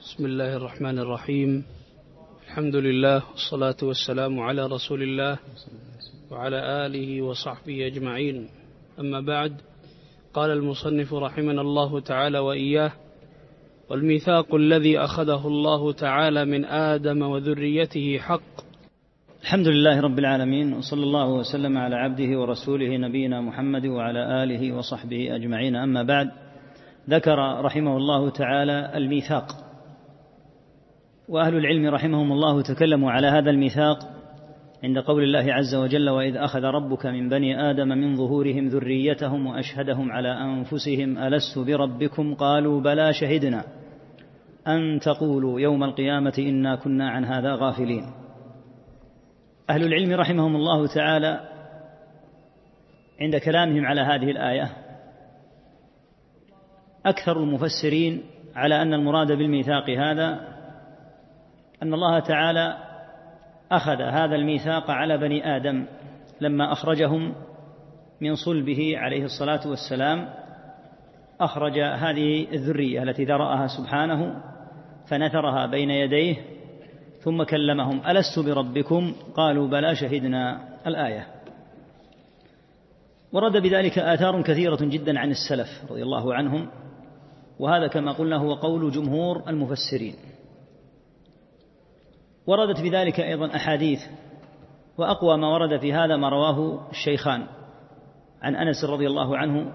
بسم الله الرحمن الرحيم. الحمد لله والصلاة والسلام على رسول الله وعلى آله وصحبه أجمعين. أما بعد قال المصنف رحمنا الله تعالى وإياه والميثاق الذي أخذه الله تعالى من آدم وذريته حق. الحمد لله رب العالمين وصلى الله وسلم على عبده ورسوله نبينا محمد وعلى آله وصحبه أجمعين. أما بعد ذكر رحمه الله تعالى الميثاق. وأهل العلم رحمهم الله تكلموا على هذا الميثاق عند قول الله عز وجل وإذ أخذ ربك من بني آدم من ظهورهم ذريتهم وأشهدهم على أنفسهم ألست بربكم؟ قالوا بلى شهدنا. أن تقولوا يوم القيامة إنا كنا عن هذا غافلين. أهل العلم رحمهم الله تعالى عند كلامهم على هذه الآية أكثر المفسرين على أن المراد بالميثاق هذا أن الله تعالى أخذ هذا الميثاق على بني آدم لما أخرجهم من صلبه عليه الصلاة والسلام أخرج هذه الذرية التي ذرأها سبحانه فنثرها بين يديه ثم كلمهم ألست بربكم؟ قالوا بلى شهدنا الآية. ورد بذلك آثار كثيرة جدا عن السلف رضي الله عنهم وهذا كما قلنا هو قول جمهور المفسرين. وردت بذلك أيضا أحاديث وأقوى ما ورد في هذا ما رواه الشيخان. عن أنس رضي الله عنه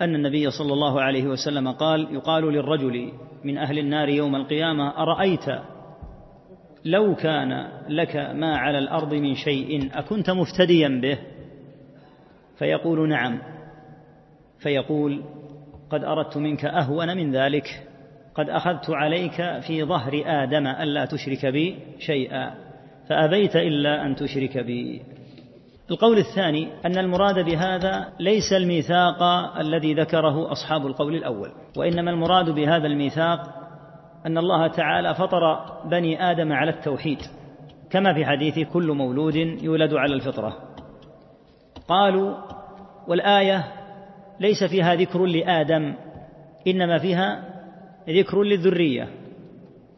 أن النبي صلى الله عليه وسلم قال يقال للرجل من أهل النار يوم القيامة أرأيت لو كان لك ما على الأرض من شيء أكنت مفتديا به؟ فيقول نعم. فيقول قد أردت منك أهون من ذلك. قد أخذت عليك في ظهر آدم ألا تشرك بي شيئا فأبيت إلا أن تشرك بي. القول الثاني أن المراد بهذا ليس الميثاق الذي ذكره أصحاب القول الأول وإنما المراد بهذا الميثاق أن الله تعالى فطر بني آدم على التوحيد كما في حديث كل مولود يولد على الفطرة. قالوا والآية ليس فيها ذكر لآدم إنما فيها ذكر للذرية.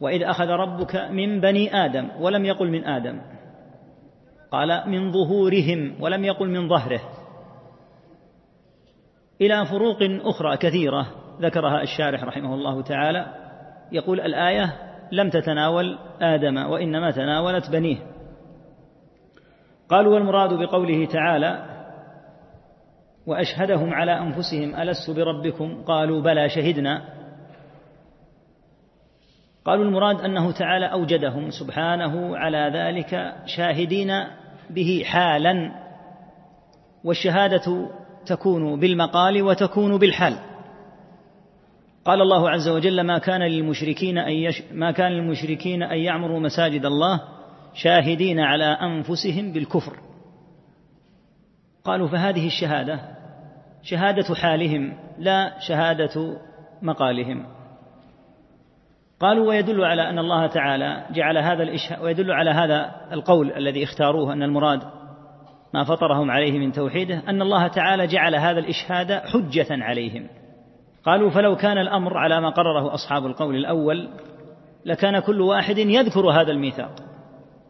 وإذ أخذ ربك من بني آدم ولم يقل من آدم. قال من ظهورهم ولم يقل من ظهره. إلى فروق أخرى كثيرة ذكرها الشارح رحمه الله تعالى. يقول الآية لم تتناول آدم وإنما تناولت بنيه. قالوا والمراد بقوله تعالى وأشهدهم على أنفسهم ألست بربكم؟ قالوا بلى شهدنا. قالوا المراد أنه تعالى أوجدهم سبحانه على ذلك شاهدين به حالا والشهادة تكون بالمقال وتكون بالحال. قال الله عز وجل ما كان للمشركين أن يش... ما كان للمشركين أن يعمروا مساجد الله شاهدين على أنفسهم بالكفر. قالوا فهذه الشهادة شهادة حالهم لا شهادة مقالهم. قالوا ويدل على أن الله تعالى جعل هذا الإشهاد ويدل على هذا القول الذي اختاروه أن المراد ما فطرهم عليه من توحيده أن الله تعالى جعل هذا الإشهاد حجة عليهم. قالوا فلو كان الأمر على ما قرره أصحاب القول الأول لكان كل واحد يذكر هذا الميثاق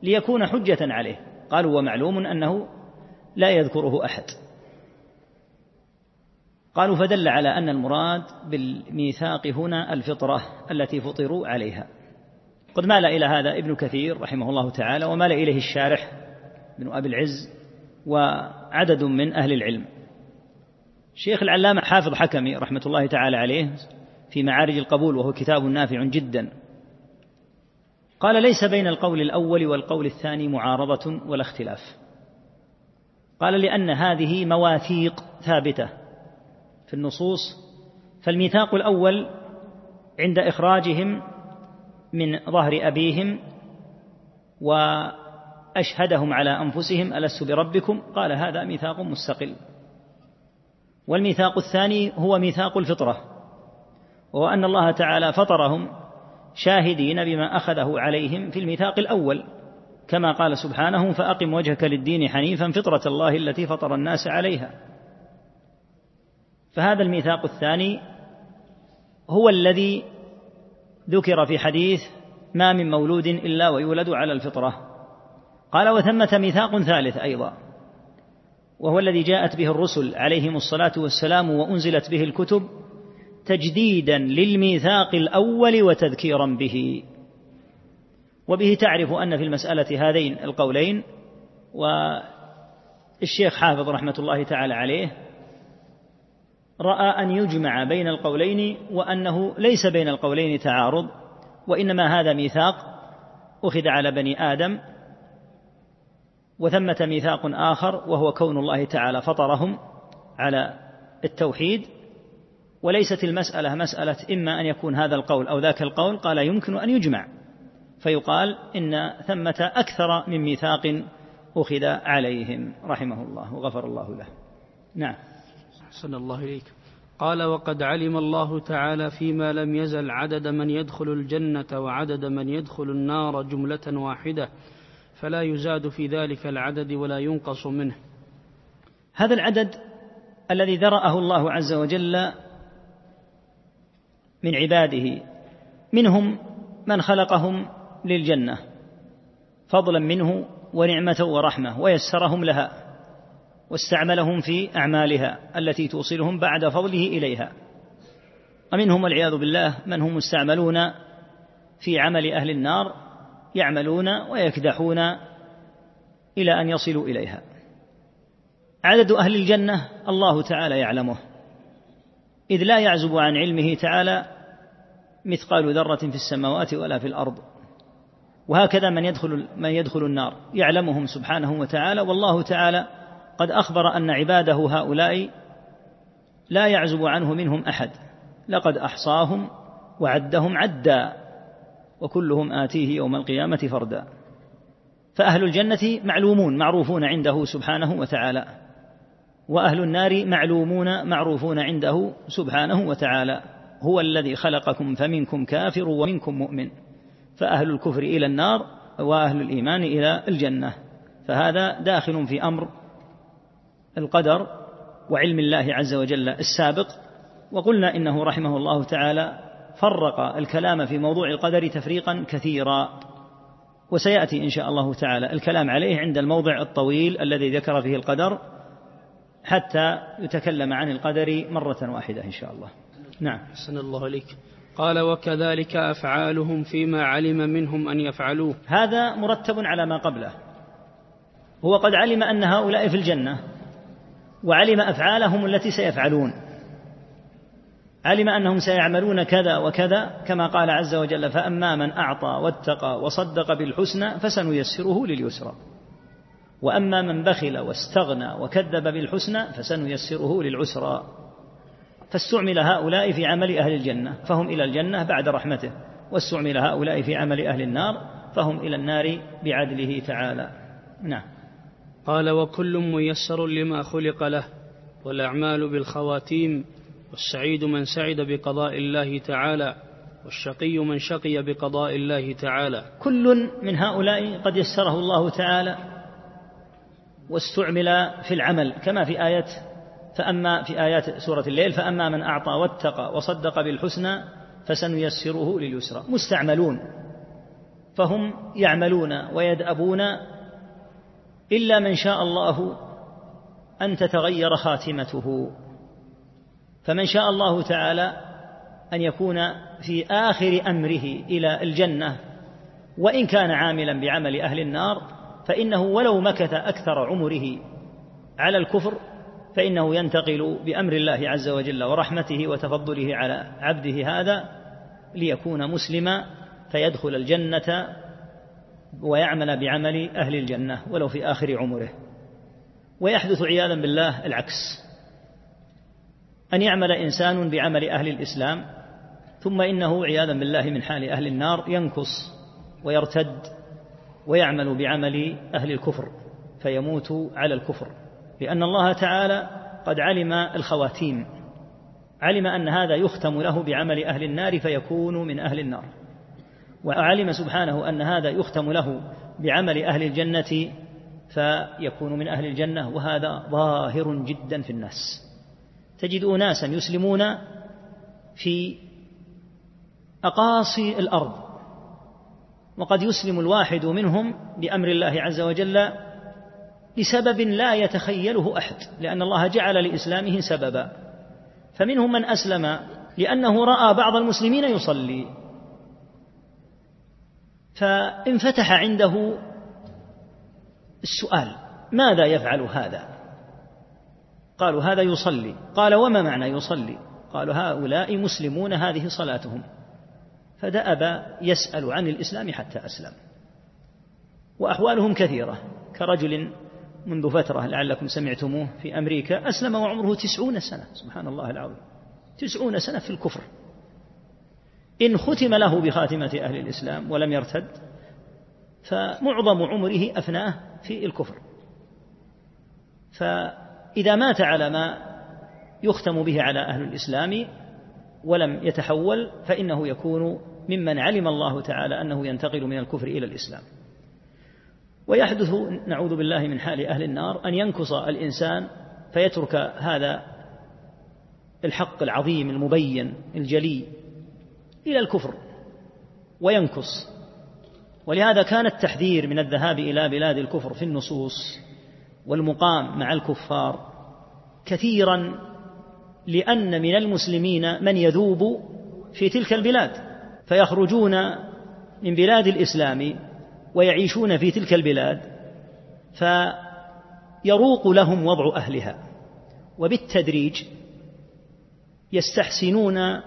ليكون حجة عليه. قالوا ومعلوم أنه لا يذكره أحد. قالوا فدل على أن المراد بالميثاق هنا الفطرة التي فطروا عليها. قد مال إلى هذا ابن كثير رحمه الله تعالى ومال إليه الشارح بن أبي العز وعدد من أهل العلم. شيخ العلامة حافظ حكمي رحمة الله تعالى عليه في معارج القبول وهو كتاب نافع جدا. قال ليس بين القول الأول والقول الثاني معارضة ولا اختلاف. قال لأن هذه مواثيق ثابتة. في النصوص فالميثاق الأول عند إخراجهم من ظهر أبيهم وأشهدهم على أنفسهم ألست بربكم؟ قال هذا ميثاق مستقل. والميثاق الثاني هو ميثاق الفطرة وهو أن الله تعالى فطرهم شاهدين بما أخذه عليهم في الميثاق الأول كما قال سبحانه فأقم وجهك للدين حنيفا فطرة الله التي فطر الناس عليها فهذا الميثاق الثاني هو الذي ذكر في حديث ما من مولود إلا ويولد على الفطرة. قال وثمة ميثاق ثالث أيضا وهو الذي جاءت به الرسل عليهم الصلاة والسلام وأنزلت به الكتب تجديدا للميثاق الأول وتذكيرا به. وبه تعرف أن في المسألة هذين القولين والشيخ حافظ رحمة الله تعالى عليه رأى أن يجمع بين القولين وأنه ليس بين القولين تعارض وإنما هذا ميثاق أخذ على بني آدم وثمة ميثاق آخر وهو كون الله تعالى فطرهم على التوحيد. وليست المسألة مسألة إما أن يكون هذا القول أو ذاك القول قال يمكن أن يجمع. فيقال إن ثمة أكثر من ميثاق أخذ عليهم رحمه الله وغفر الله له. نعم. أحسن الله إليك. قال وقد علم الله تعالى فيما لم يزل عدد من يدخل الجنة وعدد من يدخل النار جملة واحدة فلا يزاد في ذلك العدد ولا ينقص منه. هذا العدد الذي ذرأه الله عز وجل من عباده منهم من خلقهم للجنة فضلا منه ونعمة ورحمة ويسرهم لها. واستعملهم في أعمالها التي توصلهم بعد فضله إليها. ومنهم والعياذ بالله من هم مستعملون في عمل أهل النار يعملون ويكدحون إلى أن يصلوا إليها. عدد أهل الجنة الله تعالى يعلمه. إذ لا يعزب عن علمه تعالى مثقال ذرة في السماوات ولا في الأرض. وهكذا من يدخل من يدخل النار. يعلمهم سبحانه وتعالى والله تعالى قد أخبر أن عباده هؤلاء لا يعزب عنه منهم أحد. لقد أحصاهم وعدهم عدا وكلهم آتيه يوم القيامة فردا. فأهل الجنة معلومون معروفون عنده سبحانه وتعالى. وأهل النار معلومون معروفون عنده سبحانه وتعالى. هو الذي خلقكم فمنكم كافر ومنكم مؤمن. فأهل الكفر إلى النار وأهل الإيمان إلى الجنة. فهذا داخل في أمر القدر وعلم الله عز وجل السابق. وقلنا إنه رحمه الله تعالى فرق الكلام في موضوع القدر تفريقا كثيرا. وسيأتي إن شاء الله تعالى الكلام عليه عند الموضع الطويل الذي ذكر فيه القدر حتى يتكلم عن القدر مرة واحدة إن شاء الله. نعم. حسن الله عليك قال وكذلك أفعالهم فيما علم منهم أن يفعلوه. هذا مرتب على ما قبله. هو قد علم أن هؤلاء في الجنة. وعلم أفعالهم التي سيفعلون. علم أنهم سيعملون كذا وكذا كما قال عز وجل فأما من أعطى واتقى وصدق بالحسنى فسنيسره لليسرى. وأما من بخل واستغنى وكذب بالحسنى فسنيسره للعسرى. فاستعمل هؤلاء في عمل أهل الجنة فهم إلى الجنة بعد رحمته. واستعمل هؤلاء في عمل أهل النار فهم إلى النار بعدله تعالى. نعم. قال وكل ميسر لما خلق له والأعمال بالخواتيم والسعيد من سعد بقضاء الله تعالى والشقي من شقي بقضاء الله تعالى. كل من هؤلاء قد يسره الله تعالى واستعمل في العمل كما في آية فأما في آيات سورة الليل فأما من أعطى واتقى وصدق بالحسنى فسنيسره لليسرى. مستعملون فهم يعملون ويدأبون إلا من شاء الله أن تتغير خاتمته. فمن شاء الله تعالى أن يكون في آخر أمره إلى الجنة. وإن كان عاملا بعمل أهل النار فإنه ولو مكث أكثر عمره على الكفر فإنه ينتقل بأمر الله عز وجل ورحمته وتفضله على عبده هذا ليكون مسلما فيدخل الجنة ويعمل بعمل أهل الجنة ولو في آخر عمره. ويحدث عياذا بالله العكس. أن يعمل إنسان بعمل أهل الإسلام ثم إنه عياذا بالله من حال أهل النار ينكص ويرتد ويعمل بعمل أهل الكفر فيموت على الكفر. لأن الله تعالى قد علم الخواتيم علم أن هذا يختم له بعمل أهل النار فيكون من أهل النار. وعلم سبحانه أن هذا يختم له بعمل أهل الجنة فيكون من أهل الجنة وهذا ظاهر جدا في الناس. تجد أناسا يسلمون في أقاصي الأرض وقد يسلم الواحد منهم بأمر الله عز وجل لسبب لا يتخيله أحد لأن الله جعل لإسلامه سببا. فمنهم من أسلم لأنه رأى بعض المسلمين يصلي. فإنفتح عنده السؤال ماذا يفعل هذا؟ قالوا هذا يصلي. قال وما معنى يصلي؟ قالوا هؤلاء مسلمون هذه صلاتهم. فدأب يسأل عن الإسلام حتى أسلم. وأحوالهم كثيرة. كرجل منذ فترة لعلكم سمعتموه في أمريكا أسلم وعمره تسعون سنة. سبحان الله العظيم. تسعون سنة في الكفر. إن ختم له بخاتمة أهل الإسلام ولم يرتد فمعظم عمره أفناه في الكفر. فإذا مات على ما يختم به على أهل الإسلام ولم يتحول فإنه يكون ممن علم الله تعالى أنه ينتقل من الكفر إلى الإسلام. ويحدث نعوذ بالله من حال أهل النار أن ينكص الإنسان فيترك هذا الحق العظيم المبين الجلي إلى الكفر وينكص. ولهذا كان التحذير من الذهاب إلى بلاد الكفر في النصوص والمقام مع الكفار كثيرا لأن من المسلمين من يذوب في تلك البلاد فيخرجون من بلاد الإسلام ويعيشون في تلك البلاد فيروق لهم وضع أهلها. وبالتدريج يستحسنون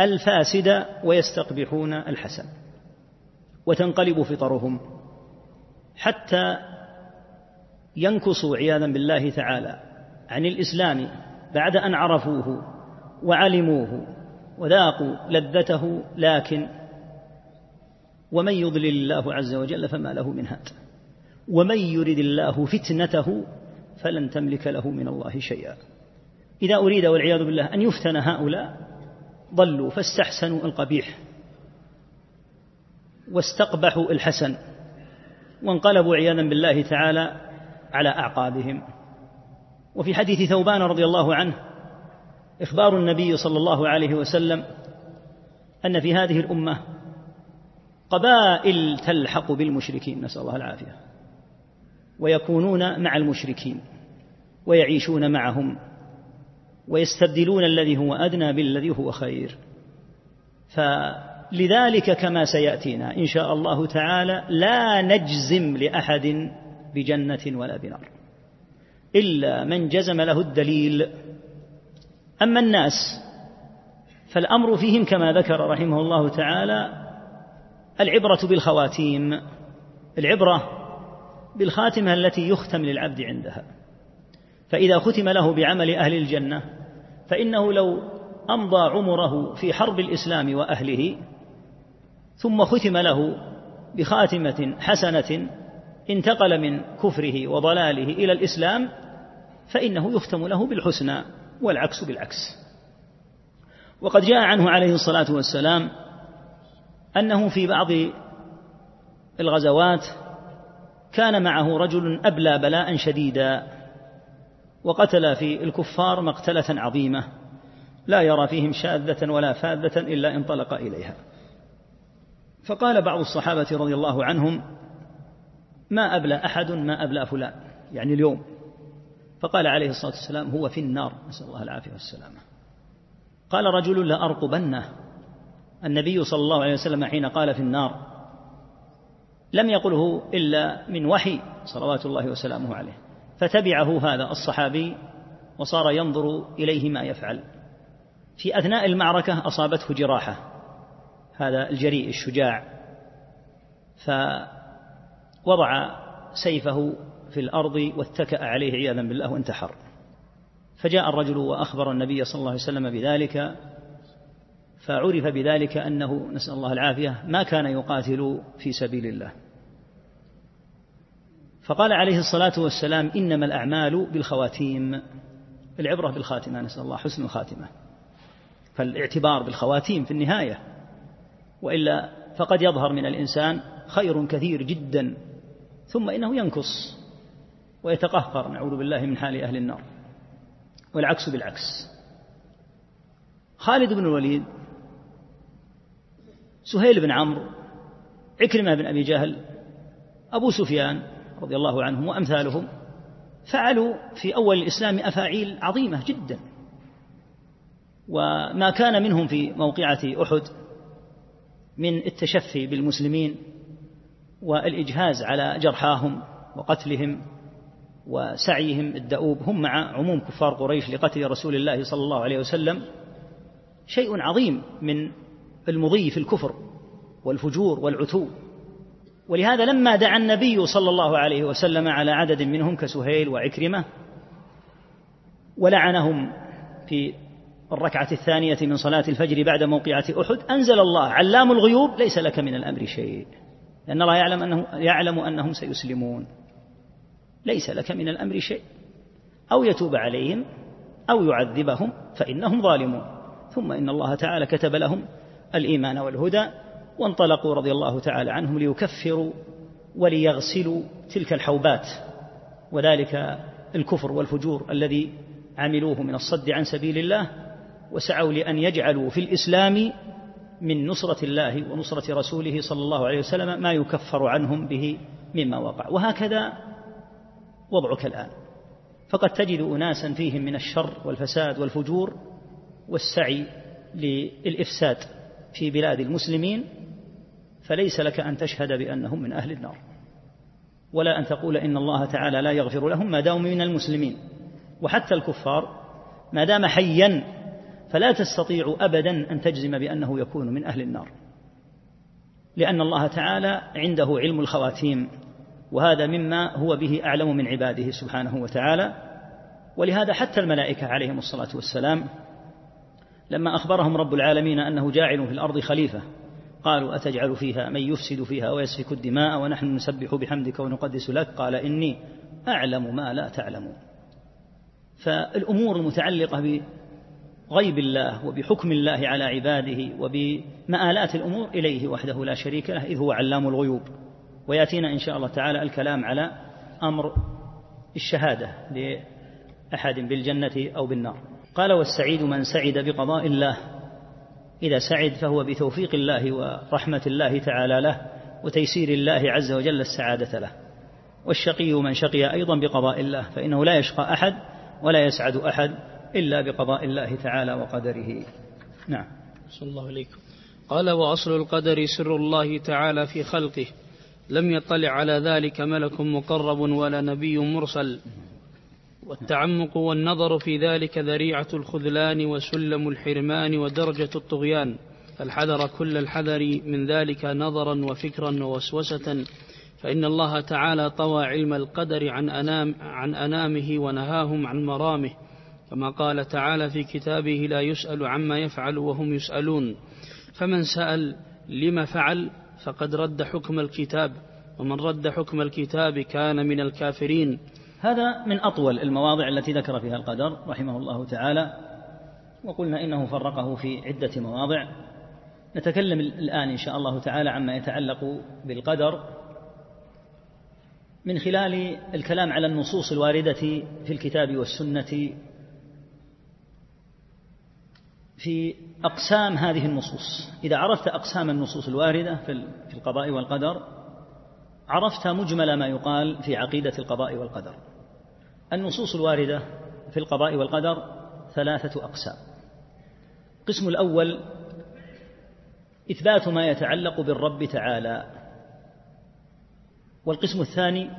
الفاسد ويستقبحون الحسن وتنقلب فطرهم حتى ينكصوا عياذا بالله تعالى عن الإسلام بعد أن عرفوه وعلموه وذاقوا لذته لكن ومن يضلل الله عز وجل فما له من هاد ومن يرد الله فتنته فلن تملك له من الله شيئا. إذا أريد والعياذ بالله أن يفتن هؤلاء ضلوا فاستحسنوا القبيح واستقبحوا الحسن وانقلبوا عياذا بالله تعالى على أعقابهم. وفي حديث ثوبان رضي الله عنه إخبار النبي صلى الله عليه وسلم أن في هذه الأمة قبائل تلحق بالمشركين نسأل الله العافية ويكونون مع المشركين ويعيشون معهم. ويستبدلون الذي هو أدنى بالذي هو خير. فلذلك كما سيأتينا إن شاء الله تعالى لا نجزم لأحد بجنة ولا بنار إلا من جزم له الدليل. أما الناس فالأمر فيهم كما ذكر رحمه الله تعالى العبرة بالخواتيم العبرة بالخاتمة التي يختم للعبد عندها. فإذا ختم له بعمل أهل الجنة فإنه لو أمضى عمره في حرب الإسلام وأهله ثم ختم له بخاتمة حسنة انتقل من كفره وضلاله إلى الإسلام فإنه يختم له بالحسنى والعكس بالعكس. وقد جاء عنه عليه الصلاة والسلام أنه في بعض الغزوات كان معه رجل أبلى بلاء شديدا. وقتل في الكفار مقتلة عظيمة لا يرى فيهم شاذة ولا فاذة إلا انطلق إليها. فقال بعض الصحابة رضي الله عنهم ما أبلى أحد ما أبلى فلان. يعني اليوم. فقال عليه الصلاة والسلام هو في النار. نسأل الله العافية والسلامة. قال رجل لأرقبنه. النبي صلى الله عليه وسلم حين قال في النار لم يقله إلا من وحي. صلوات الله وسلامه عليه. فتبعه هذا الصحابي وصار ينظر إليه ما يفعل. في أثناء المعركة أصابته جراحة هذا الجريء الشجاع فوضع سيفه في الأرض واتكأ عليه عياذا بالله وانتحر. فجاء الرجل وأخبر النبي صلى الله عليه وسلم بذلك فعرف بذلك أنه نسأل الله العافية ما كان يقاتل في سبيل الله. فقال عليه الصلاة والسلام إنما الأعمال بالخواتيم العبرة بالخاتمة نسأل الله حسن الخاتمة. فالاعتبار بالخواتيم في النهاية وإلا فقد يظهر من الإنسان خير كثير جدا ثم إنه ينكص ويتقهقر نعوذ بالله من حال أهل النار. والعكس بالعكس. خالد بن الوليد سهيل بن عمرو عكرمة بن أبي جهل أبو سفيان رضي الله عنهم وأمثالهم فعلوا في أول الإسلام أفاعيل عظيمة جدا. وما كان منهم في موقعة أحد من التشفي بالمسلمين والإجهاز على جرحاهم وقتلهم وسعيهم الدؤوب هم مع عموم كفار قريش لقتل رسول الله صلى الله عليه وسلم شيء عظيم من المضي في الكفر والفجور والعتو. ولهذا لما دعا النبي صلى الله عليه وسلم على عدد منهم كسهيل وعكرمة ولعنهم في الركعة الثانية من صلاة الفجر بعد موقعة أحد أنزل الله علام الغيوب ليس لك من الأمر شيء. لأن الله يعلم أنه يعلم أنهم سيسلمون. ليس لك من الأمر شيء. أو يتوب عليهم أو يعذبهم فإنهم ظالمون. ثم إن الله تعالى كتب لهم الإيمان والهدى وانطلقوا رضي الله تعالى عنهم ليكفروا وليغسلوا تلك الحوبات وذلك الكفر والفجور الذي عملوه من الصد عن سبيل الله وسعوا لأن يجعلوا في الإسلام من نصرة الله ونصرة رسوله صلى الله عليه وسلم ما يكفر عنهم به مما وقع. وهكذا وضعك الآن. فقد تجد أناسا فيهم من الشر والفساد والفجور والسعي للإفساد في بلاد المسلمين فليس لك أن تشهد بأنهم من أهل النار. ولا أن تقول إن الله تعالى لا يغفر لهم ما داموا من المسلمين. وحتى الكفار ما دام حيا فلا تستطيع أبدا أن تجزم بأنه يكون من أهل النار. لأن الله تعالى عنده علم الخواتيم وهذا مما هو به أعلم من عباده سبحانه وتعالى. ولهذا حتى الملائكة عليهم الصلاة والسلام لما أخبرهم رب العالمين أنه جاعل في الأرض خليفة قالوا أتجعل فيها من يفسد فيها ويسفك الدماء ونحن نسبح بحمدك ونقدس لك؟ قال إني أعلم ما لا تعلمون. فالأمور المتعلقة بغيب الله وبحكم الله على عباده وبمآلات الأمور إليه وحده لا شريك له إذ هو علام الغيوب. ويأتينا إن شاء الله تعالى الكلام على أمر الشهادة لأحد بالجنة أو بالنار. قال والسعيد من سعد بقضاء الله. إذا سعد فهو بتوفيق الله ورحمة الله تعالى له وتيسير الله عز وجل السعادة له. والشقي من شقي أيضا بقضاء الله فإنه لا يشقى أحد ولا يسعد أحد إلا بقضاء الله تعالى وقدره. نعم. صلى الله عليكم. قال وأصل القدر سر الله تعالى في خلقه. لم يطلع على ذلك ملك مقرب ولا نبي مرسل. والتعمق والنظر في ذلك ذريعة الخذلان وسلم الحرمان ودرجة الطغيان. فالحذر كل الحذر من ذلك نظرا وفكرا ووسوسة. فإن الله تعالى طوى علم القدر عن, أنام عن أنامه ونهاهم عن مرامه. كما قال تعالى في كتابه لا يسأل عما يفعل وهم يسألون. فمن سأل لم فعل فقد رد حكم الكتاب. ومن رد حكم الكتاب كان من الكافرين. هذا من أطول المواضع التي ذكر فيها القدر رحمه الله تعالى وقلنا إنه فرقه في عدة مواضع. نتكلم الآن إن شاء الله تعالى عما يتعلق بالقدر من خلال الكلام على النصوص الواردة في الكتاب والسنة في أقسام هذه النصوص. إذا عرفت أقسام النصوص الواردة في القضاء والقدر عرفت مجمل ما يقال في عقيدة القضاء والقدر. النصوص الواردة في القضاء والقدر ثلاثة أقسام. القسم الأول إثبات ما يتعلق بالرب تعالى. والقسم الثاني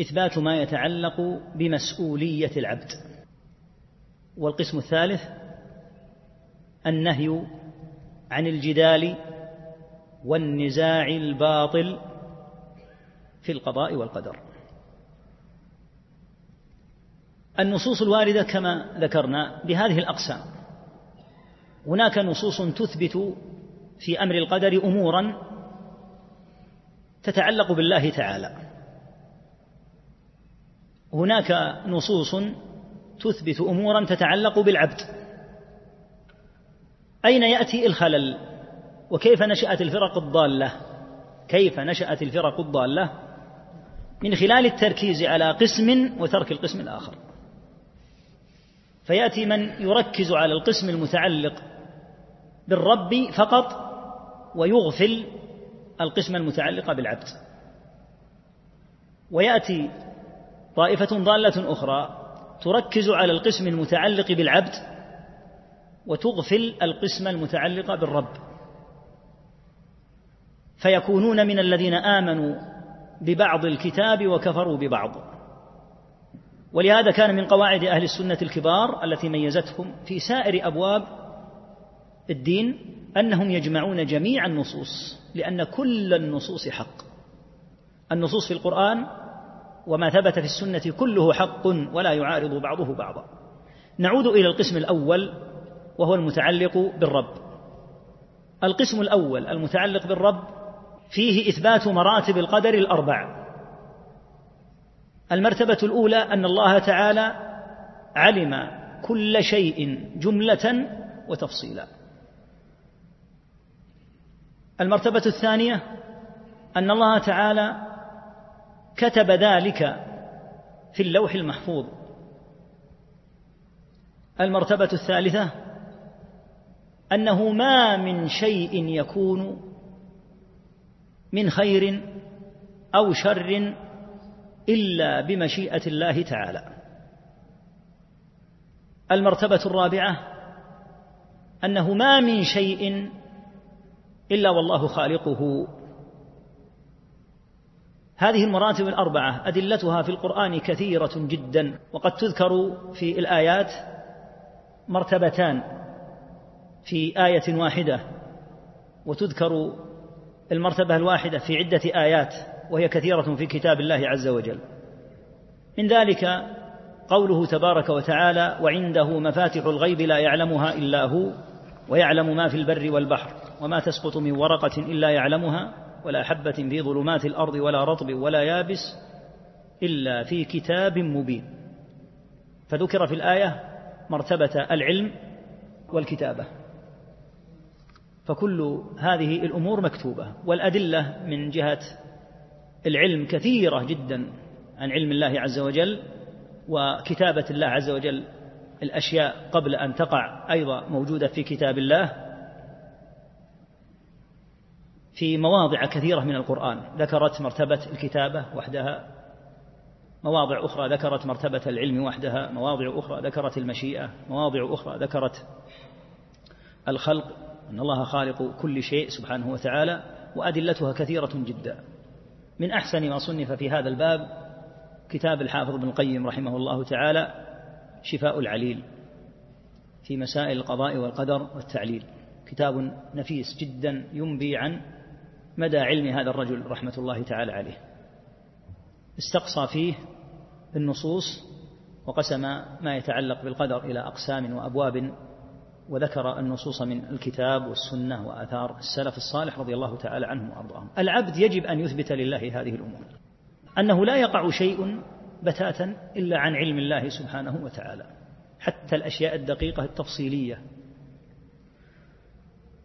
إثبات ما يتعلق بمسؤولية العبد. والقسم الثالث النهي عن الجدال والنزاع الباطل في القضاء والقدر. النصوص الواردة كما ذكرنا بهذه الأقسام. هناك نصوص تثبت في أمر القدر أمورا تتعلق بالله تعالى. هناك نصوص تثبت أمورا تتعلق بالعبد. أين يأتي الخلل؟ وكيف نشأت الفرق الضالة؟ كيف نشأت الفرق الضالة؟ من خلال التركيز على قسم وترك القسم الآخر. فيأتي من يركز على القسم المتعلق بالرب فقط ويغفل القسم المتعلق بالعبد. ويأتي طائفة ضالة أخرى تركز على القسم المتعلق بالعبد وتغفل القسم المتعلق بالرب. فيكونون من الذين آمنوا ببعض الكتاب وكفروا ببعض. ولهذا كان من قواعد أهل السنة الكبار التي ميزتهم في سائر أبواب الدين أنهم يجمعون جميع النصوص لأن كل النصوص حق. النصوص في القرآن وما ثبت في السنة كله حق ولا يعارض بعضه بعضا. نعود إلى القسم الأول وهو المتعلق بالرب. القسم الأول المتعلق بالرب فيه إثبات مراتب القدر الأربع. المرتبة الأولى أن الله تعالى علم كل شيء جملة وتفصيلا. المرتبة الثانية أن الله تعالى كتب ذلك في اللوح المحفوظ. المرتبة الثالثة أنه ما من شيء يكون من خير أو شر إلا بمشيئة الله تعالى. المرتبة الرابعة أنه ما من شيء إلا والله خالقه. هذه المراتب الأربعة أدلتها في القرآن كثيرة جدا وقد تذكر في الآيات مرتبتان في آية واحدة وتذكر المرتبة الواحدة في عدة آيات. وهي كثيرة في كتاب الله عز وجل. من ذلك قوله تبارك وتعالى وعنده مفاتح الغيب لا يعلمها إلا هو ويعلم ما في البر والبحر وما تسقط من ورقة إلا يعلمها ولا حبة في ظلمات الأرض ولا رطب ولا يابس إلا في كتاب مبين فذكر في الآية مرتبة العلم والكتابة. فكل هذه الأمور مكتوبة والأدلة من جهة العلم كثيرة جدا عن علم الله عز وجل وكتابة الله عز وجل. الأشياء قبل أن تقع أيضا موجودة في كتاب الله في مواضع كثيرة من القرآن. ذكرت مرتبة الكتابة وحدها مواضع أخرى ذكرت مرتبة العلم وحدها مواضع أخرى ذكرت المشيئة مواضع أخرى ذكرت الخلق. أن الله خالق كل شيء سبحانه وتعالى وأدلتها كثيرة جدا. من أحسن ما صنف في هذا الباب كتاب الحافظ ابن القيم رحمه الله تعالى شفاء العليل في مسائل القضاء والقدر والتعليل. كتاب نفيس جدا ينبي عن مدى علم هذا الرجل رحمة الله تعالى عليه. استقصى فيه النصوص وقسم ما يتعلق بالقدر إلى أقسام وأبواب وذكر النصوص من الكتاب والسنة وآثار السلف الصالح رضي الله تعالى عنهم وأرضاهم. العبد يجب أن يثبت لله هذه الأمور. أنه لا يقع شيء بتاتا إلا عن علم الله سبحانه وتعالى. حتى الأشياء الدقيقة التفصيلية.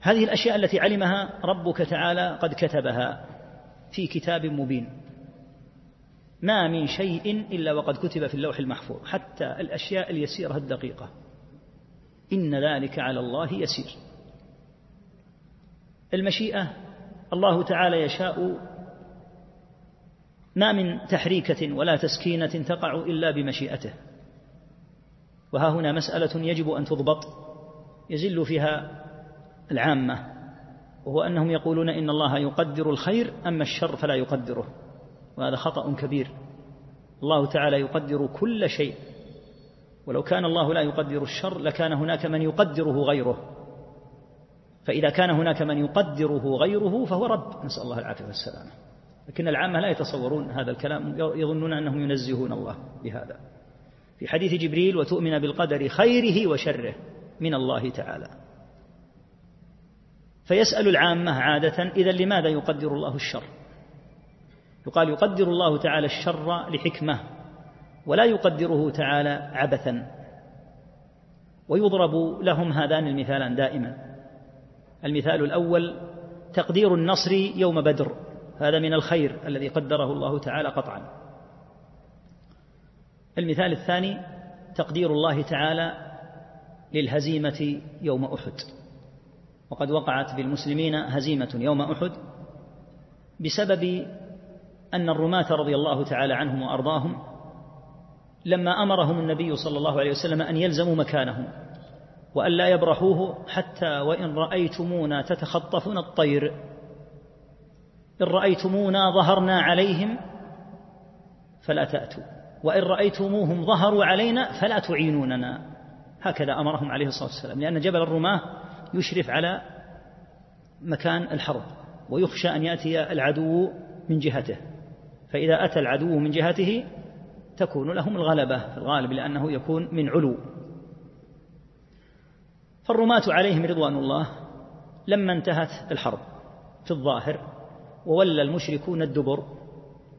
هذه الأشياء التي علمها ربك تعالى قد كتبها في كتاب مبين. ما من شيء إلا وقد كتب في اللوح المحفوظ. حتى الأشياء اليسيرة الدقيقة. إن ذلك على الله يسير. المشيئة الله تعالى يشاء ما من تحريكة ولا تسكينة تقع إلا بمشيئته. وها هنا مسألة يجب أن تضبط يزل فيها العامة وهو أنهم يقولون إن الله يقدر الخير أما الشر فلا يقدره وهذا خطأ كبير. الله تعالى يقدر كل شيء. ولو كان الله لا يقدر الشر لكان هناك من يقدره غيره. فإذا كان هناك من يقدره غيره فهو رب. نسأل الله العافية والسلامة. لكن العامة لا يتصورون هذا الكلام. يظنون أنهم ينزهون الله بهذا. في حديث جبريل وتؤمن بالقدر خيره وشره من الله تعالى. فيسأل العامة عادة إذا لماذا يقدر الله الشر؟ يقال يقدر الله تعالى الشر لحكمة. ولا يقدره تعالى عبثا. ويضرب لهم هذان المثالان دائما. المثال الأول تقدير النصر يوم بدر. هذا من الخير الذي قدره الله تعالى قطعا. المثال الثاني تقدير الله تعالى للهزيمة يوم أحد. وقد وقعت بالمسلمين هزيمة يوم أحد بسبب أن الرماة رضي الله تعالى عنهم وأرضاهم لما أمرهم النبي صلى الله عليه وسلم أن يلزموا مكانهم وأن لا يبرحوه حتى وإن رأيتمونا تتخطفون الطير. إن رأيتمونا ظهرنا عليهم فلا تأتوا وإن رأيتموهم ظهروا علينا فلا تعينوننا. هكذا أمرهم عليه الصلاة والسلام لأن جبل الرماة يشرف على مكان الحرب ويخشى أن يأتي العدو من جهته فإذا أتى العدو من جهته تكون لهم الغلبة في الغالب لأنه يكون من علو. فالرماة عليهم رضوان الله لما انتهت الحرب في الظاهر وولى المشركون الدبر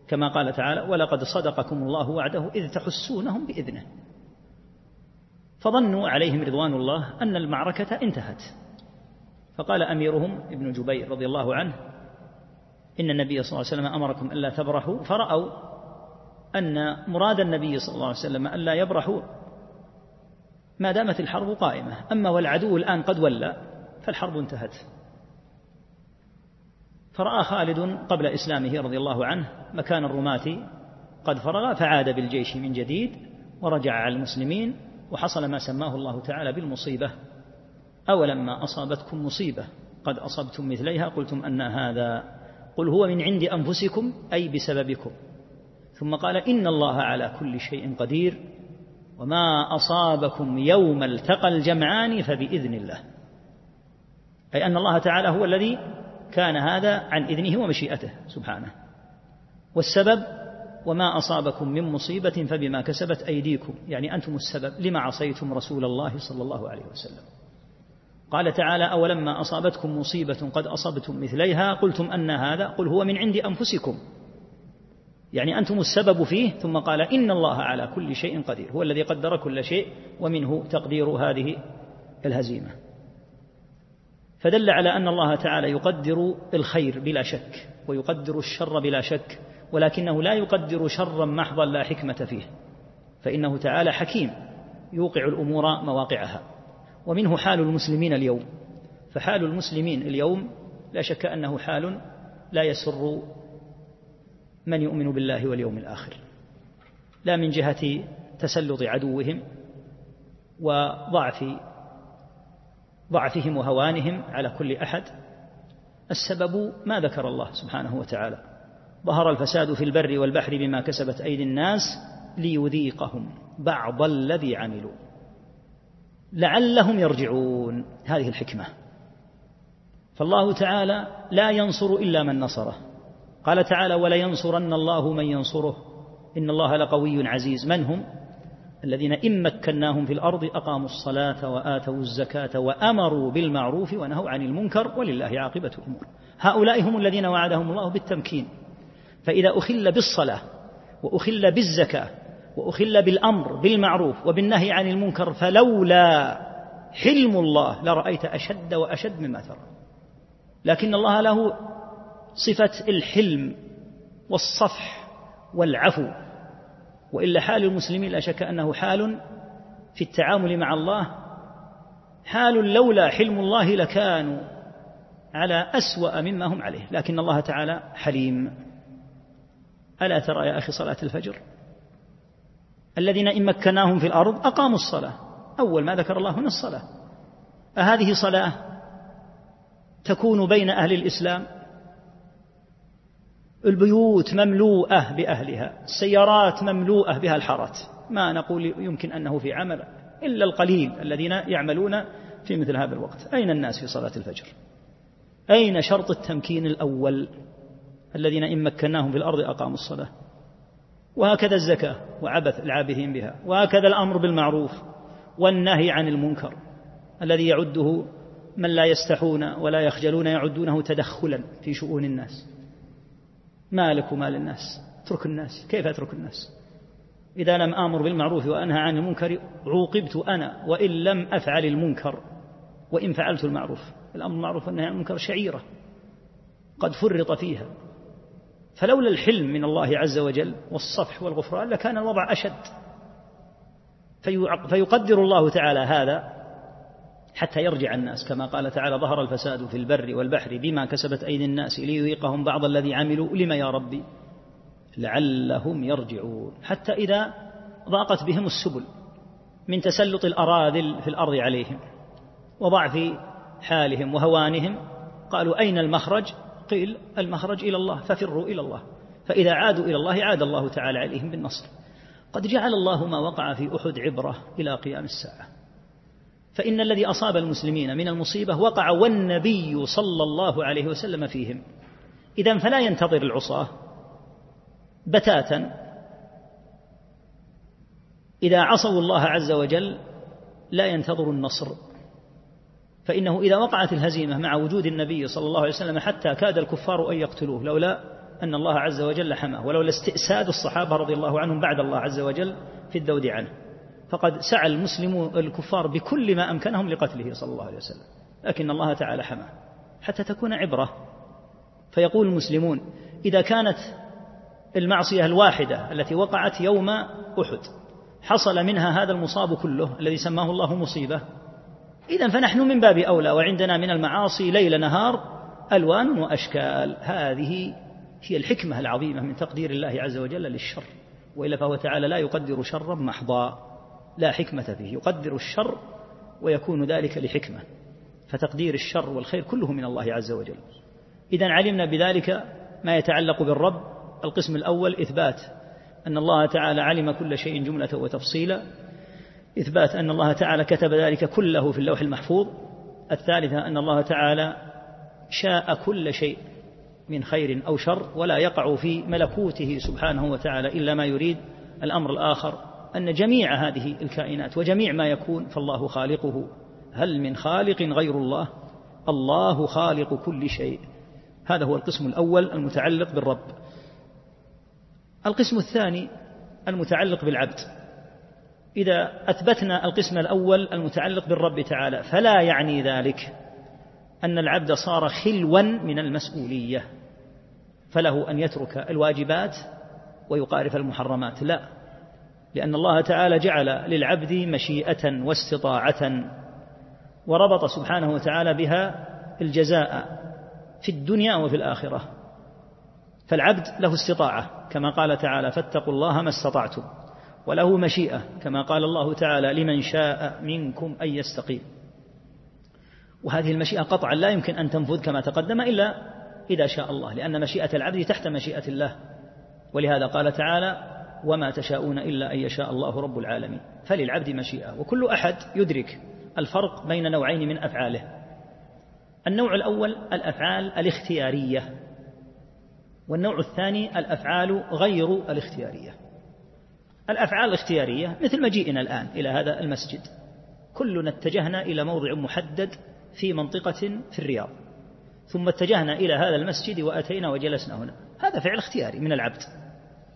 كما قال تعالى ولقد صدقكم الله وعده إذ تحسونهم بإذنه. فظنوا عليهم رضوان الله أن المعركة انتهت. فقال أميرهم ابن جبير رضي الله عنه إن النبي صلى الله عليه وسلم أمركم ألا تبرحوا. فرأوا أن مراد النبي صلى الله عليه وسلم ألا يبرحوا ما دامت الحرب قائمة. أما والعدو الآن قد ولى فالحرب انتهت. فرأى خالد قبل إسلامه رضي الله عنه مكان الرماة قد فرغ فعاد بالجيش من جديد ورجع على المسلمين وحصل ما سماه الله تعالى بالمصيبة. أولما أصابتكم مصيبة قد أصبتم مثليها قلتم أن هذا قل هو من عند أنفسكم أي بسببكم. ثم قال إن الله على كل شيء قدير وما أصابكم يوم التقى الجمعان فبإذن الله. أي أن الله تعالى هو الذي كان هذا عن إذنه ومشيئته سبحانه. والسبب وما أصابكم من مصيبة فبما كسبت أيديكم يعني أنتم السبب لما عصيتم رسول الله صلى الله عليه وسلم. قال تعالى أولما أصابتكم مصيبة قد أصبتم مثليها قلتم أن هذا قل هو من عند أنفسكم. يعني أنتم السبب فيه ثم قال إن الله على كل شيء قدير هو الذي قدر كل شيء ومنه تقدير هذه الهزيمة. فدل على أن الله تعالى يقدر الخير بلا شك ويقدر الشر بلا شك ولكنه لا يقدر شرا محضا لا حكمة فيه فإنه تعالى حكيم يوقع الأمور مواقعها. ومنه حال المسلمين اليوم فحال المسلمين اليوم لا شك أنه حال لا يسر من يؤمن بالله واليوم الآخر. لا من جهة تسلط عدوهم وضعف ضعفهم وهوانهم على كل أحد. السبب ما ذكر الله سبحانه وتعالى. ظهر الفساد في البر والبحر بما كسبت أيدي الناس ليذيقهم بعض الذي عملوا. لعلهم يرجعون. هذه الحكمة. فالله تعالى لا ينصر إلا من نصره. قال تعالى ولينصرن الله من ينصره. إن الله لقوي عزيز. من هم؟ الذين إن مكناهم في الأرض أقاموا الصلاة وآتوا الزكاة وأمروا بالمعروف ونهوا عن المنكر ولله عاقبة الأمور. هؤلاء هم الذين وعدهم الله بالتمكين. فإذا أخل بالصلاة وأخل بالزكاة وأخل بالأمر بالمعروف وبالنهي عن المنكر فلولا حلم الله لرأيت أشد وأشد مما ترى. لكن الله له صفة الحلم والصفح والعفو. وإلا حال المسلمين لا شك أنه حال في التعامل مع الله. حال لولا حلم الله لكانوا على أسوأ مما هم عليه. لكن الله تعالى حليم. ألا ترى يا أخي صلاة الفجر؟ الذين إن مكناهم في الأرض أقاموا الصلاة. أول ما ذكر الله هنا الصلاة. أهذه صلاة تكون بين أهل الإسلام؟ البيوت مملوءة بأهلها السيارات مملوءة بها الحارات. ما نقول يمكن أنه في عمل إلا القليل الذين يعملون في مثل هذا الوقت. أين الناس في صلاة الفجر؟ أين شرط التمكين الأول؟ الذين إن مكناهم في الأرض أقاموا الصلاة. وهكذا الزكاة وعبث العابثين بها. وهكذا الأمر بالمعروف والنهي عن المنكر. الذي يعده من لا يستحون ولا يخجلون يعدونه تدخلا في شؤون الناس. مالك ومال الناس؟ اترك الناس. كيف أترك الناس؟ إذا لم آمر بالمعروف وأنهى عن المنكر عوقبت أنا وإن لم أفعل المنكر وإن فعلت المعروف. الأمر بالمعروف والنهي عن المنكر شعيرة قد فرط فيها. فلولا الحلم من الله عز وجل والصفح والغفران لكان الوضع أشد. فيقدر الله تعالى هذا حتى يرجع الناس كما قال تعالى ظهر الفساد في البر والبحر بما كسبت أيدي الناس ليذيقهم بعض الذي عملوا لما يا ربي؟ لعلهم يرجعون. حتى إذا ضاقت بهم السبل من تسلط الأراذل في الأرض عليهم وضعف حالهم وهوانهم قالوا أين المخرج؟ قيل المخرج إلى الله ففروا إلى الله. فإذا عادوا إلى الله عاد الله تعالى عليهم بالنصر. قد جعل الله ما وقع في أحد عبرة إلى قيام الساعة. فإن الذي أصاب المسلمين من المصيبة وقع والنبي صلى الله عليه وسلم فيهم. إذا فلا ينتظر العصاة بتاتا. إذا عصوا الله عز وجل لا ينتظر النصر. فإنه إذا وقعت الهزيمة مع وجود النبي صلى الله عليه وسلم حتى كاد الكفار أن يقتلوه لولا أن الله عز وجل حماه ولولا استئساد الصحابة رضي الله عنهم بعد الله عز وجل في الذود عنه. فقد سعى المسلمون الكفار بكل ما أمكنهم لقتله صلى الله عليه وسلم. لكن الله تعالى حماه حتى تكون عبرة. فيقول المسلمون إذا كانت المعصية الواحدة التي وقعت يوم أحد حصل منها هذا المصاب كله الذي سماه الله مصيبة إذا فنحن من باب أولى وعندنا من المعاصي ليل نهار ألوان وأشكال. هذه هي الحكمة العظيمة من تقدير الله عز وجل للشر وإلا فهو تعالى لا يقدر شرا محضا. لا حكمة فيه يقدر الشر ويكون ذلك لحكمة فتقدير الشر والخير كله من الله عز وجل. إذا علمنا بذلك ما يتعلق بالرب. القسم الأول إثبات أن الله تعالى علم كل شيء جملة وتفصيلا. إثبات أن الله تعالى كتب ذلك كله في اللوح المحفوظ. الثالثة أن الله تعالى شاء كل شيء من خير أو شر ولا يقع في ملكوته سبحانه وتعالى إلا ما يريد. الأمر الآخر أن جميع هذه الكائنات وجميع ما يكون فالله خالقه. هل من خالق غير الله؟ الله خالق كل شيء. هذا هو القسم الأول المتعلق بالرب. القسم الثاني المتعلق بالعبد. إذا أثبتنا القسم الأول المتعلق بالرب تعالى فلا يعني ذلك أن العبد صار خلوا من المسؤولية. فله أن يترك الواجبات ويقارف المحرمات. لا. لأن الله تعالى جعل للعبد مشيئة واستطاعة وربط سبحانه وتعالى بها الجزاء في الدنيا وفي الآخرة. فالعبد له استطاعة كما قال تعالى فاتقوا الله ما استطعتم. وله مشيئة كما قال الله تعالى لمن شاء منكم أن يستقيم. وهذه المشيئة قطعا لا يمكن أن تنفذ كما تقدم إلا إذا شاء الله لأن مشيئة العبد تحت مشيئة الله. ولهذا قال تعالى وما تشاءون إلا أن يشاء الله رب العالمين. فللعبد مشيئة وكل أحد يدرك الفرق بين نوعين من أفعاله. النوع الأول الأفعال الاختيارية والنوع الثاني الأفعال غير الاختيارية. الأفعال الاختيارية مثل مجيئنا الآن إلى هذا المسجد. كلنا اتجهنا إلى موضع محدد في منطقة في الرياض. ثم اتجهنا إلى هذا المسجد وأتينا وجلسنا هنا. هذا فعل اختياري من العبد.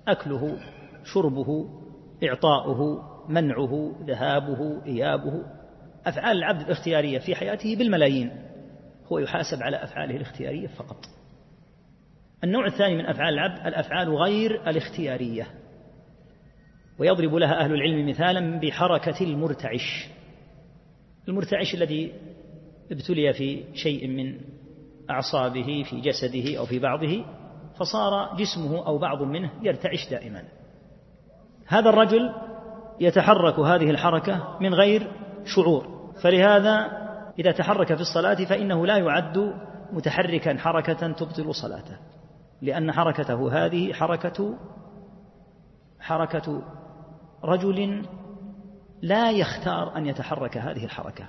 أكله شربه إعطاؤه منعه ذهابه إيابه. أفعال العبد الاختيارية في حياته بالملايين. هو يحاسب على أفعاله الاختيارية فقط. النوع الثاني من أفعال العبد الأفعال غير الاختيارية. ويضرب لها أهل العلم مثالا بحركة المرتعش. المرتعش الذي ابتلي في شيء من أعصابه في جسده أو في بعضه فصار جسمه أو بعض منه يرتعش دائما. هذا الرجل يتحرك هذه الحركة من غير شعور فلهذا إذا تحرك في الصلاة فإنه لا يعد متحركا حركة تبطل صلاته لأن حركته هذه حركة حركة رجل لا يختار أن يتحرك هذه الحركة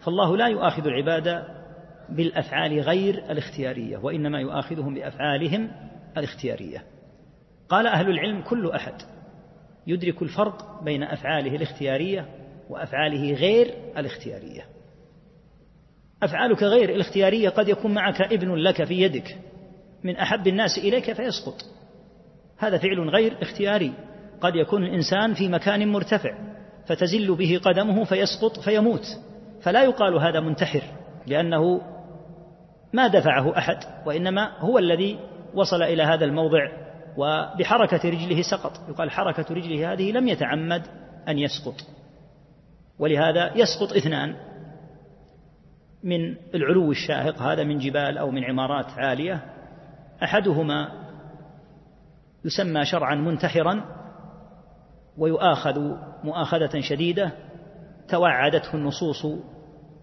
فالله لا يؤاخذ العباد بالأفعال غير الاختيارية وإنما يؤاخذهم بأفعالهم الاختيارية. قال أهل العلم كل أحد يدرك الفرق بين أفعاله الاختيارية وأفعاله غير الاختيارية. أفعالك غير الاختيارية قد يكون معك ابن لك في يدك. من أحب الناس إليك فيسقط. هذا فعل غير اختياري. قد يكون الإنسان في مكان مرتفع فتزل به قدمه فيسقط فيموت. فلا يقال هذا منتحر لأنه ما دفعه أحد وإنما هو الذي وصل إلى هذا الموضع وبحركة رجله سقط. يقال حركة رجله هذه لم يتعمد أن يسقط. ولهذا يسقط اثنان من العلو الشاهق هذا من جبال أو من عمارات عالية. أحدهما يسمى شرعا منتحرا ويؤاخذ مؤاخذة شديدة توعدته النصوص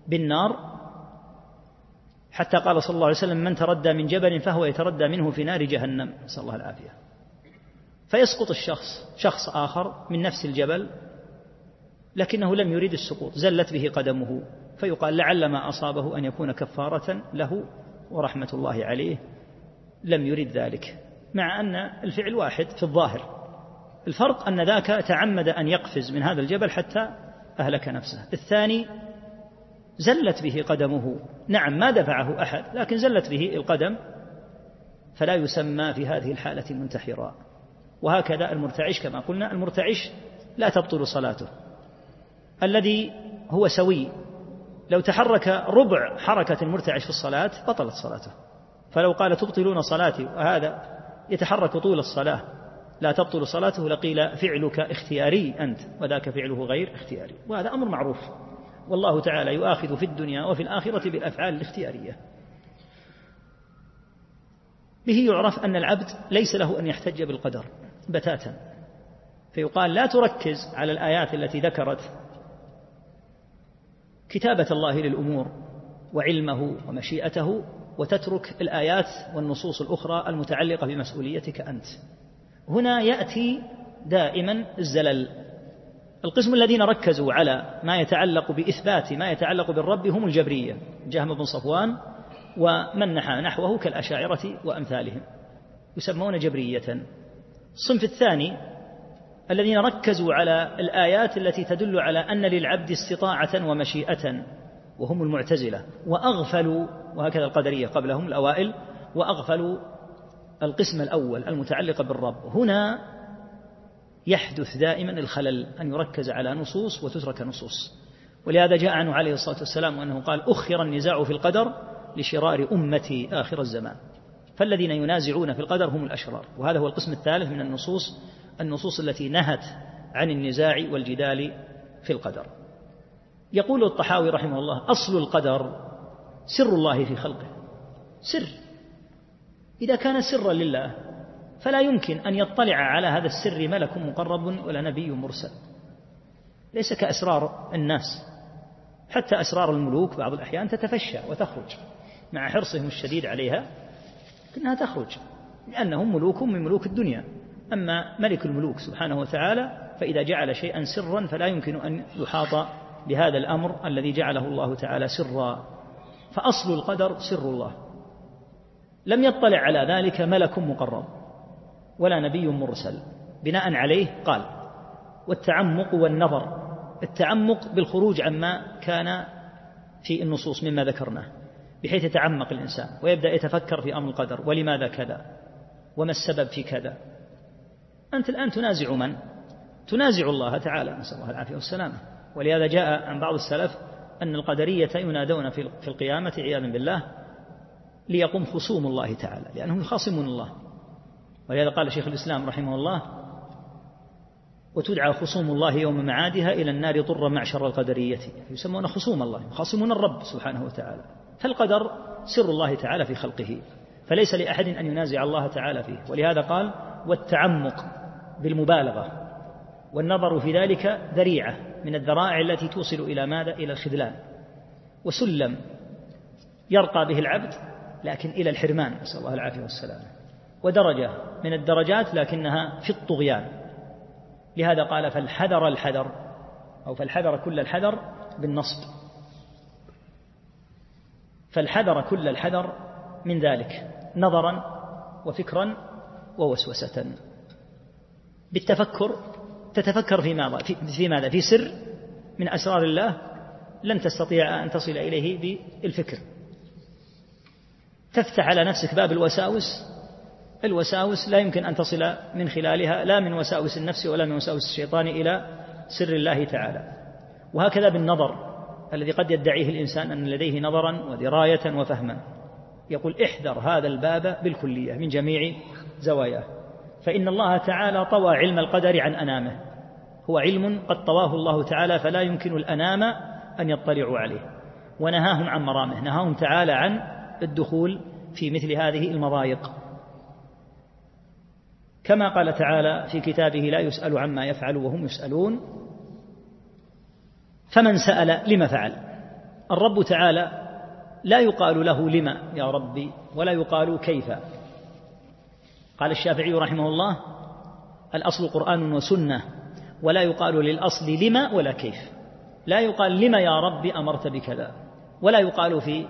بالنار حتى قال صلى الله عليه وسلم من تردى من جبل فهو يتردى منه في نار جهنم. نسأل الله العافية. فيسقط الشخص شخص آخر من نفس الجبل لكنه لم يريد السقوط زلت به قدمه. فيقال لعل ما أصابه أن يكون كفارة له ورحمة الله عليه. لم يرد ذلك مع أن الفعل واحد في الظاهر. الفرق أن ذاك تعمد أن يقفز من هذا الجبل حتى أهلك نفسه. الثاني زلت به قدمه. نعم ما دفعه أحد لكن زلت به القدم. فلا يسمى في هذه الحالة منتحرا. وهكذا المرتعش كما قلنا المرتعش لا تبطل صلاته. الذي هو سوي. لو تحرك ربع حركة المرتعش في الصلاة بطلت صلاته. فلو قال تبطلون صلاتي وهذا يتحرك طول الصلاة. لا تبطل صلاته لقيل فعلك اختياري أنت وذاك فعله غير اختياري. وهذا أمر معروف. والله تعالى يؤاخذ في الدنيا وفي الآخرة بالأفعال الاختيارية. به يعرف أن العبد ليس له أن يحتج بالقدر بتاتا. فيقال لا تركز على الآيات التي ذكرت كتابة الله للأمور وعلمه ومشيئته وتترك الآيات والنصوص الأخرى المتعلقة بمسؤوليتك أنت. هنا يأتي دائما الزلل. القسم الذين ركزوا على ما يتعلق بإثبات ما يتعلق بالرب هم الجبرية جهم بن صفوان ومن نحى نحوه كالأشاعرة وأمثالهم يسمون جبرية. الصنف الثاني الذين ركزوا على الآيات التي تدل على أن للعبد استطاعة ومشيئة وهم المعتزلة وأغفلوا وهكذا القدرية قبلهم الأوائل وأغفلوا القسم الأول المتعلق بالرب. هنا يحدث دائما الخلل أن يركز على نصوص وتترك نصوص. ولهذا جاء عنه عليه الصلاة والسلام أنه قال أخر النزاع في القدر لشرار أمتي آخر الزمان. فالذين ينازعون في القدر هم الأشرار. وهذا هو القسم الثالث من النصوص النصوص التي نهت عن النزاع والجدال في القدر. يقول الطحاوي رحمه الله أصل القدر سر الله في خلقه. سر. إذا كان سرا لله فلا يمكن أن يطلع على هذا السر ملك مقرب ولا نبي مرسل. ليس كأسرار الناس حتى أسرار الملوك بعض الأحيان تتفشى وتخرج. مع حرصهم الشديد عليها لكنها تخرج لأنهم ملوك من ملوك الدنيا. أما ملك الملوك سبحانه وتعالى فإذا جعل شيئا سرا فلا يمكن أن يحاط بهذا الأمر الذي جعله الله تعالى سرا. فأصل القدر سر الله. لم يطلع على ذلك ملك مقرب. ولا نبي مرسل. بناء عليه قال والتعمق والنظر. التعمق بالخروج عما كان في النصوص مما ذكرناه بحيث يتعمق الإنسان ويبدأ يتفكر في أمر القدر ولماذا كذا؟ وما السبب في كذا؟ أنت الآن تنازع من؟ تنازع الله تعالى نسأل الله العافية والسلامة. ولهذا جاء عن بعض السلف أن القدرية ينادون في القيامة عياذا بالله ليقوم خصوم الله تعالى لأنهم يخاصمون الله. ولهذا قال شيخ الإسلام رحمه الله وتدعى خصوم الله يوم معادها إلى النار طر معشر القدرية. يسمون خصوم الله يخاصمون الرب سبحانه وتعالى. فالقدر سر الله تعالى في خلقه فليس لأحد أن ينازع الله تعالى فيه. ولهذا قال والتعمق بالمبالغة والنظر في ذلك ذريعة من الذرائع التي توصل إلى ماذا؟ إلى الخذلان. وسلم يرقى به العبد لكن إلى الحرمان. نسأل الله العافية والسلامة. ودرجة من الدرجات لكنها في الطغيان. لهذا قال فالحذر الحذر أو فالحذر كل الحذر بالنصب. فالحذر كل الحذر من ذلك نظرا وفكرا ووسوسة. بالتفكر تتفكر في ماذا؟ في ماذا؟ في سر من أسرار الله لن تستطيع أن تصل إليه بالفكر. تفتح على نفسك باب الوساوس الوساوس لا يمكن أن تصل من خلالها لا من وساوس النفس ولا من وساوس الشيطان إلى سر الله تعالى. وهكذا بالنظر الذي قد يدعيه الإنسان أن لديه نظرا ودراية وفهما. يقول احذر هذا الباب بالكلية من جميع زواياه. فإن الله تعالى طوى علم القدر عن أنامه. هو علم قد طواه الله تعالى فلا يمكن الأنام أن يطلعوا عليه. ونهاهم عن مرامه. نهاهم تعالى عن الدخول في مثل هذه المضايق. كما قال تعالى في كتابه لا يسأل عما يفعل وهم يسألون فمن سأل لما فعل. الرب تعالى لا يقال له لما يا ربي ولا يقال كيف. قال الشافعي رحمه الله الأصل قرآن وسنة ولا يقال للأصل لما ولا كيف. لا يقال لما يا رب أمرت بكذا ولا يقال في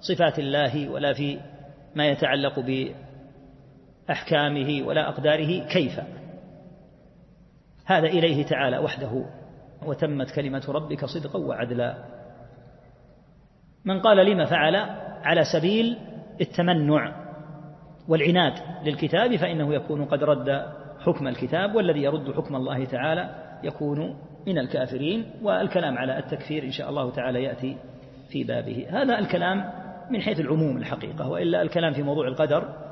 صفات الله ولا في ما يتعلق بأحكامه ولا أقداره كيف؟ هذا إليه تعالى وحده وتمت كلمة ربك صدقا وعدلا. من قال لما فعل على سبيل التمنع والعناد للكتاب فإنه يكون قد رد حكم الكتاب والذي يرد حكم الله تعالى يكون من الكافرين. والكلام على التكفير إن شاء الله تعالى يأتي في بابه. هذا الكلام من حيث العموم الحقيقة وإلا الكلام في موضوع القدر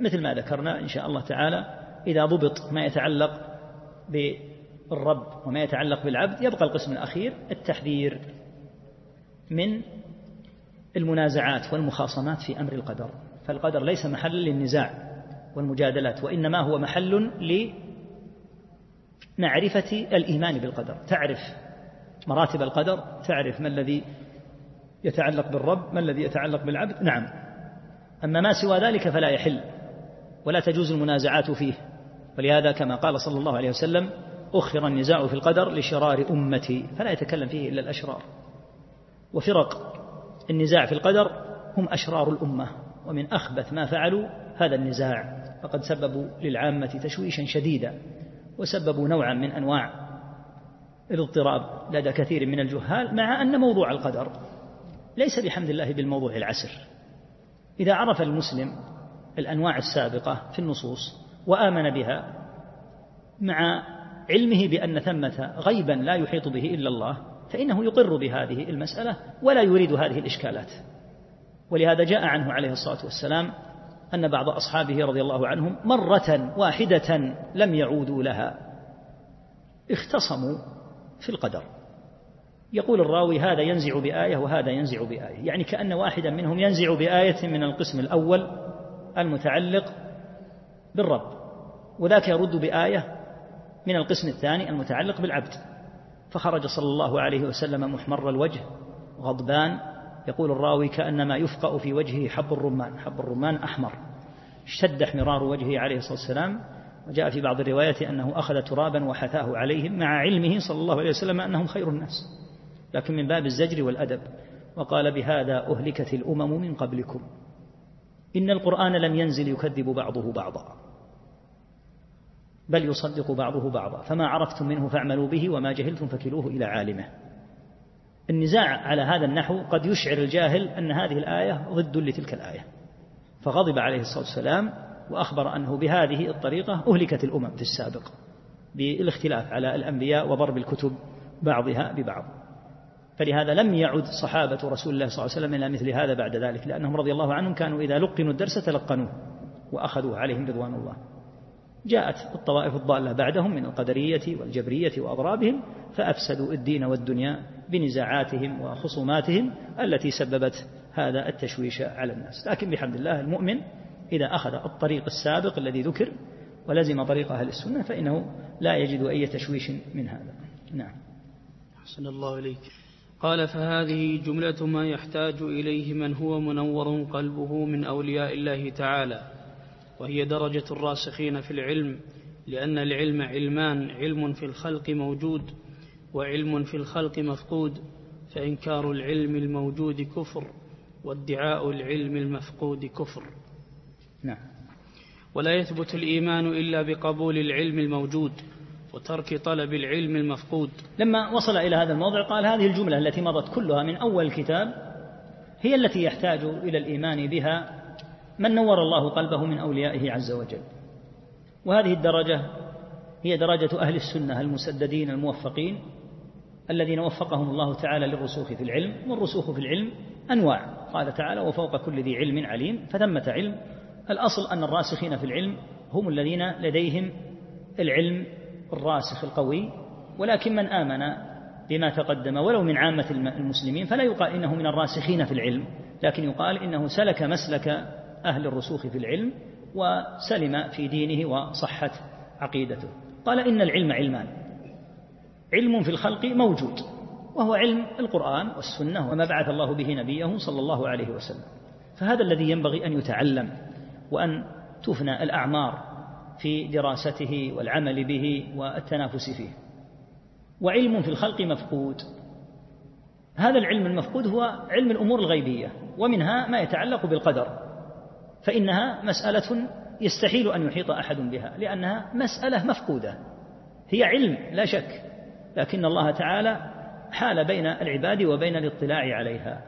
مثل ما ذكرنا إن شاء الله تعالى إذا ضبط ما يتعلق بالرب وما يتعلق بالعبد يبقى القسم الأخير التحذير من المنازعات والمخاصمات في أمر القدر. فالقدر ليس محلا للنزاع والمجادلات وإنما هو محل لمعرفة الإيمان بالقدر. تعرف مراتب القدر تعرف ما الذي يتعلق بالرب ما الذي يتعلق بالعبد نعم. أما ما سوى ذلك فلا يحل. ولا تجوز المنازعات فيه. ولهذا كما قال صلى الله عليه وسلم أخر النزاع في القدر لشرار أمتي. فلا يتكلم فيه إلا الأشرار. وفرق النزاع في القدر هم أشرار الأمة. ومن أخبث ما فعلوا هذا النزاع. فقد سببوا للعامة تشويشا شديدا. وسببوا نوعا من أنواع الاضطراب لدى كثير من الجهال مع أن موضوع القدر ليس بحمد الله بالموضوع العسر. إذا عرف المسلم الأنواع السابقة في النصوص وآمن بها مع علمه بأن ثمة غيبا لا يحيط به إلا الله فإنه يقر بهذه المسألة ولا يريد هذه الإشكالات. ولهذا جاء عنه عليه الصلاة والسلام أن بعض أصحابه رضي الله عنهم مرة واحدة لم يعودوا لها. اختصموا في القدر. يقول الراوي هذا ينزع بآية وهذا ينزع بآية يعني كأن واحدا منهم ينزع بآية من القسم الأول المتعلق بالرب وذاك يرد بآية من القسم الثاني المتعلق بالعبد. فخرج صلى الله عليه وسلم محمر الوجه غضبان يقول الراوي كأنما يفقأ في وجهه حب الرمان حب الرمان أحمر. اشتد احمرار وجهه عليه الصلاة والسلام وجاء في بعض الروايات أنه أخذ ترابا وحثاه عليهم مع علمه صلى الله عليه وسلم أنهم خير الناس. لكن من باب الزجر والأدب وقال بهذا أهلكت الأمم من قبلكم. إن القرآن لم ينزل يكذب بعضه بعضا بل يصدق بعضه بعضا فما عرفتم منه فاعملوا به وما جهلتم فكلوه إلى عالمه. النزاع على هذا النحو قد يشعر الجاهل أن هذه الآية ضد لتلك الآية. فغضب عليه الصلاة والسلام وأخبر أنه بهذه الطريقة أهلكت الأمم في السابق بالإختلاف على الأنبياء وضرب الكتب بعضها ببعض. فلهذا لم يعد صحابة رسول الله صلى الله عليه وسلم إلى مثل هذا بعد ذلك لأنهم رضي الله عنهم كانوا إذا لقنوا الدرس تلقنوه وأخذوه عليهم رضوان الله. جاءت الطوائف الضالة بعدهم من القدرية والجبرية وأضرابهم فأفسدوا الدين والدنيا بنزاعاتهم وخصوماتهم التي سببت هذا التشويش على الناس. لكن بحمد الله المؤمن إذا أخذ الطريق السابق الذي ذكر ولزم طريق أهل السنة فإنه لا يجد أي تشويش من هذا. نعم. أحسن الله إليك. قال فهذه جملة ما يحتاج إليه من هو منور قلبه من أولياء الله تعالى وهي درجة الراسخين في العلم لأن العلم علمان علم في الخلق موجود وعلم في الخلق مفقود فإنكار العلم الموجود كفر وادعاء العلم المفقود كفر. نعم. ولا يثبت الإيمان إلا بقبول العلم الموجود. وترك طلب العلم المفقود. لما وصل إلى هذا الموضع قال هذه الجملة التي مضت كلها من أول الكتاب هي التي يحتاج إلى الإيمان بها من نور الله قلبه من أوليائه عز وجل. وهذه الدرجة هي درجة أهل السنة المسددين الموفقين الذين وفقهم الله تعالى للرسوخ في العلم والرسوخ في العلم أنواع. قال تعالى وفوق كل ذي علم عليم. فثمة علم. الأصل أن الراسخين في العلم هم الذين لديهم العلم الراسخ القوي ولكن من آمن بما تقدم ولو من عامة المسلمين فلا يقال إنه من الراسخين في العلم لكن يقال إنه سلك مسلك أهل الرسوخ في العلم وسلم في دينه وصحت عقيدته. قال إن العلم علمان. علم في الخلق موجود وهو علم القرآن والسنة وما بعث الله به نبيه صلى الله عليه وسلم. فهذا الذي ينبغي أن يتعلم وأن تفنى الأعمار في دراسته والعمل به والتنافس فيه. وعلم في الخلق مفقود. هذا العلم المفقود هو علم الأمور الغيبية ومنها ما يتعلق بالقدر. فإنها مسألة يستحيل أن يحيط أحد بها لأنها مسألة مفقودة. هي علم لا شك. لكن الله تعالى حال بين العباد وبين الاطلاع عليها.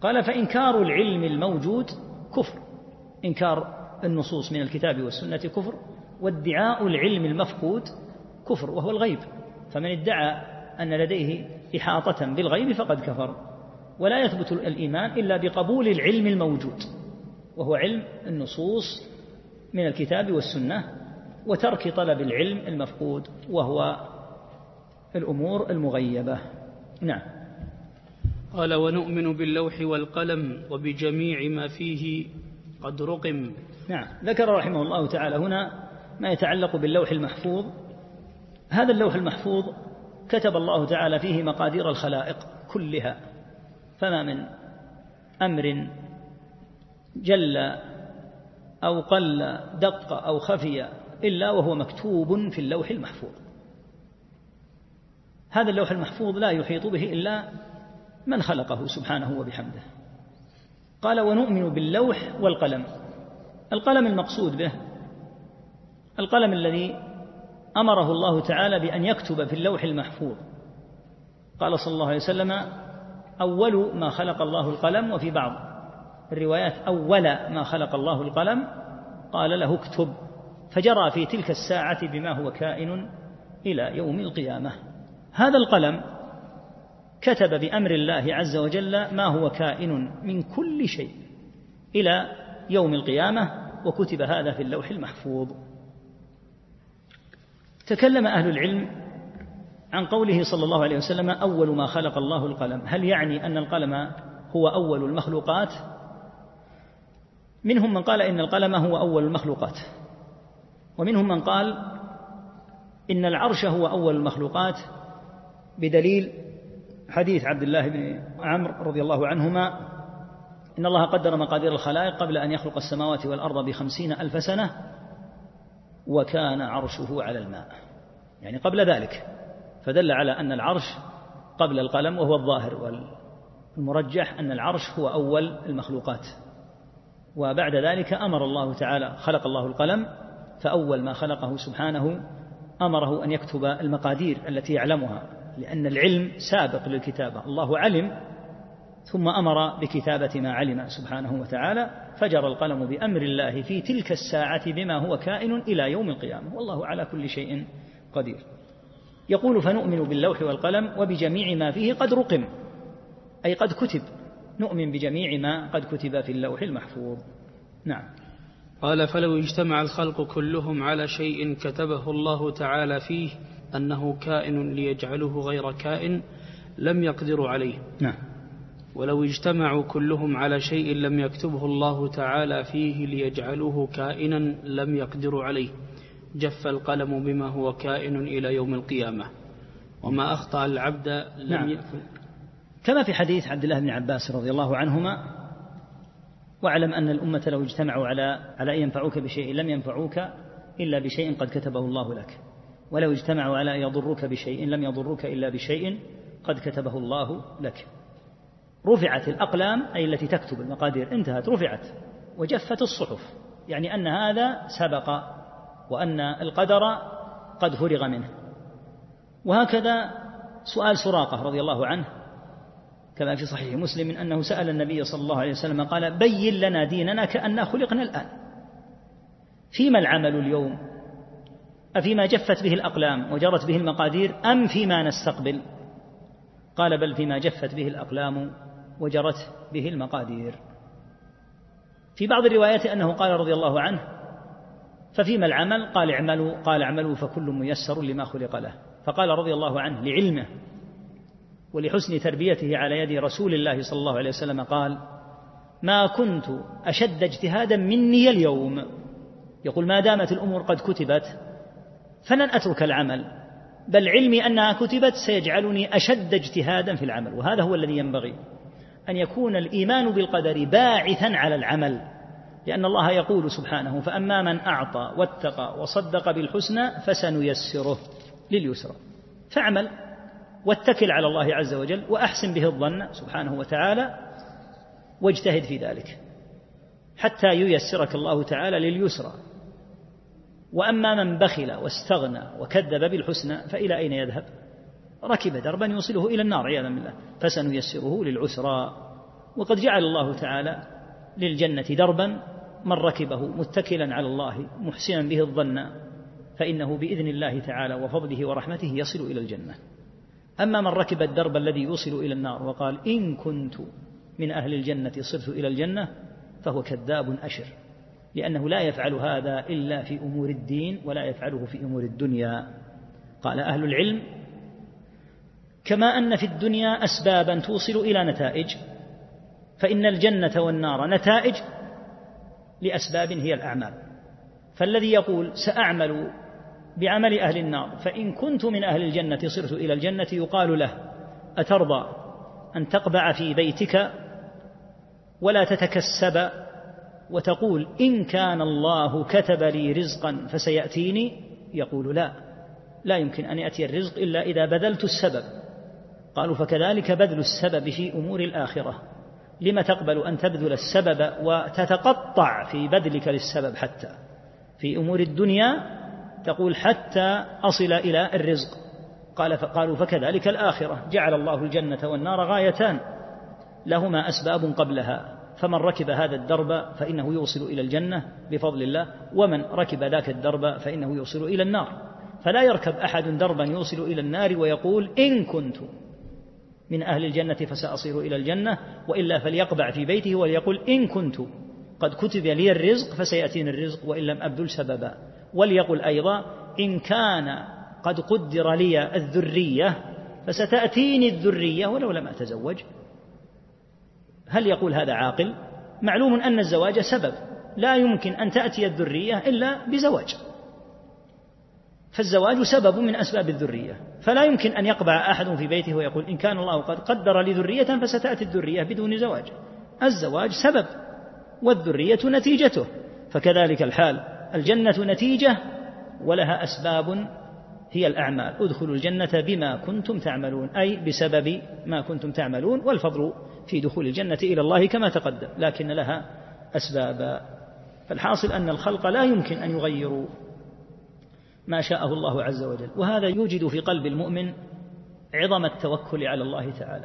قال فإنكار العلم الموجود كفر إنكار النصوص من الكتاب والسنة كفر وادعاء العلم المفقود كفر وهو الغيب. فمن ادعى أن لديه إحاطة بالغيب فقد كفر. ولا يثبت الإيمان إلا بقبول العلم الموجود وهو علم النصوص من الكتاب والسنة وترك طلب العلم المفقود وهو الأمور المغيبة. نعم. قال ونؤمن باللوح والقلم وبجميع ما فيه قد رقم. نعم. ذكر رحمه الله تعالى هنا ما يتعلق باللوح المحفوظ. هذا اللوح المحفوظ كتب الله تعالى فيه مقادير الخلائق كلها. فما من أمر جل أو قل دق أو خفي إلا وهو مكتوب في اللوح المحفوظ. هذا اللوح المحفوظ لا يحيط به إلا من خلقه سبحانه وبحمده. قال ونؤمن باللوح والقلم. القلم المقصود به. القلم الذي أمره الله تعالى بأن يكتب في اللوح المحفوظ. قال صلى الله عليه وسلم أول ما خلق الله القلم وفي بعض الروايات أول ما خلق الله القلم قال له اكتب. فجرى في تلك الساعة بما هو كائن إلى يوم القيامة. هذا القلم كتب بأمر الله عز وجل ما هو كائن من كل شيء إلى يوم القيامة وكتب هذا في اللوح المحفوظ. تكلم أهل العلم عن قوله صلى الله عليه وسلم أول ما خلق الله القلم. هل يعني أن القلم هو أول المخلوقات؟ منهم من قال إن القلم هو أول المخلوقات. ومنهم من قال إن العرش هو أول المخلوقات بدليل حديث عبد الله بن عمرو رضي الله عنهما إن الله قدر مقادير الخلائق قبل أن يخلق السماوات والأرض بخمسين ألف سنة وكان عرشه على الماء. يعني قبل ذلك فدل على أن العرش قبل القلم وهو الظاهر والمرجح أن العرش هو أول المخلوقات. وبعد ذلك أمر الله تعالى خلق الله القلم فأول ما خلقه سبحانه أمره أن يكتب المقادير التي يعلمها. لأن العلم سابق للكتابة. الله علم ثم أمر بكتابة ما علم سبحانه وتعالى فجر القلم بأمر الله في تلك الساعة بما هو كائن إلى يوم القيامة. والله على كل شيء قدير. يقول فنؤمن باللوح والقلم وبجميع ما فيه قد رقم. أي قد كتب. نؤمن بجميع ما قد كتب في اللوح المحفوظ. نعم. قال فلو اجتمع الخلق كلهم على شيء كتبه الله تعالى فيه أنه كائن ليجعله غير كائن لم يقدروا عليه. نعم. ولو اجتمعوا كلهم على شيء لم يكتبه الله تعالى فيه ليجعلوه كائنا لم يقدروا عليه. جف القلم بما هو كائن إلى يوم القيامة. وما أخطأ العبد لم نعم. يكن. كما في حديث عبد الله بن عباس رضي الله عنهما واعلم أن الأمة لو اجتمعوا على على أن ينفعوك بشيء لم ينفعوك إلا بشيء قد كتبه الله لك. ولو اجتمعوا على أن يضروك بشيء لم يضروك إلا بشيء قد كتبه الله لك. رفعت الأقلام أي التي تكتب المقادير انتهت رفعت وجفت الصحف. يعني أن هذا سبق وأن القدر قد فرغ منه. وهكذا سؤال سراقة رضي الله عنه كما في صحيح مسلم أنه سأل النبي صلى الله عليه وسلم قال بين لنا ديننا كأننا خلقنا الآن. فيما العمل اليوم؟ أفيما جفت به الأقلام وجرت به المقادير أم فيما نستقبل؟ قال بل فيما جفت به الأقلام وجرت به المقادير. في بعض الروايات أنه قال رضي الله عنه ففيما العمل؟ قال اعملوا قال اعملوا فكل ميسر لما خلق له. فقال رضي الله عنه لعلمه ولحسن تربيته على يد رسول الله صلى الله عليه وسلم قال ما كنت أشد اجتهادا مني اليوم. يقول ما دامت الأمور قد كتبت فلن أترك العمل بل علمي أنها كتبت سيجعلني أشد اجتهادا في العمل وهذا هو الذي ينبغي أن يكون الإيمان بالقدر باعثا على العمل لأن الله يقول سبحانه فأما من أعطى واتقى وصدق بالحسنى فسنيسره لليسرى. فاعمل واتكل على الله عز وجل وأحسن به الظن سبحانه وتعالى واجتهد في ذلك حتى ييسرك الله تعالى لليسرى. وأما من بخل واستغنى وكذب بالحسنى فإلى أين يذهب؟ ركب دربا يوصله إلى النار عياذا بالله. فسنيسره للعسرى. وقد جعل الله تعالى للجنة دربا من ركبه متكلا على الله محسنا به الظن. فإنه بإذن الله تعالى وفضله ورحمته يصل إلى الجنة. أما من ركب الدرب الذي يوصل إلى النار وقال إن كنت من أهل الجنة صرت إلى الجنة فهو كذاب أشر. لأنه لا يفعل هذا إلا في أمور الدين ولا يفعله في أمور الدنيا. قال أهل العلم كما أن في الدنيا أسبابا توصل إلى نتائج فإن الجنة والنار نتائج لأسباب هي الأعمال. فالذي يقول سأعمل بعمل أهل النار فإن كنت من أهل الجنة صرت إلى الجنة يقال له أترضى أن تقبع في بيتك ولا تتكسب وتقول إن كان الله كتب لي رزقا فسيأتيني يقول لا. لا يمكن أن يأتي الرزق إلا إذا بذلت السبب. قالوا فكذلك بذل السبب في أمور الآخرة. لم تقبل أن تبذل السبب وتتقطع في بذلك للسبب حتى؟ في أمور الدنيا تقول حتى أصل إلى الرزق. قال قالوا فكذلك الآخرة. جعل الله الجنة والنار غايتان. لهما أسباب قبلها. فمن ركب هذا الدرب فإنه يوصل إلى الجنة بفضل الله ومن ركب ذاك الدرب فإنه يوصل إلى النار. فلا يركب أحد دربا يوصل إلى النار ويقول إن كنت من أهل الجنة فسأصير إلى الجنة وإلا فليقبع في بيته وليقول إن كنت قد كتب لي الرزق فسيأتيني الرزق وإن لم أبذل سببا. وليقل أيضا إن كان قد قدر لي الذرية فستأتيني الذرية ولو لم أتزوج. هل يقول هذا عاقل؟ معلوم أن الزواج سبب. لا يمكن أن تأتي الذرية إلا بزواج. فالزواج سبب من أسباب الذرية. فلا يمكن أن يقبع أحد في بيته ويقول إن كان الله قد قدر لي ذرية فستأتي الذرية بدون زواج. الزواج سبب والذرية نتيجته. فكذلك الحال. الجنة نتيجة ولها أسباب هي الأعمال. ادخلوا الجنة بما كنتم تعملون أي بسبب ما كنتم تعملون والفضل في دخول الجنة إلى الله كما تقدم لكن لها أسبابا فالحاصل أن الخلق لا يمكن أن يغيروا ما شاءه الله عز وجل وهذا يوجد في قلب المؤمن عظم التوكل على الله تعالى.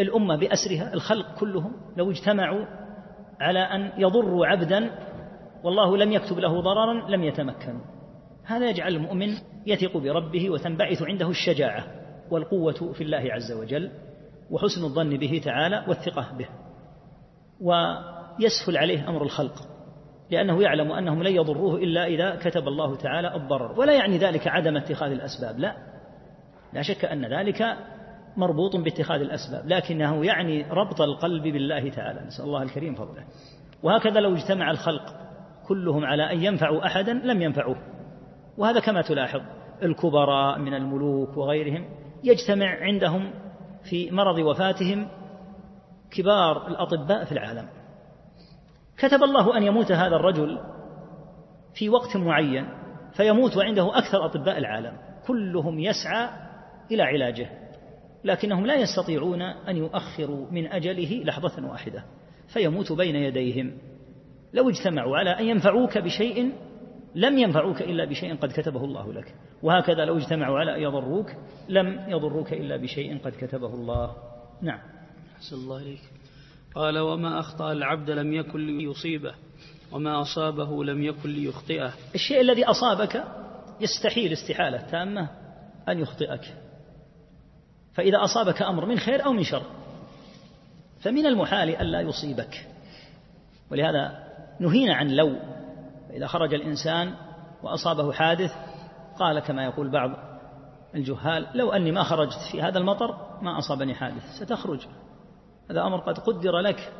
الأمة بأسرها الخلق كلهم لو اجتمعوا على أن يضروا عبدا والله لم يكتب له ضررا لم يتمكنوا. هذا يجعل المؤمن يثق بربه وتنبعث عنده الشجاعة والقوة في الله عز وجل. وحسن الظن به تعالى والثقة به. ويسهل عليه أمر الخلق لأنه يعلم أنهم لن يضروه إلا إذا كتب الله تعالى الضرر. ولا يعني ذلك عدم اتخاذ الأسباب لا. لا شك أن ذلك مربوط باتخاذ الأسباب لكنه يعني ربط القلب بالله تعالى. نسأل الله الكريم فضله. وهكذا لو اجتمع الخلق كلهم على أن ينفعوا أحدا لم ينفعوه. وهذا كما تلاحظ الكبراء من الملوك وغيرهم يجتمع عندهم في مرض وفاتهم كبار الأطباء في العالم. كتب الله أن يموت هذا الرجل في وقت معين فيموت وعنده أكثر أطباء العالم. كلهم يسعى إلى علاجه لكنهم لا يستطيعون أن يؤخروا من أجله لحظة واحدة فيموت بين يديهم. لو اجتمعوا على أن ينفعوك بشيء لم ينفعوك إلا بشيء قد كتبه الله لك. وهكذا لو اجتمعوا على أن يضروك لم يضروك إلا بشيء قد كتبه الله. نعم. حسن الله إليك. قال وما أخطأ العبد لم يكن ليصيبه وما أصابه لم يكن ليخطئه. الشيء الذي أصابك يستحيل استحالة تامة أن يخطئك. فإذا أصابك أمر من خير أو من شر فمن المحال ألا يصيبك. ولهذا نهينا عن لو فإذا خرج الإنسان وأصابه حادث قال كما يقول بعض الجهال لو أني ما خرجت في هذا المطر ما أصابني حادث ستخرج. هذا أمر قد قدر لك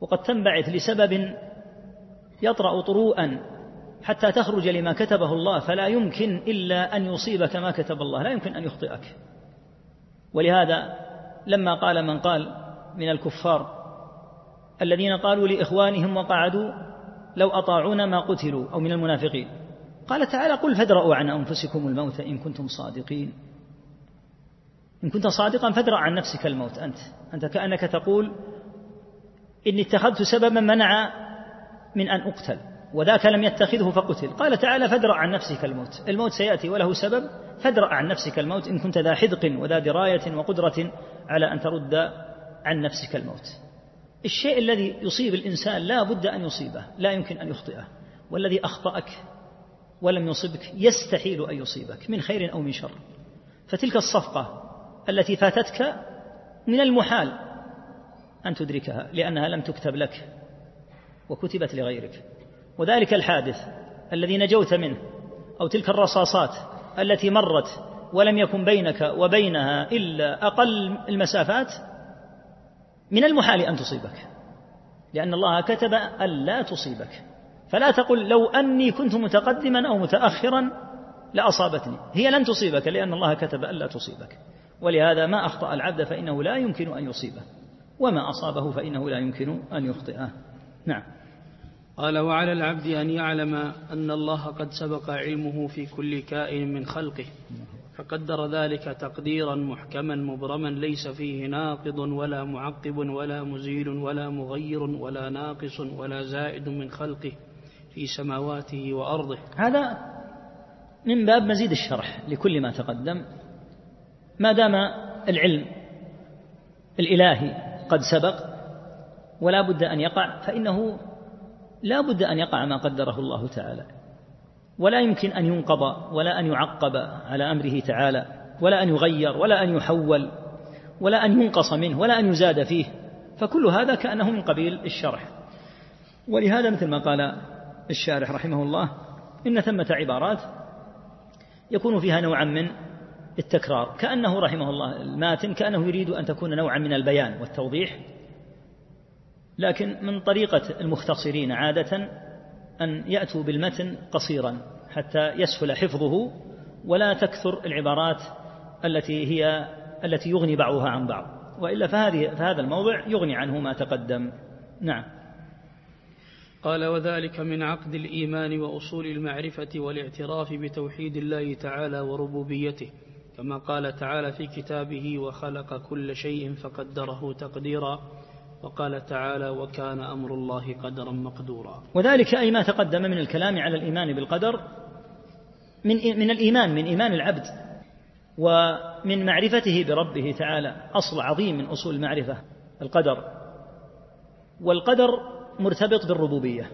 وقد تنبعث لسبب يطرأ طروءا حتى تخرج لما كتبه الله فلا يمكن إلا أن يصيبك ما كتب الله لا يمكن أن يخطئك. ولهذا لما قال من قال من الكفار الذين قالوا لإخوانهم وقعدوا لو أطاعونا ما قتلوا أو من المنافقين. قال تعالى قل فادرأوا عن أنفسكم الموت إن كنتم صادقين. إن كنت صادقا فادرأ عن نفسك الموت أنت. أنت كأنك تقول إني اتخذت سببا منع من أن أقتل وذاك لم يتخذه فقتل. قال تعالى فادرأ عن نفسك الموت. الموت سيأتي وله سبب. فادرأ عن نفسك الموت إن كنت ذا حذق وذا دراية وقدرة على أن ترد عن نفسك الموت. الشيء الذي يصيب الإنسان لا بد أن يصيبه لا يمكن أن يخطئه. والذي أخطأك ولم يصبك يستحيل أن يصيبك من خير أو من شر. فتلك الصفقة التي فاتتك من المحال أن تدركها لأنها لم تكتب لك وكتبت لغيرك. وذلك الحادث الذي نجوت منه أو تلك الرصاصات التي مرت ولم يكن بينك وبينها إلا أقل المسافات من المحال أن تصيبك. لأن الله كتب ألا تصيبك. فلا تقل لو أني كنت متقدما أو متأخرا لأصابتني. هي لن تصيبك لأن الله كتب ألا تصيبك. ولهذا ما أخطأ العبد فإنه لا يمكن أن يصيبه. وما أصابه فإنه لا يمكن أن يخطئه. نعم. قال وعلى العبد أن يعلم أن الله قد سبق علمه في كل كائن من خلقه. فقدر ذلك تقديرا محكما مبرما ليس فيه ناقض ولا معقب ولا مزيل ولا مغير ولا ناقص ولا زائد من خلقه في سماواته وأرضه. هذا من باب مزيد الشرح لكل ما تقدم. ما دام العلم الإلهي قد سبق ولا بد أن يقع فإنه لا بد أن يقع ما قدره الله تعالى. ولا يمكن أن ينقض ولا أن يعقب على أمره تعالى ولا أن يغير ولا أن يحول ولا أن ينقص منه ولا أن يزاد فيه. فكل هذا كأنه من قبيل الشرح. ولهذا مثل ما قال الشارح رحمه الله إن ثمة عبارات يكون فيها نوعا من التكرار. كأنه رحمه الله الماتن كأنه يريد أن تكون نوعا من البيان والتوضيح لكن من طريقة المختصرين عادة أن يأتوا بالمتن قصيرا حتى يسهل حفظه ولا تكثر العبارات التي هي التي يغني بعضها عن بعض. وإلا فهذه فهذا الموضع يغني عنه ما تقدم. نعم. قال وذلك من عقد الإيمان وأصول المعرفة والاعتراف بتوحيد الله تعالى وربوبيته كما قال تعالى في كتابه وخلق كل شيء فقدره تقديرا وقال تعالى وكان أمر الله قدرا مقدورا. وذلك أي ما تقدم من الكلام على الإيمان بالقدر من من الإيمان من إيمان العبد ومن معرفته بربه تعالى. أصل عظيم من أصول المعرفة القدر. والقدر مرتبط بالربوبية.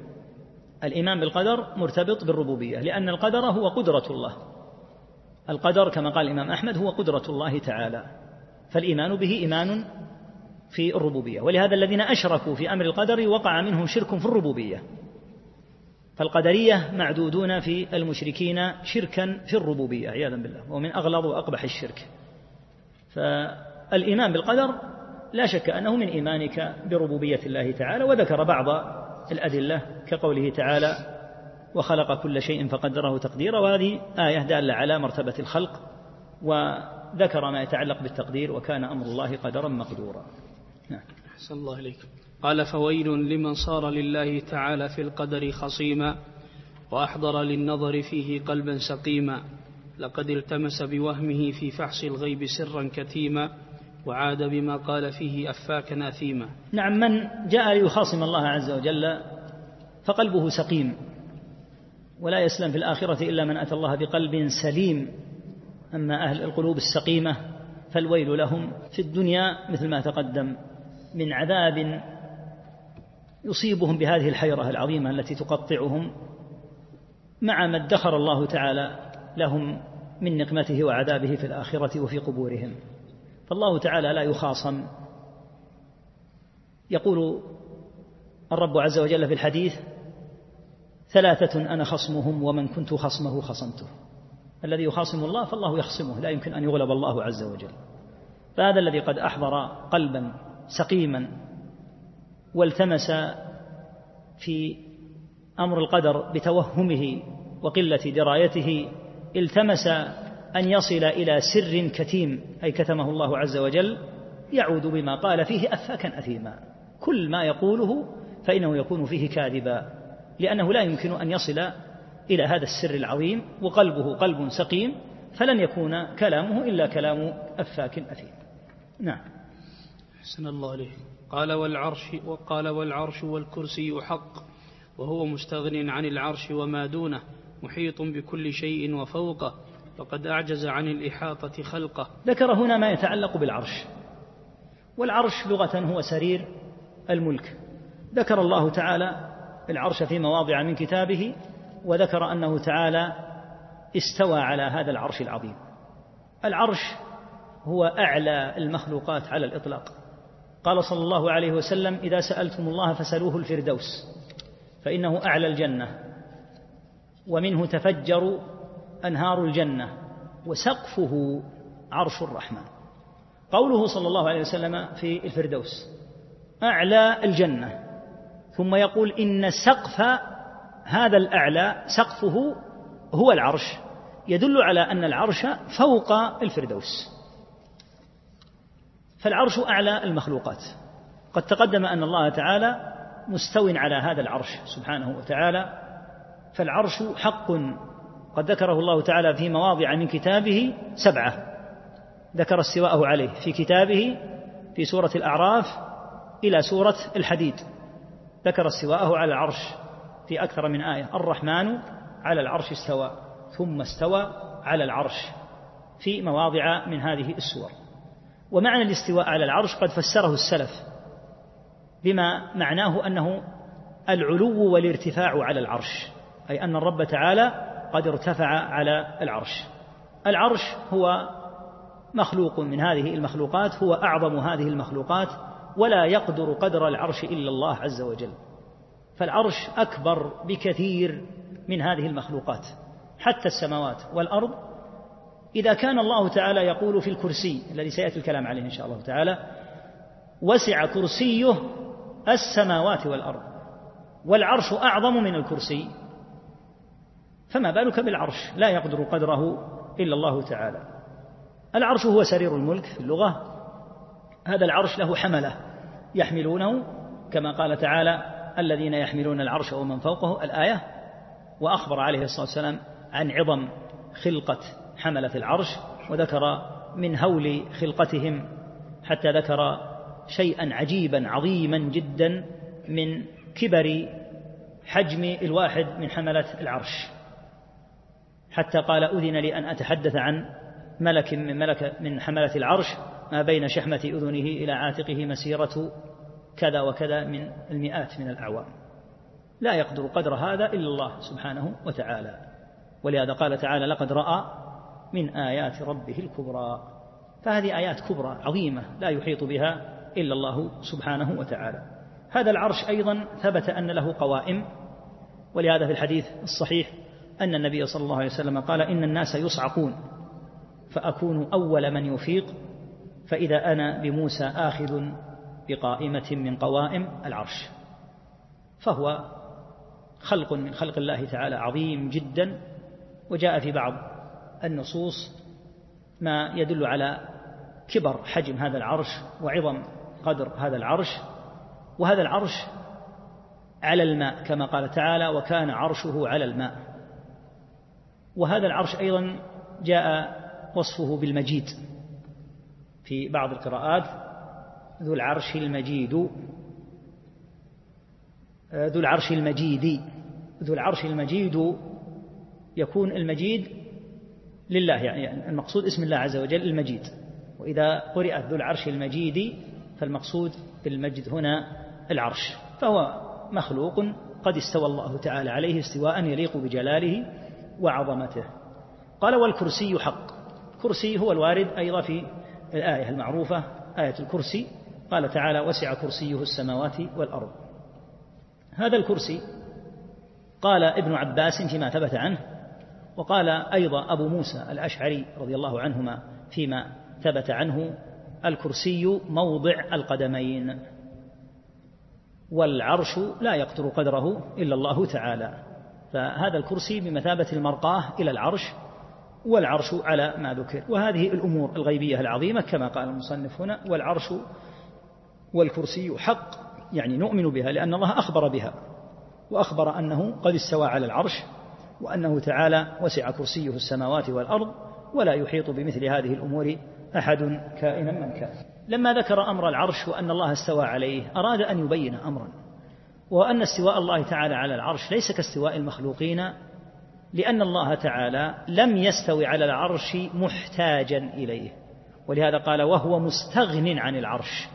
الإيمان بالقدر مرتبط بالربوبية لأن القدر هو قدرة الله. القدر كما قال الإمام أحمد هو قدرة الله تعالى. فالإيمان به إيمان في الربوبية. ولهذا الذين أشركوا في أمر القدر وقع منهم شرك في الربوبية. فالقدرية معدودون في المشركين شركا في الربوبية عياذا بالله. ومن أغلظ وأقبح الشرك. فالإيمان بالقدر لا شك أنه من إيمانك بربوبية الله تعالى. وذكر بعض الأدلة كقوله تعالى وخلق كل شيء فقدره تقديرا وهذه آية دالة على مرتبة الخلق وذكر ما يتعلق بالتقدير وكان أمر الله قدرا مقدورا. نعم. أحسن الله إليك. قال فويل لمن صار لله تعالى في القدر خصيما وأحضر للنظر فيه قلبا سقيما. لقد التمس بوهمه في فحص الغيب سرا كتيما وعاد بما قال فيه أفاكا أثيما نعم من جاء ليخاصم الله عز وجل فقلبه سقيم ولا يسلم في الآخرة إلا من أتى الله بقلب سليم. أما أهل القلوب السقيمة فالويل لهم في الدنيا مثل ما تقدم. من عذاب يصيبهم بهذه الحيرة العظيمة التي تقطعهم مع ما ادخر الله تعالى لهم من نقمته وعذابه في الآخرة وفي قبورهم. فالله تعالى لا يخاصم. يقول الرب عز وجل في الحديث ثلاثة أنا خصمهم ومن كنت خصمه خصمته. الذي يخاصم الله فالله يخصمه لا يمكن أن يغلب الله عز وجل. فهذا الذي قد أحضر قلبا سقيما والتمس في أمر القدر بتوهمه وقلة درايته التمس أن يصل إلى سر كتيم أي كتمه الله عز وجل يعود بما قال فيه أفاكا أثيما. كل ما يقوله فإنه يكون فيه كاذبا لأنه لا يمكن أن يصل إلى هذا السر العظيم وقلبه قلب سقيم فلن يكون كلامه إلا كلام أفاك أثيم. نعم. حسن الله عليه قال والعرش وقال والعرش والكرسي حق وهو مستغن عن العرش وما دونه محيط بكل شيء وفوقه فقد أعجز عن الإحاطة خلقه. ذكر هنا ما يتعلق بالعرش. والعرش لغة هو سرير الملك. ذكر الله تعالى العرش في مواضع من كتابه وذكر أنه تعالى استوى على هذا العرش العظيم. العرش هو أعلى المخلوقات على الإطلاق. قال صلى الله عليه وسلم إذا سألتم الله فسلوه الفردوس فإنه أعلى الجنة ومنه تفجر أنهار الجنة وسقفه عرش الرحمن. قوله صلى الله عليه وسلم في الفردوس أعلى الجنة. ثم يقول إن سقف هذا الأعلى سقفه هو العرش يدل على أن العرش فوق الفردوس. فالعرش أعلى المخلوقات. قد تقدم أن الله تعالى مستو على هذا العرش سبحانه وتعالى فالعرش حق. قد ذكره الله تعالى في مواضع من كتابه سبعة. ذكر استواءه عليه في كتابه في سورة الأعراف إلى سورة الحديد. ذكر استواءه على العرش في أكثر من آية. الرحمن على العرش استوى ثم استوى على العرش في مواضع من هذه السور. ومعنى الاستواء على العرش قد فسره السلف بما معناه أنه العلو والارتفاع على العرش أي أن الرب تعالى قد ارتفع على العرش. العرش هو مخلوق من هذه المخلوقات هو أعظم هذه المخلوقات ولا يقدر قدر العرش إلا الله عز وجل. فالعرش أكبر بكثير من هذه المخلوقات حتى السماوات والأرض إذا كان الله تعالى يقول في الكرسي الذي سيأتي الكلام عليه إن شاء الله تعالى وسع كرسيه السماوات والأرض والعرش أعظم من الكرسي. فما بالك بالعرش؟ لا يقدر قدره إلا الله تعالى. العرش هو سرير الملك في اللغة. هذا العرش له حملة يحملونه كما قال تعالى الذين يحملون العرش ومن فوقه الآية وأخبر عليه الصلاة والسلام عن عظم خلقة حملة العرش وذكر من هول خلقتهم حتى ذكر شيئا عجيبا عظيما جدا من كبر حجم الواحد من حملة العرش. حتى قال أذن لي أن أتحدث عن ملك من ملك من حملة العرش ما بين شحمة أذنه إلى عاتقه مسيرة كذا وكذا من المئات من الأعوام. لا يقدر قدر هذا إلا الله سبحانه وتعالى. ولهذا قال تعالى لقد رأى من آيات ربه الكبرى. فهذه آيات كبرى عظيمة لا يحيط بها إلا الله سبحانه وتعالى. هذا العرش أيضا ثبت أن له قوائم ولهذا في الحديث الصحيح أن النبي صلى الله عليه وسلم قال إن الناس يصعقون فأكون أول من يفيق فإذا أنا بموسى آخذ بقائمة من قوائم العرش. فهو خلق من خلق الله تعالى عظيم جدا وجاء في بعض النصوص ما يدل على كبر حجم هذا العرش وعظم قدر هذا العرش وهذا العرش على الماء كما قال تعالى وكان عرشه على الماء وهذا العرش أيضا جاء وصفه بالمجيد في بعض القراءات ذو العرش المجيد ذو العرش المجيد ذو العرش المجيد يكون المجيد لله يعني المقصود اسم الله عز وجل المجيد. وإذا قرأت ذو العرش المجيد فالمقصود بالمجد هنا العرش. فهو مخلوق قد استوى الله تعالى عليه استواء يليق بجلاله وعظمته. قال والكرسي حق. كرسي هو الوارد أيضا في الآية المعروفة آية الكرسي. قال تعالى وسع كرسيه السماوات والأرض. هذا الكرسي قال ابن عباس فيما ثبت عنه وقال أيضا أبو موسى الأشعري رضي الله عنهما فيما ثبت عنه الكرسي موضع القدمين والعرش لا يقدر قدره إلا الله تعالى. فهذا الكرسي بمثابة المرقاة إلى العرش والعرش على ما ذكر. وهذه الأمور الغيبية العظيمة كما قال المصنف هنا والعرش والكرسي حق يعني نؤمن بها لأن الله أخبر بها وأخبر أنه قد استوى على العرش وأنه تعالى وسع كرسيه السماوات والأرض ولا يحيط بمثل هذه الأمور أحد كائنا من كان. لما ذكر أمر العرش وأن الله استوى عليه أراد أن يبين أمرا وأن استواء الله تعالى على العرش ليس كاستواء المخلوقين لأن الله تعالى لم يستوي على العرش محتاجا إليه. ولهذا قال وهو مستغن عن العرش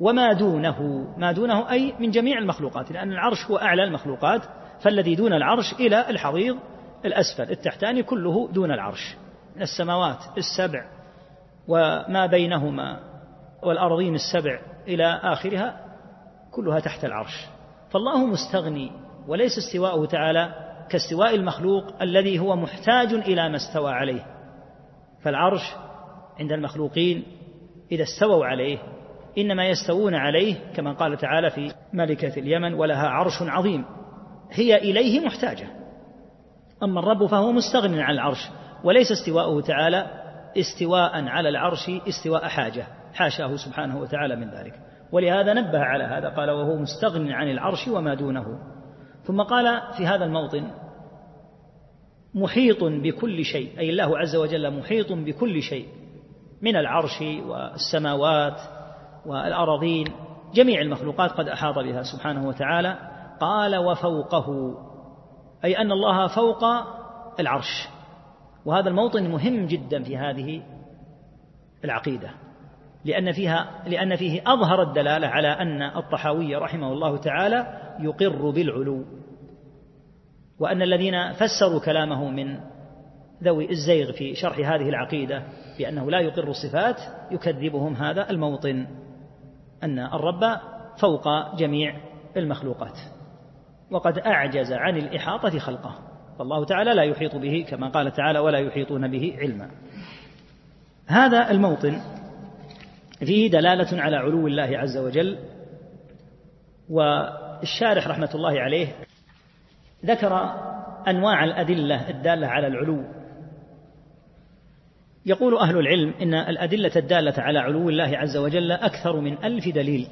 وما دونه. ما دونه أي من جميع المخلوقات لأن العرش هو أعلى المخلوقات فالذي دون العرش إلى الحضيض الأسفل التحتاني كله دون العرش. من السماوات السبع وما بينهما والأرضين السبع إلى آخرها كلها تحت العرش. فالله مستغني وليس استواءه تعالى كاستواء المخلوق الذي هو محتاج إلى ما استوى عليه. فالعرش عند المخلوقين إذا استووا عليه إنما يستوون عليه كما قال تعالى في ملكة اليمن ولها عرش عظيم. هي إليه محتاجة. أما الرب فهو مستغن عن العرش وليس استواءه تعالى استواء على العرش استواء حاجة حاشاه سبحانه وتعالى من ذلك. ولهذا نبه على هذا قال وهو مستغن عن العرش وما دونه. ثم قال في هذا الموطن محيط بكل شيء أي الله عز وجل محيط بكل شيء من العرش والسماوات والأراضين جميع المخلوقات قد أحاط بها سبحانه وتعالى قال وفوقه أي أن الله فوق العرش. وهذا الموطن مهم جدا في هذه العقيدة لأن فيها لأن فيه أظهر الدلالة على أن الطحاوي رحمه الله تعالى يقر بالعلو وأن الذين فسروا كلامه من ذوي الزيغ في شرح هذه العقيدة بأنه لا يقر الصفات يكذبهم هذا الموطن أن الرب فوق جميع المخلوقات. وقد أعجز عن الإحاطة خلقه. فالله تعالى لا يحيط به كما قال تعالى ولا يحيطون به علما. هذا الموطن فيه دلالة على علو الله عز وجل والشارح رحمة الله عليه ذكر أنواع الأدلة الدالة على العلو. يقول أهل العلم إن الأدلة الدالة على علو الله عز وجل أكثر من ألف دليل.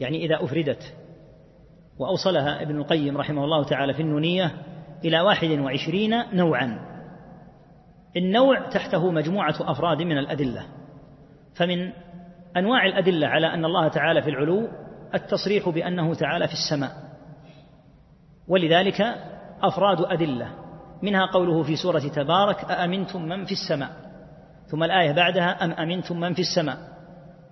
يعني إذا أفردت وأوصلها ابن القيم رحمه الله تعالى في النونية إلى واحد وعشرين نوعا. النوع تحته مجموعة أفراد من الأدلة. فمن أنواع الأدلة على أن الله تعالى في العلو التصريح بأنه تعالى في السماء. ولذلك أفراد أدلة. منها قوله في سورة تبارك أأمنتم من في السماء؟ ثم الآية بعدها أم أمنتم من في السماء؟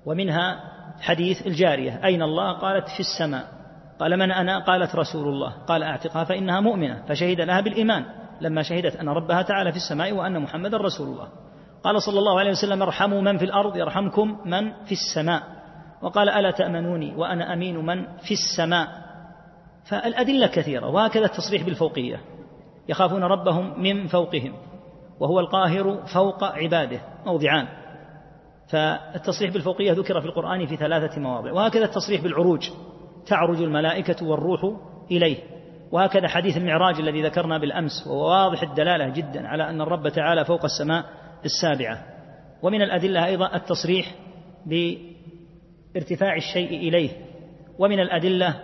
ومنها حديث الجارية أين الله؟ قالت في السماء. قال من أنا؟ قالت رسول الله. قال أعتقها فإنها مؤمنة فشهد لها بالإيمان لما شهدت أن ربها تعالى في السماء وأن محمدا رسول الله. قال صلى الله عليه وسلم ارحموا من في الأرض يرحمكم من في السماء. وقال ألا تأمنوني وأنا أمين من في السماء؟ فالأدلة كثيرة وهكذا التصريح بالفوقية. يخافون ربهم من فوقهم وهو القاهر فوق عباده موضعان. فالتصريح بالفوقية ذكر في القرآن في ثلاثة مواضع وهكذا التصريح بالعروج. تعرج الملائكة والروح إليه. وهكذا حديث المعراج الذي ذكرنا بالأمس وهو واضح الدلالة جدا على أن الرب تعالى فوق السماء السابعة. ومن الأدلة أيضا التصريح بارتفاع الشيء إليه. ومن الأدلة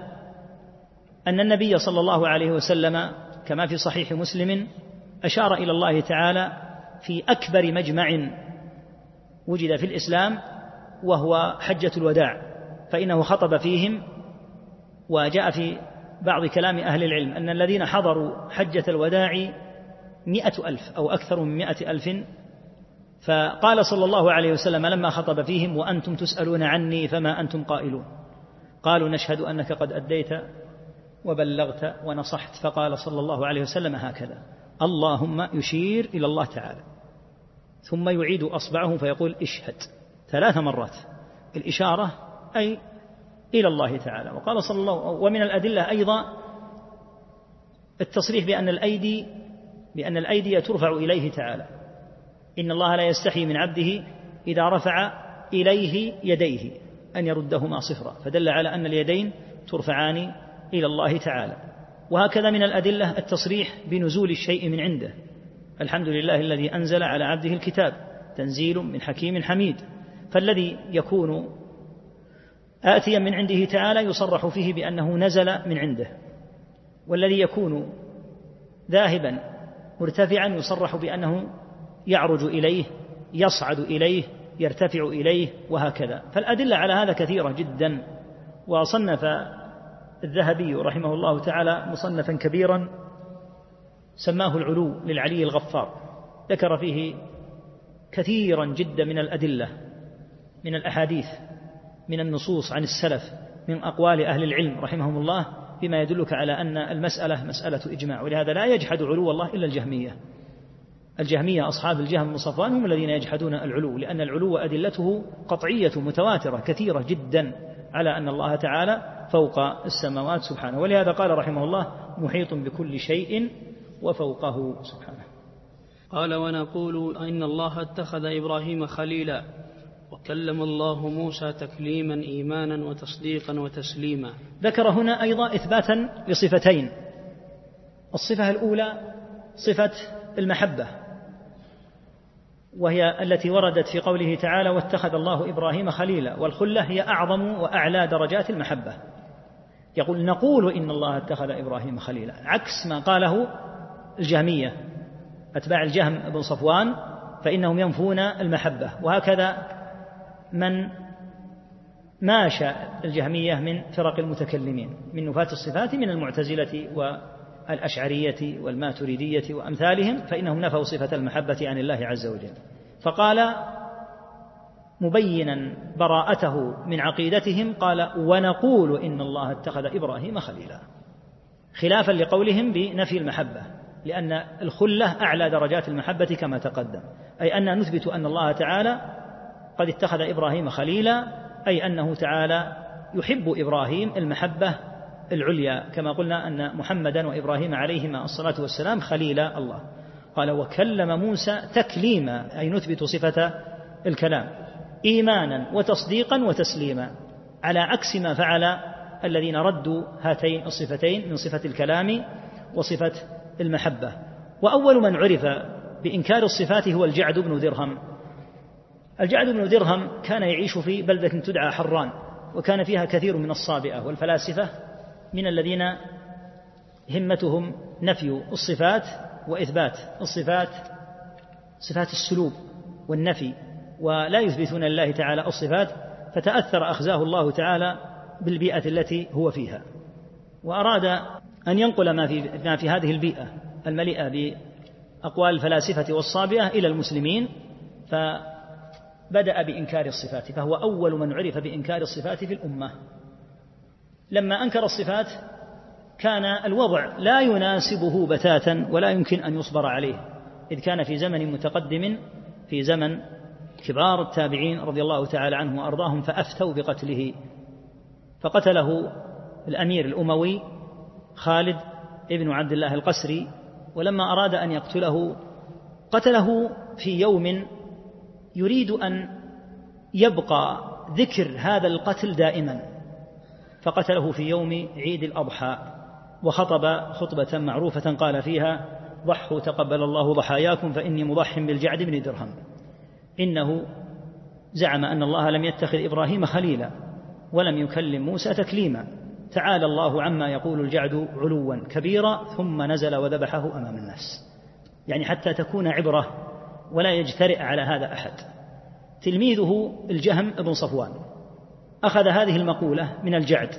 أن النبي صلى الله عليه وسلم كما في صحيح مسلم أشار إلى الله تعالى في أكبر مجمع وجد في الإسلام وهو حجة الوداع فإنه خطب فيهم وجاء في بعض كلام أهل العلم أن الذين حضروا حجة الوداع مئة ألف أو أكثر من مئة ألف. فقال صلى الله عليه وسلم لما خطب فيهم وأنتم تسألون عني فما أنتم قائلون. قالوا نشهد أنك قد أديت وبلغت ونصحت. فقال صلى الله عليه وسلم هكذا. اللهم يشير إلى الله تعالى. ثم يعيد أصبعه فيقول اشهد. ثلاث مرات. الإشارة أي إلى الله تعالى. وقال صلى الله ومن الأدلة أيضا التصريح بأن الأيدي بأن الأيدي ترفع إليه تعالى. إن الله لا يستحي من عبده إذا رفع إليه يديه أن يردهما صفرا. فدل على أن اليدين ترفعان إلى الله تعالى. وهكذا من الأدلة التصريح بنزول الشيء من عنده. الحمد لله الذي أنزل على عبده الكتاب. تنزيل من حكيم حميد. فالذي يكون آتيا من عنده تعالى يصرح فيه بأنه نزل من عنده والذي يكون ذاهبا مرتفعا يصرح بأنه يعرج إليه يصعد إليه يرتفع إليه وهكذا. فالأدلة على هذا كثيرة جدا وصنف الذهبي رحمه الله تعالى مصنفا كبيرا سماه العلو للعلي الغفار. ذكر فيه كثيرا جدا من الأدلة من الأحاديث. من النصوص عن السلف من أقوال أهل العلم رحمهم الله بما يدلك على أن المسألة مسألة إجماع ولهذا لا يجحد علو الله إلا الجهمية. الجهمية أصحاب الجهم صفوان هم الذين يجحدون العلو لأن العلو أدلته قطعية متواترة كثيرة جدا على أن الله تعالى فوق السماوات سبحانه. ولهذا قال رحمه الله محيط بكل شيء وفوقه سبحانه. قال ونقول إن الله اتخذ إبراهيم خليلا. وكلم الله موسى تكليما إيمانا وتصديقا وتسليما. ذكر هنا أيضا إثباتا لصفتين. الصفة الأولى صفة المحبة وهي التي وردت في قوله تعالى واتخذ الله إبراهيم خليلا والخلة هي أعظم وأعلى درجات المحبة. يقول نقول إن الله اتخذ إبراهيم خليلا عكس ما قاله الجهمية أتباع الجهم بن صفوان فإنهم ينفون المحبة. وهكذا من ماشى الجهمية من فرق المتكلمين من نفاة الصفات من المعتزلة الأشعرية والماتريدية وأمثالهم فإنهم نفوا صفة المحبة عن الله عز وجل. فقال مبينا براءته من عقيدتهم قال ونقول إن الله اتخذ إبراهيم خليلا. خلافا لقولهم بنفي المحبة لأن الخلة أعلى درجات المحبة كما تقدم أي أن نثبت أن الله تعالى قد اتخذ إبراهيم خليلا أي أنه تعالى يحب إبراهيم المحبة العليا كما قلنا أن محمدا وإبراهيم عليهما الصلاة والسلام خليلا الله. قال وكلم موسى تكليما أي نثبت صفة الكلام إيمانا وتصديقا وتسليما على عكس ما فعل الذين ردوا هاتين الصفتين من صفة الكلام وصفة المحبة. وأول من عرف بإنكار الصفات هو الجعد بن درهم الجعد بن درهم كان يعيش في بلدة تدعى حران وكان فيها كثير من الصابئة والفلاسفة من الذين همتهم نفي الصفات وإثبات الصفات صفات السلوب والنفي ولا يثبتون لله تعالى الصفات فتأثر أخزاه الله تعالى بالبيئة التي هو فيها. وأراد أن ينقل ما في ما في هذه البيئة المليئة بأقوال الفلاسفة والصابئة إلى المسلمين فبدا بإنكار الصفات فهو أول من عرف بإنكار الصفات في الأمة. لما أنكر الصفات كان الوضع لا يناسبه بتاتا ولا يمكن أن يصبر عليه إذ كان في زمن متقدم في زمن كبار التابعين رضي الله تعالى عنهم وأرضاهم فأفتوا بقتله فقتله الأمير الأموي خالد ابن عبد الله القسري ولما أراد أن يقتله قتله في يوم يريد أن يبقى ذكر هذا القتل دائما. فقتله في يوم عيد الأضحى وخطب خطبة معروفة قال فيها ضحوا تقبل الله ضحاياكم فإني مضح بالجعد بن درهم. إنه زعم أن الله لم يتخذ إبراهيم خليلا ولم يكلم موسى تكليما. تعالى الله عما يقول الجعد علوا كبيرا ثم نزل وذبحه أمام الناس. يعني حتى تكون عبرة ولا يجترئ على هذا أحد. تلميذه الجهم بن صفوان. أخذ هذه المقولة من الجعد.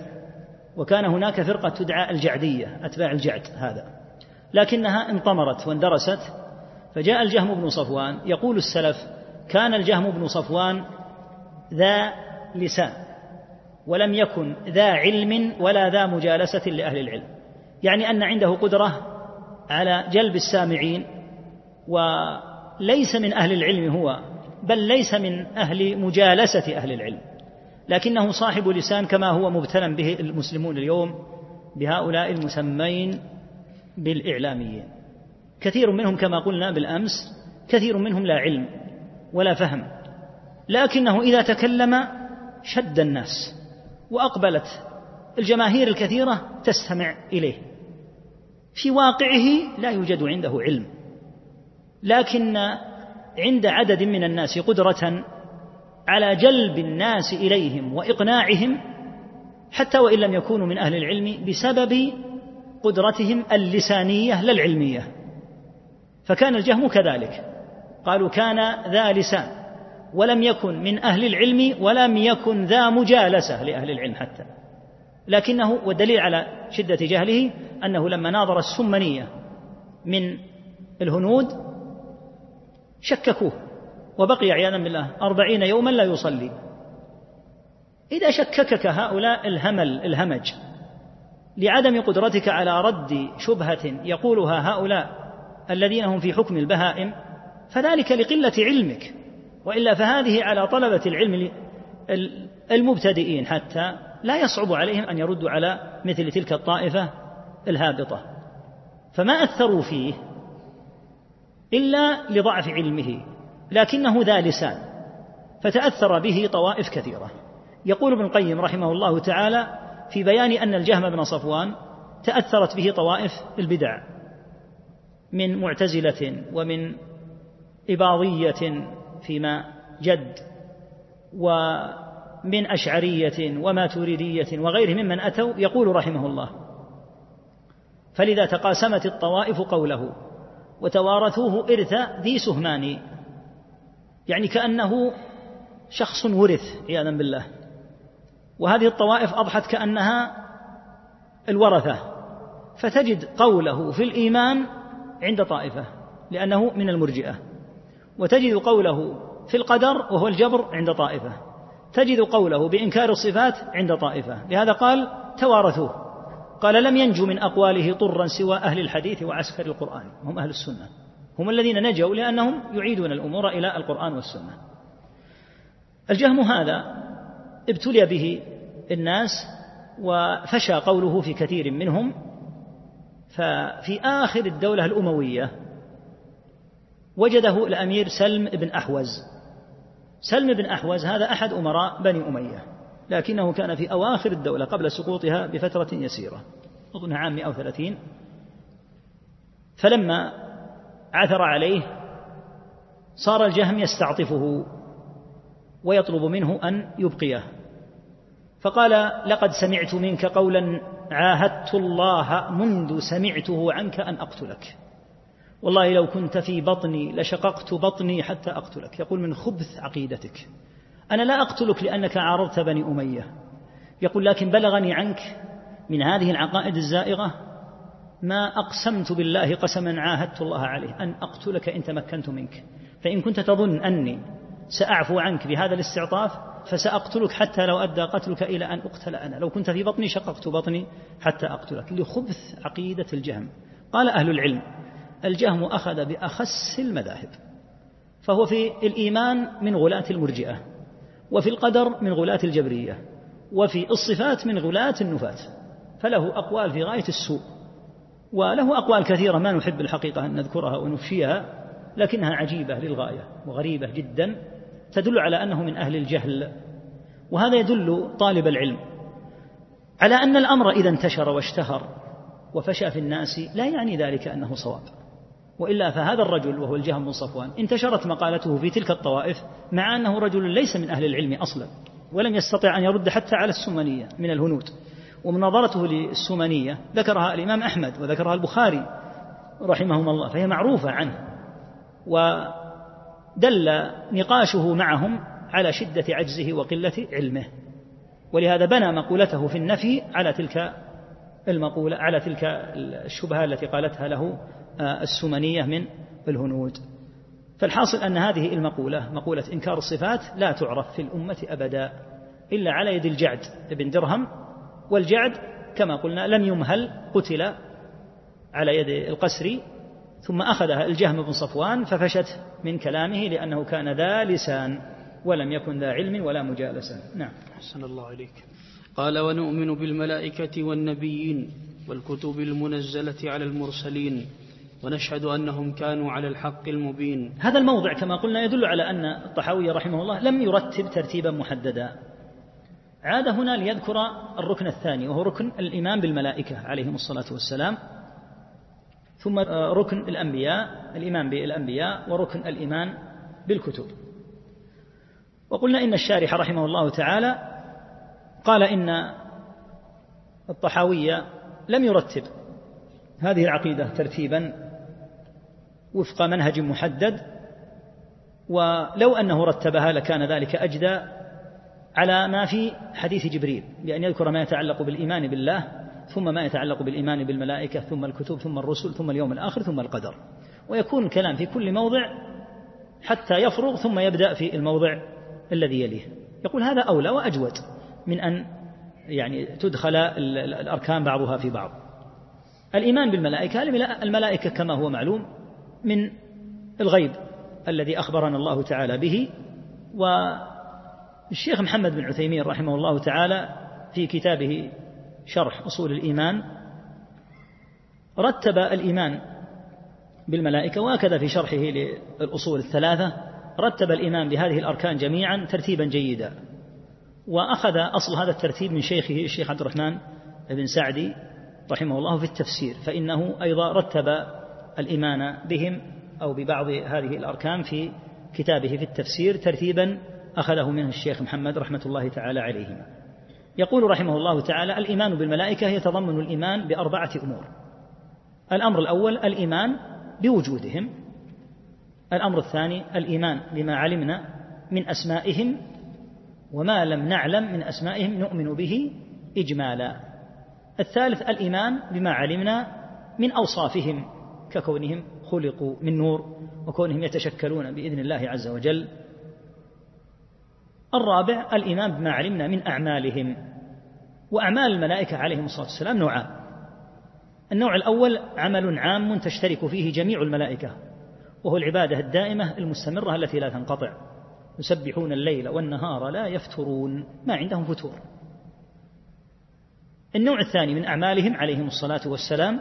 وكان هناك فرقة تدعى الجعدية أتباع الجعد هذا. لكنها انطمرت واندرست فجاء الجهم بن صفوان. يقول السلف كان الجهم بن صفوان ذا لسان ولم يكن ذا علم ولا ذا مجالسة لأهل العلم. يعني أن عنده قدرة على جلب السامعين وليس من أهل العلم هو بل ليس من أهل مجالسة أهل العلم. لكنه صاحب لسان كما هو مبتلى به المسلمون اليوم بهؤلاء المسمين بالإعلاميين. كثير منهم كما قلنا بالأمس كثير منهم لا علم ولا فهم. لكنه إذا تكلم شد الناس وأقبلت الجماهير الكثيرة تستمع إليه. في واقعه لا يوجد عنده علم. لكن عند عدد من الناس قدرة على جلب الناس إليهم وإقناعهم حتى وإن لم يكونوا من أهل العلم بسبب قدرتهم اللسانية لا العلمية. فكان الجهم كذلك. قالوا كان ذا لسان ولم يكن من أهل العلم ولم يكن ذا مجالسة لأهل العلم حتى. لكنه والدليل على شدة جهله أنه لما ناظر السمنية من الهنود شككوه وبقي عياذا بالله أربعين يوما لا يصلي. إذا شككك هؤلاء الهمل الهمج لعدم قدرتك على رد شبهة يقولها هؤلاء الذين هم في حكم البهائم فذلك لقلة علمك. وإلا فهذه على طلبة العلم المبتدئين حتى لا يصعب عليهم أن يردوا على مثل تلك الطائفة الهابطة. فما أثروا فيه إلا لضعف علمه لكنه ذا لسان فتأثر به طوائف كثيرة. يقول ابن القيم رحمه الله تعالى في بيان أن الجهم بن صفوان تأثرت به طوائف البدع من معتزلة ومن إباضية فيما جد ومن أشعرية وماتريدية وغيرهم ممن أتوا يقول رحمه الله. فلذا تقاسمت الطوائف قوله وتوارثوه إرث ذي سهمان. يعني كأنه شخص ورث عياذا بالله. وهذه الطوائف أضحت كأنها الورثة. فتجد قوله في الإيمان عند طائفة لأنه من المرجئة. وتجد قوله في القدر وهو الجبر عند طائفة. تجد قوله بإنكار الصفات عند طائفة. لهذا قال توارثوه. قال لم ينجو من أقواله طرا سوى أهل الحديث وعسكر القرآن. هم أهل السنة. هم الذين نجوا لأنهم يعيدون الأمور إلى القرآن والسنة. الجهم هذا ابتلي به الناس وفشى قوله في كثير منهم ففي آخر الدولة الأموية وجده الأمير سلم بن أحوز. سلم بن أحوز هذا أحد أمراء بني أمية. لكنه كان في أواخر الدولة قبل سقوطها بفترة يسيرة. أظن عام 130 فلما عثر عليه صار الجهم يستعطفه ويطلب منه أن يبقيه. فقال لقد سمعت منك قولا عاهدت الله منذ سمعته عنك أن أقتلك. والله لو كنت في بطني لشققت بطني حتى أقتلك. يقول من خبث عقيدتك. أنا لا أقتلك لأنك عارضت بني أمية. يقول لكن بلغني عنك من هذه العقائد الزائغة ما أقسمت بالله قسما عاهدت الله عليه أن أقتلك إن تمكنت منك. فإن كنت تظن أني سأعفو عنك بهذا الاستعطاف فسأقتلك حتى لو أدى قتلك إلى أن أقتل أنا. لو كنت في بطني شققت بطني حتى أقتلك. لخبث عقيدة الجهم. قال أهل العلم الجهم أخذ بأخس المذاهب فهو في الإيمان من غلاة المرجئة. وفي القدر من غلاة الجبرية وفي الصفات من غلاة النفاة فله أقوال في غاية السوء وله أقوال كثيرة ما نحب الحقيقة أن نذكرها ونفشيها لكنها عجيبة للغاية وغريبة جدا تدل على أنه من أهل الجهل وهذا يدل طالب العلم على أن الأمر إذا انتشر واشتهر وفشى في الناس لا يعني ذلك أنه صواب. وإلا فهذا الرجل وهو الجهم بن صفوان انتشرت مقالته في تلك الطوائف مع أنه رجل ليس من أهل العلم أصلا ولم يستطع أن يرد حتى على السمنية من الهنود. ومناظرته للسمنية ذكرها الإمام أحمد وذكرها البخاري رحمهم الله فهي معروفة عنه ودل نقاشه معهم على شدة عجزه وقلة علمه. ولهذا بنى مقولته في النفي على تلك المقولة على تلك الشبهة التي قالتها له السمنية من الهنود. فالحاصل أن هذه المقولة مقولة إنكار الصفات لا تعرف في الأمة أبدا إلا على يد الجعد بن درهم. والجعد كما قلنا لم يمهل قتل على يد القسري ثم أخذها الجهم بن صفوان ففشت من كلامه لأنه كان ذا لسان ولم يكن ذا علم ولا مجالسة. نعم. أحسن الله عليك قال ونؤمن بالملائكة والنبيين والكتب المنزلة على المرسلين ونشهد أنهم كانوا على الحق المبين. هذا الموضع كما قلنا يدل على أن الطحاوي رحمه الله لم يرتب ترتيبا محددا. عاد هنا ليذكر الركن الثاني وهو ركن الإيمان بالملائكة عليهم الصلاة والسلام ثم ركن الأنبياء الإيمان بالأنبياء وركن الإيمان بالكتب. وقلنا إن الشارح رحمه الله تعالى قال إن الطحاوية لم يرتب هذه العقيدة ترتيبا وفق منهج محدد ولو أنه رتبها لكان ذلك أجدى على ما في حديث جبريل بأن يذكر ما يتعلق بالإيمان بالله ثم ما يتعلق بالإيمان بالملائكة ثم الكتب ثم الرسل ثم اليوم الآخر ثم القدر. ويكون الكلام في كل موضع حتى يفرغ ثم يبدأ في الموضع الذي يليه. يقول هذا أولى وأجود من أن يعني تدخل الأركان بعضها في بعض. الإيمان بالملائكة الملائكة كما هو معلوم من الغيب الذي أخبرنا الله تعالى به والشيخ محمد بن عثيمين رحمه الله تعالى في كتابه شرح أصول الإيمان رتب الإيمان بالملائكة وهكذا في شرحه للأصول الثلاثة رتب الإيمان بهذه الأركان جميعا ترتيبا جيدا. وأخذ أصل هذا الترتيب من شيخه الشيخ عبد الرحمن بن سعدي رحمه الله في التفسير فإنه أيضا رتب الإيمان بهم أو ببعض هذه الأركان في كتابه في التفسير ترتيبا أخذه منه الشيخ محمد رحمة الله تعالى عليهما يقول رحمه الله تعالى الإيمان بالملائكة يتضمن الإيمان بأربعة أمور. الأمر الأول الإيمان بوجودهم. الأمر الثاني الإيمان بما علمنا من أسمائهم وما لم نعلم من أسمائهم نؤمن به إجمالا. الثالث الإيمان بما علمنا من أوصافهم. ككونهم خلقوا من نور وكونهم يتشكلون بإذن الله عز وجل. الرابع الإيمان بما علمنا من أعمالهم. وأعمال الملائكة عليهم الصلاة والسلام نوعان. النوع الأول عمل عام تشترك فيه جميع الملائكة وهو العبادة الدائمة المستمرة التي لا تنقطع. يسبحون الليل والنهار لا يفترون ما عندهم فتور. النوع الثاني من أعمالهم عليهم الصلاة والسلام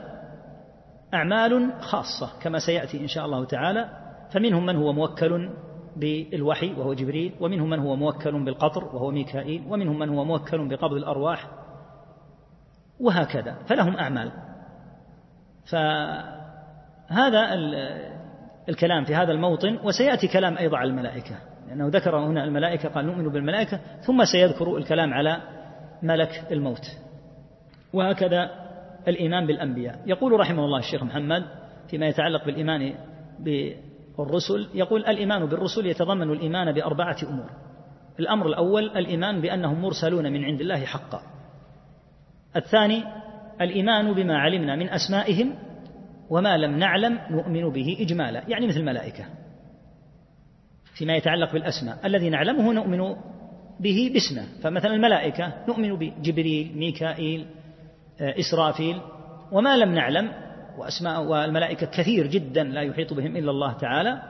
أعمال خاصة كما سيأتي إن شاء الله تعالى. فمنهم من هو موكل بالوحي وهو جبريل ومنهم من هو موكل بالقطر وهو ميكائيل ومنهم من هو موكل بقبض الأرواح. وهكذا فلهم أعمال. فهذا الكلام في هذا الموطن وسيأتي كلام أيضا على الملائكة. لأنه ذكر هنا الملائكة قال نؤمن بالملائكة ثم سيذكر الكلام على ملك الموت. وهكذا الإيمان بالأنبياء. يقول رحمه الله الشيخ محمد فيما يتعلق بالإيمان بالرسل يقول الإيمان بالرسل يتضمن الإيمان بأربعة أمور. الأمر الأول الإيمان بأنهم مرسلون من عند الله حقا. الثاني الإيمان بما علمنا من أسمائهم وما لم نعلم نؤمن به إجمالا يعني مثل الملائكة. فيما يتعلق بالأسماء الذي نعلمه نؤمن به باسمه. فمثلا الملائكة نؤمن بجبريل ميكائيل إسرافيل وما لم نعلم وأسماء والملائكة كثير جدا لا يحيط بهم إلا الله تعالى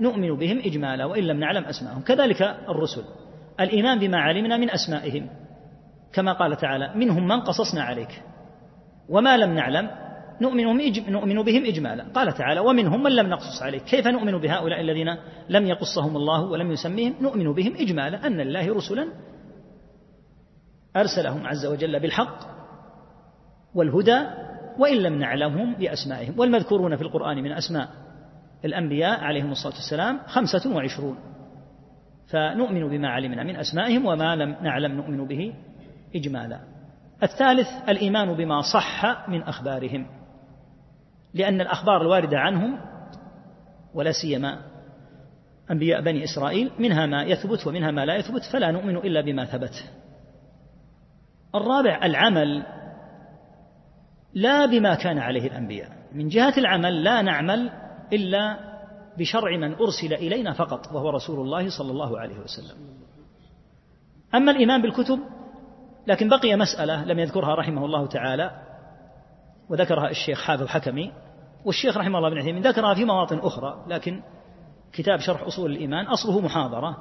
نؤمن بهم إجمالا وإن لم نعلم أسماءهم. كذلك الرسل. الإيمان بما علمنا من أسمائهم. كما قال تعالى منهم من قصصنا عليك. وما لم نعلم نؤمن, نؤمن بهم إجمالا. قال تعالى ومنهم من لم نقصص عليك. كيف نؤمن بهؤلاء الذين لم يقصهم الله ولم يسميهم؟ نؤمن بهم إجمالا أن الله رسلا أرسلهم عز وجل بالحق والهدى وإن لم نعلمهم بأسمائهم والمذكورون في القرآن من أسماء الأنبياء عليهم الصلاة والسلام خمسة وعشرون. فنؤمن بما علمنا من أسمائهم وما لم نعلم نؤمن به إجمالا. الثالث الإيمان بما صح من أخبارهم لأن الأخبار الواردة عنهم ولا سيما أنبياء بني إسرائيل منها ما يثبت ومنها ما لا يثبت فلا نؤمن إلا بما ثبت. الرابع العمل لا بما كان عليه الأنبياء. من جهة العمل لا نعمل إلا بشرع من أرسل إلينا فقط وهو رسول الله صلى الله عليه وسلم. أما الإيمان بالكتب لكن بقي مسألة لم يذكرها رحمه الله تعالى وذكرها الشيخ حافظ حكمي والشيخ رحمه الله بن عثيمين ذكرها في مواطن أخرى لكن كتاب شرح أصول الإيمان أصله محاضرة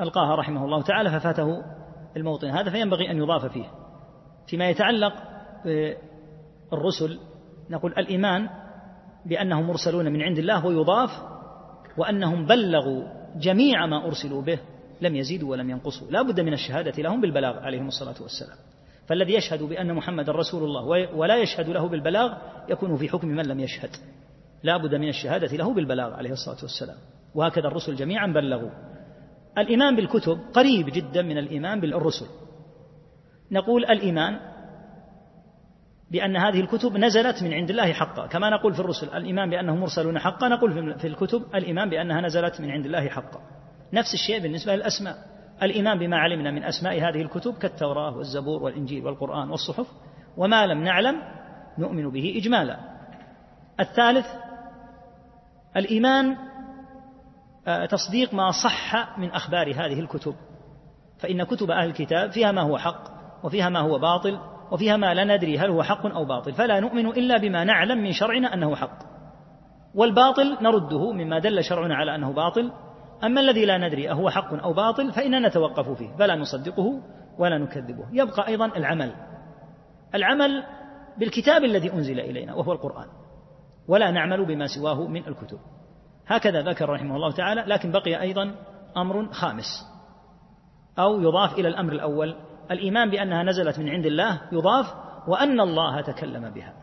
ألقاها رحمه الله تعالى ففاته الموطن هذا فينبغي أن يضاف فيه فيما يتعلق بالرسل نقول الإيمان بأنهم مرسلون من عند الله ويضاف وأنهم بلغوا جميع ما أرسلوا به لم يزيدوا ولم ينقصوا. لا بد من الشهادة لهم بالبلاغ عليهم الصلاة والسلام. فالذي يشهد بأن محمد رسول الله ولا يشهد له بالبلاغ يكون في حكم من لم يشهد. لا بد من الشهادة له بالبلاغ عليه الصلاة والسلام. وهكذا الرسل جميعا بلغوا. الإيمان بالكتب قريب جدا من الإيمان بالرسل. نقول الإيمان بأن هذه الكتب نزلت من عند الله حقا. كما نقول في الرسل الإيمان بأنهم مرسلون حقا نقول في الكتب الإيمان بأنها نزلت من عند الله حقا. نفس الشيء بالنسبة للأسماء. الإيمان بما علمنا من أسماء هذه الكتب كالتوراة والزبور والإنجيل والقرآن والصحف وما لم نعلم نؤمن به إجمالا. الثالث الإيمان آه، تصديق ما صح من أخبار هذه الكتب. فإن كتب أهل الكتاب فيها ما هو حق وفيها ما هو باطل وفيها ما لا ندري هل هو حق أو باطل. فلا نؤمن إلا بما نعلم من شرعنا أنه حق. والباطل نرده مما دل شرعنا على أنه باطل. أما الذي لا ندري أهو حق أو باطل فإننا نتوقف فيه فلا نصدقه ولا نكذبه. يبقى أيضا العمل. العمل بالكتاب الذي أنزل إلينا وهو القرآن. ولا نعمل بما سواه من الكتب. هكذا ذكر رحمه الله تعالى لكن بقي أيضا أمر خامس. أو يضاف إلى الأمر الأول الإيمان بأنها نزلت من عند الله يضاف وأن الله تكلم بها.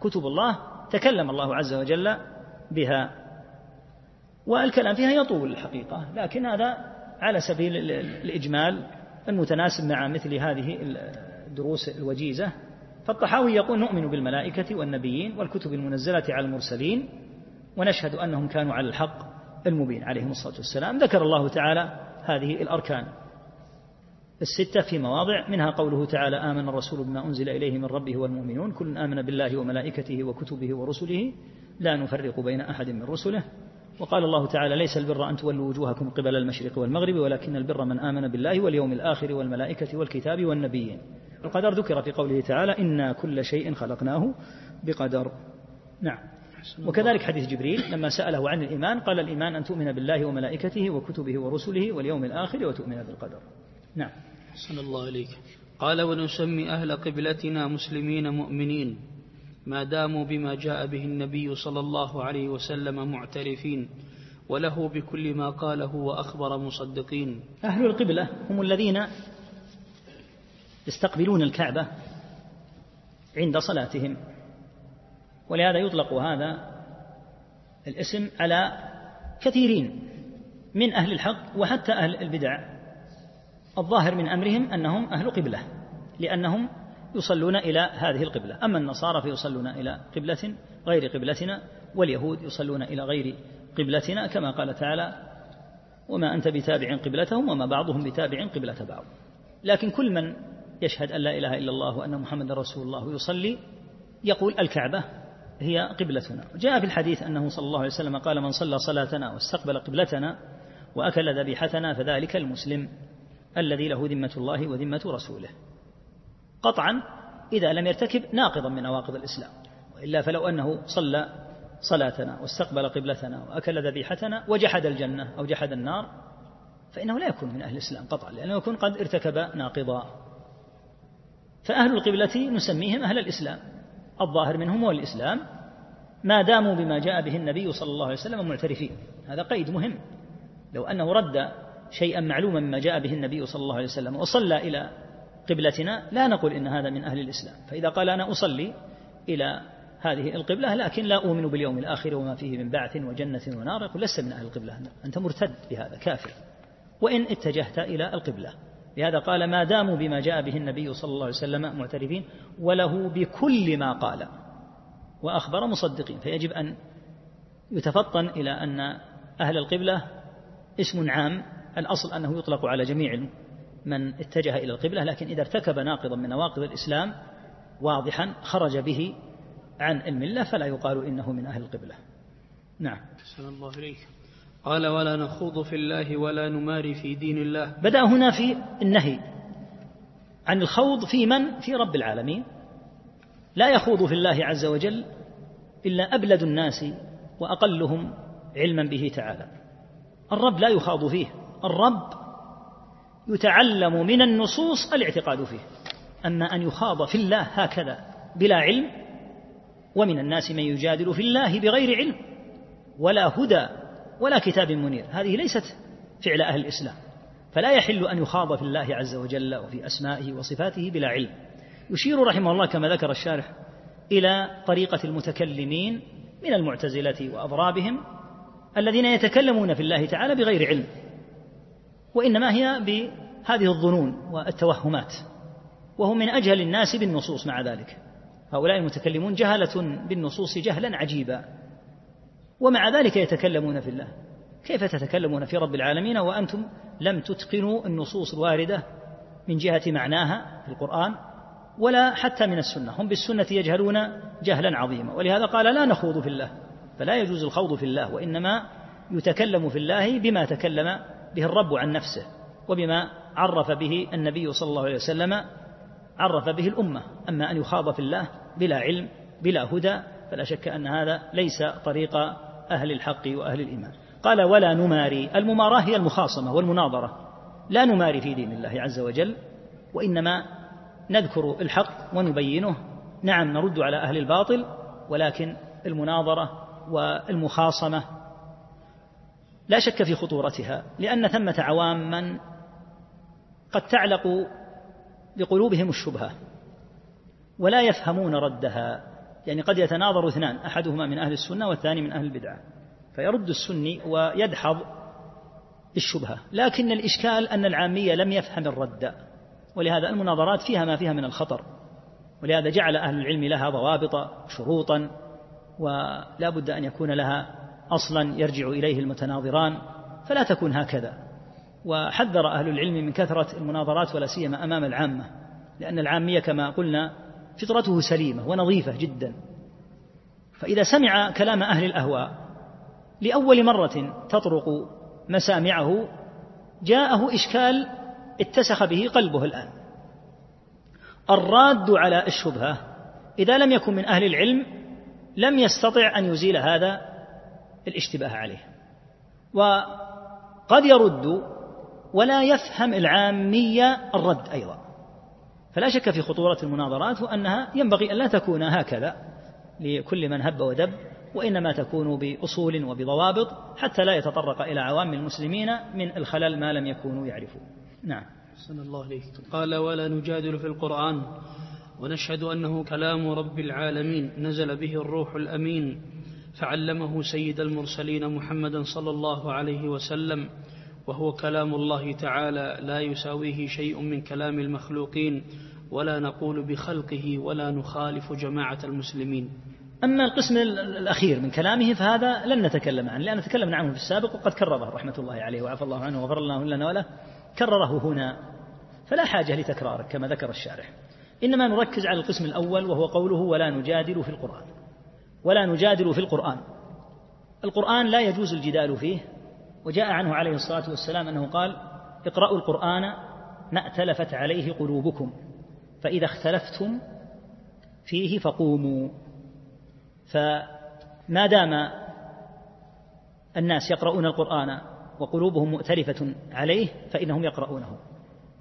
كتب الله تكلم الله عز وجل بها. والكلام فيها يطول الحقيقة لكن هذا على سبيل الإجمال المتناسب مع مثل هذه الدروس الوجيزة. فالطحاوي يقول نؤمن بالملائكة والنبيين والكتب المنزلة على المرسلين ونشهد أنهم كانوا على الحق المبين عليهم الصلاة والسلام. ذكر الله تعالى هذه الأركان. الستة في مواضع منها قوله تعالى آمن الرسول بما أنزل إليه من ربه والمؤمنون. كل آمن بالله وملائكته وكتبه ورسله لا نفرق بين أحد من رسله. وقال الله تعالى ليس البر أن تولوا وجوهكم قبل المشرق والمغرب ولكن البر من آمن بالله واليوم الآخر والملائكة والكتاب والنبيين. القدر ذكر في قوله تعالى إنا كل شيء خلقناه بقدر. نعم. وكذلك حديث جبريل لما سأله عن الإيمان قال الإيمان أن تؤمن بالله وملائكته وكتبه ورسله واليوم الآخر وتؤمن بالقدر. نعم. صلى الله عليك قال ونسمي أهل قبلتنا مسلمين مؤمنين. ما داموا بما جاء به النبي صلى الله عليه وسلم معترفين. وله بكل ما قاله وأخبر مصدقين. أهل القبلة هم الذين يستقبلون الكعبة عند صلاتهم. ولهذا يطلق هذا الاسم على كثيرين من أهل الحق وحتى أهل البدع. الظاهر من أمرهم أنهم أهل قبلة لأنهم يصلون إلى هذه القبلة. أما النصارى فيصلون إلى قبلة غير قبلتنا واليهود يصلون إلى غير قبلتنا كما قال تعالى وما أنت بتابع قبلتهم وما بعضهم بتابع قبلة بعض. لكن كل من يشهد أن لا إله إلا الله وأن محمد رسول الله ويصلي يقول الكعبة هي قبلتنا. جاء في الحديث أنه صلى الله عليه وسلم قال من صلى صلاتنا واستقبل قبلتنا وأكل ذبيحتنا فذلك المسلم. الذي له ذمة الله وذمة رسوله. قطعا إذا لم يرتكب ناقضا من نواقض الإسلام. وإلا فلو أنه صلى صلاتنا واستقبل قبلتنا وأكل ذبيحتنا وجحد الجنة أو جحد النار فإنه لا يكون من أهل الإسلام قطعا لأنه يكون قد ارتكب ناقضا. فأهل القبلة نسميهم أهل الإسلام. الظاهر منهم هو الإسلام. ما داموا بما جاء به النبي صلى الله عليه وسلم معترفين. هذا قيد مهم. لو أنه رد شيئا معلوما مما جاء به النبي صلى الله عليه وسلم وصلى إلى قبلتنا لا نقول إن هذا من أهل الإسلام. فإذا قال أنا أصلي إلى هذه القبلة لكن لا أؤمن باليوم الآخر وما فيه من بعث وجنة ونار يقول لست من أهل القبلة. أنت مرتد بهذا كافر. وإن اتجهت إلى القبلة لهذا قال ما داموا بما جاء به النبي صلى الله عليه وسلم معترفين وله بكل ما قال. وأخبر مصدقين. فيجب أن يتفطن إلى أن أهل القبلة اسم عام الأصل أنه يطلق على جميع من اتجه إلى القبلة لكن إذا ارتكب ناقضا من نواقض الإسلام واضحا خرج به عن الملة فلا يقال إنه من أهل القبلة. نعم. الله إليك. قال ولا نخوض في الله ولا نماري في دين الله. بدأ هنا في النهي عن الخوض في من؟ في رب العالمين. لا يخوض في الله عز وجل إلا أبلد الناس وأقلهم علما به تعالى. الرب لا يخاض فيه. الرب يتعلم من النصوص الاعتقاد فيه. أما أن يخاض في الله هكذا بلا علم ومن الناس من يجادل في الله بغير علم ولا هدى ولا كتاب منير. هذه ليست فعل أهل الإسلام. فلا يحل أن يخاض في الله عز وجل وفي أسمائه وصفاته بلا علم. يشير رحمه الله كما ذكر الشارح إلى طريقة المتكلمين من المعتزلة وأضرابهم الذين يتكلمون في الله تعالى بغير علم. وإنما هي بهذه الظنون والتوهمات وهم من أجهل الناس بالنصوص مع ذلك. هؤلاء المتكلمون جهلة بالنصوص جهلا عجيبا. ومع ذلك يتكلمون في الله. كيف تتكلمون في رب العالمين وأنتم لم تتقنوا النصوص الواردة من جهة معناها في القرآن ولا حتى من السنة؟ هم بالسنة يجهلون جهلا عظيما. ولهذا قال لا نخوض في الله فلا يجوز الخوض في الله وإنما يتكلم في الله بما تكلم به الرب عن نفسه وبما عرف به النبي صلى الله عليه وسلم عرف به الأمة. أما أن يخاض في الله بلا علم بلا هدى فلا شك أن هذا ليس طريق أهل الحق وأهل الإيمان. قال ولا نماري. المماراة هي المخاصمة والمناظرة. لا نماري في دين الله عز وجل وإنما نذكر الحق ونبينه. نعم نرد على أهل الباطل ولكن المناظرة والمخاصمة لا شك في خطورتها لأن ثمة عواما قد تعلق بقلوبهم الشبهة ولا يفهمون ردها يعني قد يتناظر اثنان أحدهما من أهل السنة والثاني من أهل البدعة فيرد السني ويدحض الشبهة لكن الإشكال أن العامية لم يفهم الرد ولهذا المناظرات فيها ما فيها من الخطر ولهذا جعل أهل العلم لها ضوابط شروطا ولا بد أن يكون لها أصلا يرجع إليه المتناظران فلا تكون هكذا. وحذر أهل العلم من كثرة المناظرات ولا سيما أمام العامة لأن العامية كما قلنا فطرته سليمة ونظيفة جدا. فإذا سمع كلام أهل الأهواء لأول مرة تطرق مسامعه جاءه إشكال اتسخ به قلبه الآن. الراد على الشبهة إذا لم يكن من أهل العلم لم يستطع أن يزيل هذا الاشتباه عليه. وقد يرد ولا يفهم العامية الرد أيضا. فلا شك في خطورة المناظرات وأنها ينبغي أن لا تكون هكذا لكل من هب ودب وإنما تكون بأصول وبضوابط حتى لا يتطرق إلى عوام المسلمين من الخلل ما لم يكونوا يعرفون. نعم. صلى الله عليه قال ولا نجادل في القرآن ونشهد أنه كلام رب العالمين نزل به الروح الأمين فعلمه سيد المرسلين محمدا صلى الله عليه وسلم وهو كلام الله تعالى لا يساويه شيء من كلام المخلوقين ولا نقول بخلقه ولا نخالف جماعة المسلمين. أما القسم الأخير من كلامه فهذا لن نتكلم عنه لأن تكلمنا عنه في السابق وقد كرره رحمة الله عليه وعفى الله عنه وغفر الله لنا وله. كرره هنا فلا حاجة لتكراره كما ذكر الشارح. إنما نركز على القسم الأول وهو قوله ولا نجادل في القرآن. ولا نجادل في القرآن. القرآن لا يجوز الجدال فيه وجاء عنه عليه الصلاة والسلام أنه قال اقرأوا القرآن ما ائتلفت عليه قلوبكم فإذا اختلفتم فيه فقوموا. فما دام الناس يقرؤون القرآن وقلوبهم مؤتلفة عليه فإنهم يقرؤونه.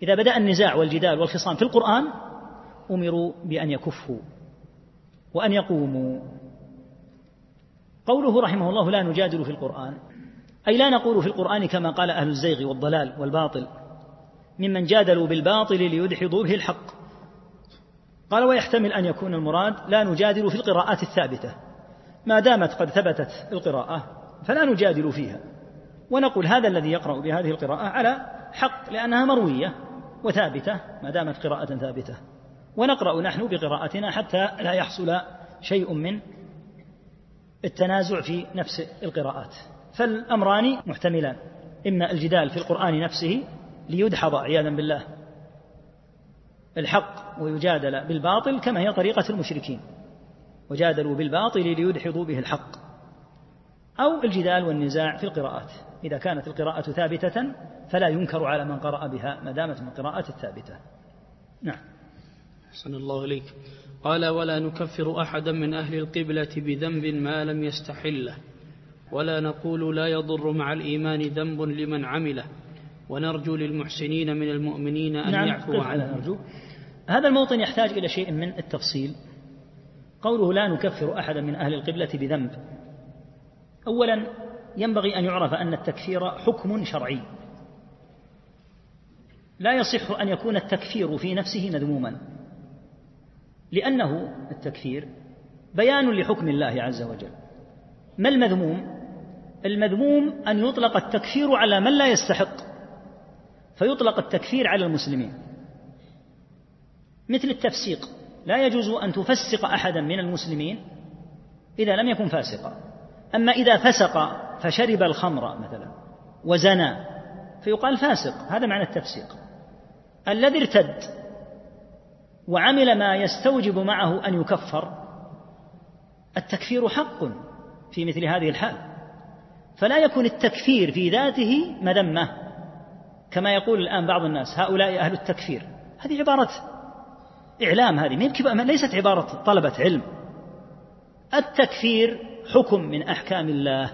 إذا بدأ النزاع والجدال والخصام في القرآن أمروا بأن يكفوا وأن يقوموا. قوله رحمه الله لا نجادل في القرآن أي لا نقول في القرآن كما قال أهل الزيغ والضلال والباطل ممن جادلوا بالباطل ليدحضوا به الحق. قال ويحتمل أن يكون المراد لا نجادل في القراءات الثابتة ما دامت قد ثبتت القراءة فلا نجادل فيها. ونقول هذا الذي يقرأ بهذه القراءة على حق لأنها مروية وثابتة ما دامت قراءة ثابتة. ونقرأ نحن بقراءتنا حتى لا يحصل شيء من التنازع في نفس القراءات. فالأمران محتملان. إما الجدال في القرآن نفسه ليدحض عياذا بالله الحق ويجادل بالباطل كما هي طريقة المشركين. وجادلوا بالباطل ليدحضوا به الحق. أو الجدال والنزاع في القراءات. إذا كانت القراءة ثابتة فلا ينكر على من قرأ بها ما دامت من القراءات الثابتة. نعم. أحسن الله إليك. قال ولا نكفر أحدا من أهل القبلة بذنب ما لم يستحله. ولا نقول لا يضر مع الإيمان ذنب لمن عمله. ونرجو للمحسنين من المؤمنين أن نعم يعفوا عنه نرجو. هذا الموطن يحتاج إلى شيء من التفصيل. قوله لا نكفر أحدا من أهل القبلة بذنب. أولا ينبغي أن يعرف أن التكفير حكم شرعي. لا يصح أن يكون التكفير في نفسه مذموما. لأنه التكفير بيان لحكم الله عز وجل. ما المذموم؟ المذموم أن يطلق التكفير على من لا يستحق فيطلق التكفير على المسلمين. مثل التفسيق لا يجوز أن تفسق أحدا من المسلمين إذا لم يكن فاسقا. أما إذا فسق فشرب الخمر مثلا وزنى فيقال فاسق هذا معنى التفسيق. الذي ارتد وعمل ما يستوجب معه أن يكفر التكفير حق في مثل هذه الحال. فلا يكون التكفير في ذاته مذمة كما يقول الآن بعض الناس هؤلاء أهل التكفير. هذه عبارة إعلام هذه ليست عبارة طلبة علم. التكفير حكم من أحكام الله.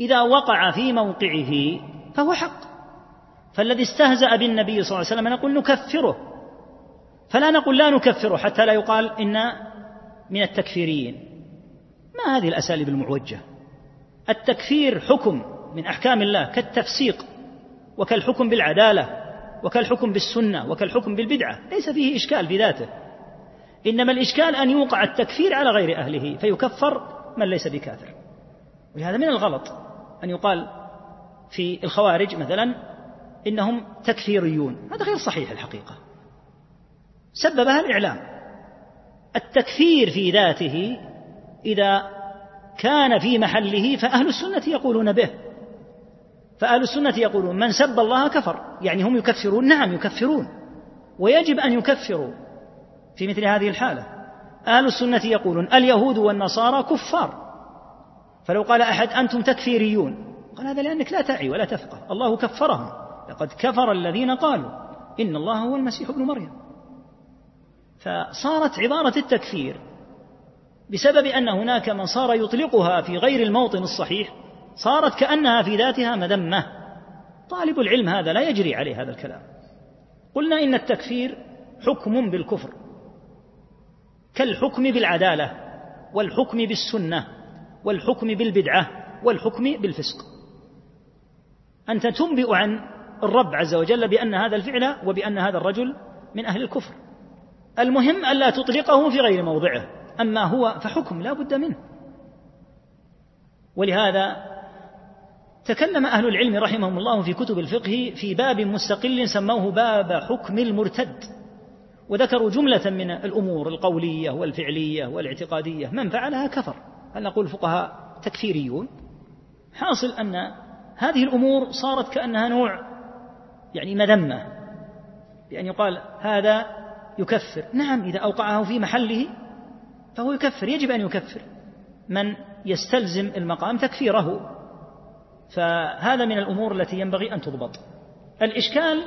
إذا وقع في موقعه فهو حق. فالذي استهزأ بالنبي صلى الله عليه وسلم نقول نكفره. فلا نقول لا نكفره حتى لا يقال إن من التكفيريين ما هذه الأساليب المعوجة؟ التكفير حكم من أحكام الله كالتفسيق وكالحكم بالعدالة وكالحكم بالسنة وكالحكم بالبدعة. ليس فيه إشكال في ذاته. إنما الإشكال أن يوقع التكفير على غير أهله فيكفر من ليس بكافر. ولهذا من الغلط أن يقال في الخوارج مثلا إنهم تكفيريون. هذا غير صحيح الحقيقة. سببها الإعلام. التكفير في ذاته إذا كان في محله فأهل السنة يقولون به. فأهل السنة يقولون من سب الله كفر. يعني هم يكفرون. نعم يكفرون. ويجب أن يكفروا في مثل هذه الحالة. أهل السنة يقولون اليهود والنصارى كفار. فلو قال أحد أنتم تكفيريون قال هذا لأنك لا تعي ولا تفقه. الله كفرهم. لقد كفر الذين قالوا إن الله هو المسيح ابن مريم. فصارت عبارة التكفير بسبب أن هناك من صار يطلقها في غير الموطن الصحيح صارت كأنها في ذاتها مذمة. طالب العلم هذا لا يجري عليه هذا الكلام. قلنا إن التكفير حكم بالكفر كالحكم بالعدالة والحكم بالسنة والحكم بالبدعة والحكم بالفسق. أنت تنبئ عن الرب عز وجل بأن هذا الفعل وبأن هذا الرجل من أهل الكفر. المهم ألا تطلقه في غير موضعه أما هو فحكم لا بد منه. ولهذا تكلم أهل العلم رحمهم الله في كتب الفقه في باب مستقل سموه باب حكم المرتد. وذكروا جملة من الأمور القولية والفعلية والاعتقادية من فعلها كفر. هل نقول الفقهاء تكفيريون؟ حاصل أن هذه الأمور صارت كأنها نوع يعني مذمة بأن يقال هذا يكفر. نعم إذا أوقعه في محله فهو يكفر يجب أن يكفر. من يستلزم المقام تكفيره. فهذا من الأمور التي ينبغي أن تضبط. الإشكال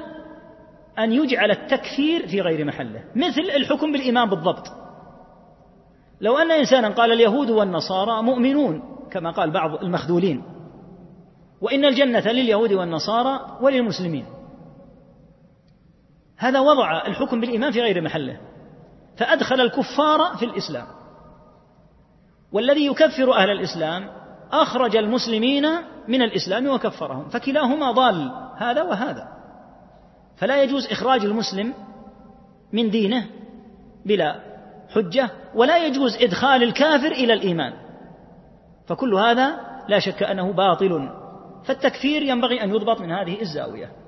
أن يجعل التكفير في غير محله مثل الحكم بالإيمان بالضبط. لو أن إنسانا قال اليهود والنصارى مؤمنون كما قال بعض المخذولين وإن الجنة لليهود والنصارى وللمسلمين. هذا وضع الحكم بالإيمان في غير محله. فأدخل الكفار في الإسلام. والذي يكفر أهل الإسلام أخرج المسلمين من الإسلام وكفرهم. فكلاهما ضال هذا وهذا. فلا يجوز إخراج المسلم من دينه بلا حجة ولا يجوز إدخال الكافر إلى الإيمان. فكل هذا لا شك أنه باطل. فالتكفير ينبغي أن يضبط من هذه الزاوية.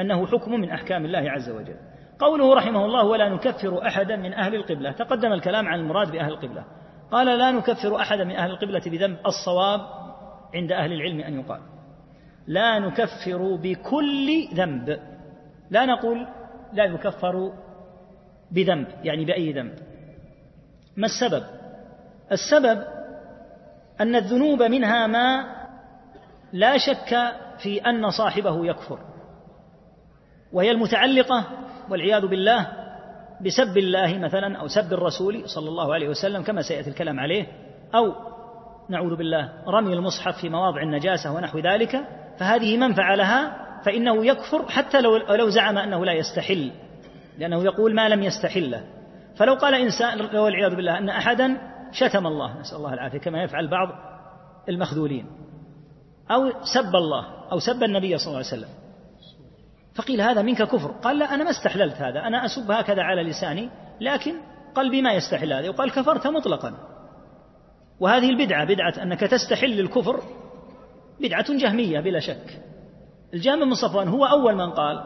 أنه حكم من أحكام الله عز وجل. قوله رحمه الله ولا نكفر أحدا من أهل القبلة تقدم الكلام عن المراد بأهل القبلة. قال لا نكفر أحدا من أهل القبلة بذنب الصواب عند أهل العلم أن يقال. لا نكفر بكل ذنب. لا نقول لا يكفر بذنب يعني بأي ذنب. ما السبب؟ السبب أن الذنوب منها ما لا شك في أن صاحبه يكفر. وهي المتعلقة والعياذ بالله بسب الله مثلا أو سب الرسول صلى الله عليه وسلم كما سيأتي الكلام عليه أو نعوذ بالله رمي المصحف في مواضع النجاسة ونحو ذلك فهذه من فعلها فإنه يكفر حتى لو لو زعم أنه لا يستحل لأنه يقول ما لم يستحله. فلو قال إنسان والعياذ بالله أن أحدا شتم الله نسأل الله العافية كما يفعل بعض المخذولين أو سب الله أو سب النبي صلى الله عليه وسلم. فقيل هذا منك كفر. قال لا أنا ما استحللت هذا. أنا أسب هكذا على لساني لكن قلبي ما يستحل هذا. يقال كفرت مطلقا. وهذه البدعة بدعة أنك تستحل الكفر بدعة جهمية بلا شك. الجهم بن صفوان هو أول من قال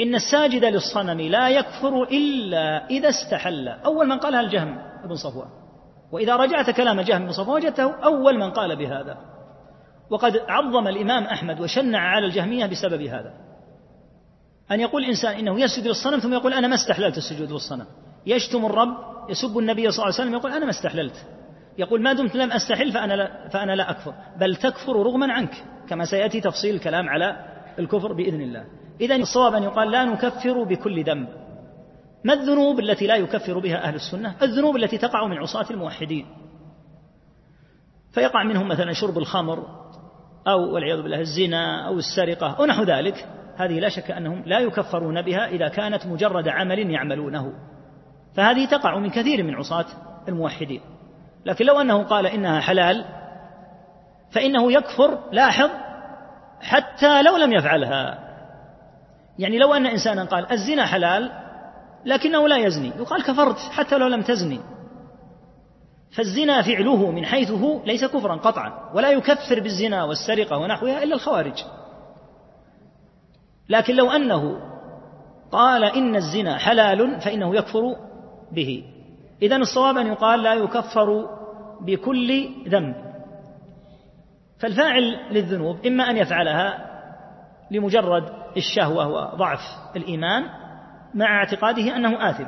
إن الساجد للصنم لا يكفر إلا إذا استحل. أول من قالها الجهم بن صفوان. وإذا رجعت كلام جهم بن صفوان وجدته أول من قال بهذا. وقد عظم الإمام أحمد وشنع على الجهمية بسبب هذا. أن يقول الإنسان إنه يسجد للصنم ثم يقول أنا ما استحللت السجود للصنم. يشتم الرب يسب النبي صلى الله عليه وسلم يقول أنا ما استحللت. يقول ما دمت لم أستحل فأنا لا, فأنا لا أكفر. بل تكفر رغما عنك كما سيأتي تفصيل الكلام على الكفر بإذن الله. إذا الصواب أن يقال لا نكفر بكل ذنب. ما الذنوب التي لا يكفر بها أهل السنة؟ الذنوب التي تقع من عصاة الموحدين. فيقع منهم مثلا شرب الخمر أو والعياذ بالله الزنا أو السرقة أو نحو ذلك. هذه لا شك أنهم لا يكفرون بها إذا كانت مجرد عمل يعملونه. فهذه تقع من كثير من عصاة الموحدين. لكن لو أنه قال إنها حلال فإنه يكفر لاحظ حتى لو لم يفعلها. يعني لو أن إنسانا قال الزنا حلال لكنه لا يزني يقال كفرت حتى لو لم تزني. فالزنا فعله من حيث هو ليس كفرا قطعا ولا يكفر بالزنا والسرقة ونحوها إلا الخوارج. لكن لو أنه قال إن الزنا حلال فإنه يكفر به. إذن الصواب أن يقال لا يكفر بكل ذنب. فالفاعل للذنوب إما أن يفعلها لمجرد الشهوة وضعف الإيمان مع اعتقاده أنه آثم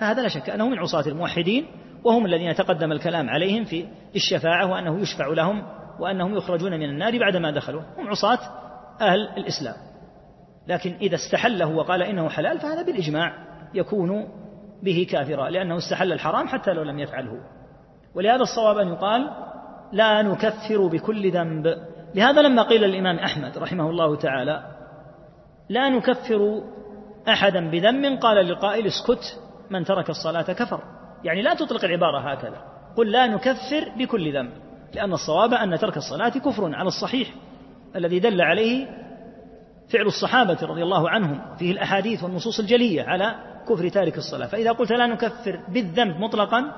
فهذا لا شك أنه من عصاة الموحدين وهم الذين تقدم الكلام عليهم في الشفاعة وأنه يشفع لهم وأنهم يخرجون من النار بعدما دخلوا. هم عصاة أهل الإسلام. لكن إذا استحله وقال إنه حلال فهذا بالإجماع يكون به كافرا لأنه استحل الحرام حتى لو لم يفعله. ولهذا الصواب أن يقال لا نكفر بكل ذنب. لهذا لما قيل الإمام أحمد رحمه الله تعالى لا نكفر أحدا بذنب قال للقائل اسكت من ترك الصلاة كفر. يعني لا تطلق العبارة هكذا. قل لا نكفر بكل ذنب لأن الصواب أن ترك الصلاة كفر على الصحيح الذي دل عليه فعل الصحابة رضي الله عنهم فيه الأحاديث والنصوص الجلية على كفر تارك الصلاة. فإذا قلت لا نكفر بالذنب مطلقا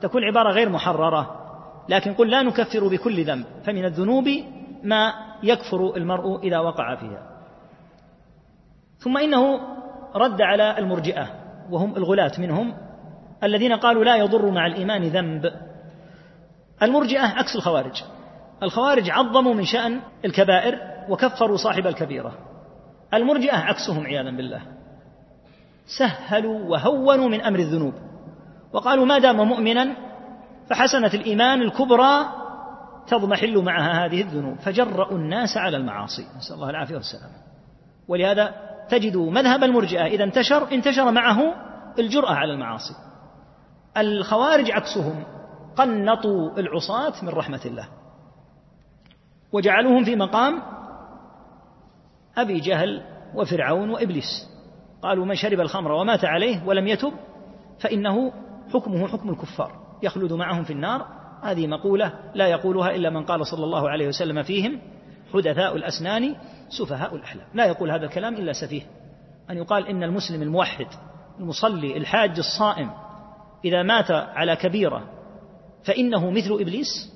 تكون عبارة غير محررة. لكن قل لا نكفر بكل ذنب فمن الذنوب ما يكفر المرء إذا وقع فيها. ثم إنه رد على المرجئة وهم الغلاة منهم الذين قالوا لا يضر مع الإيمان ذنب. المرجئة عكس الخوارج. الخوارج عظموا من شأن الكبائر وكفروا صاحب الكبيرة. المرجئة عكسهم عياذا بالله. سهلوا وهونوا من أمر الذنوب. وقالوا ما دام مؤمنا فحسنة الإيمان الكبرى تضمحل معها هذه الذنوب. فجرأوا الناس على المعاصي. نسأل الله العافية والسلام ولهذا تجد مذهب المرجئة إذا انتشر انتشر معه الجرأة على المعاصي. الخوارج عكسهم. قنطوا العصاة من رحمة الله. وجعلوهم في مقام أبي جهل وفرعون وإبليس. قالوا من شرب الخمر ومات عليه ولم يتب فإنه حكمه حكم الكفار. يخلد معهم في النار. هذه مقولة لا يقولها إلا من قال صلى الله عليه وسلم فيهم حدثاء الأسنان سفهاء الأحلام. لا يقول هذا الكلام إلا سفيه. أن يقال إن المسلم الموحد المصلي الحاج الصائم إذا مات على كبيرة فإنه مثل إبليس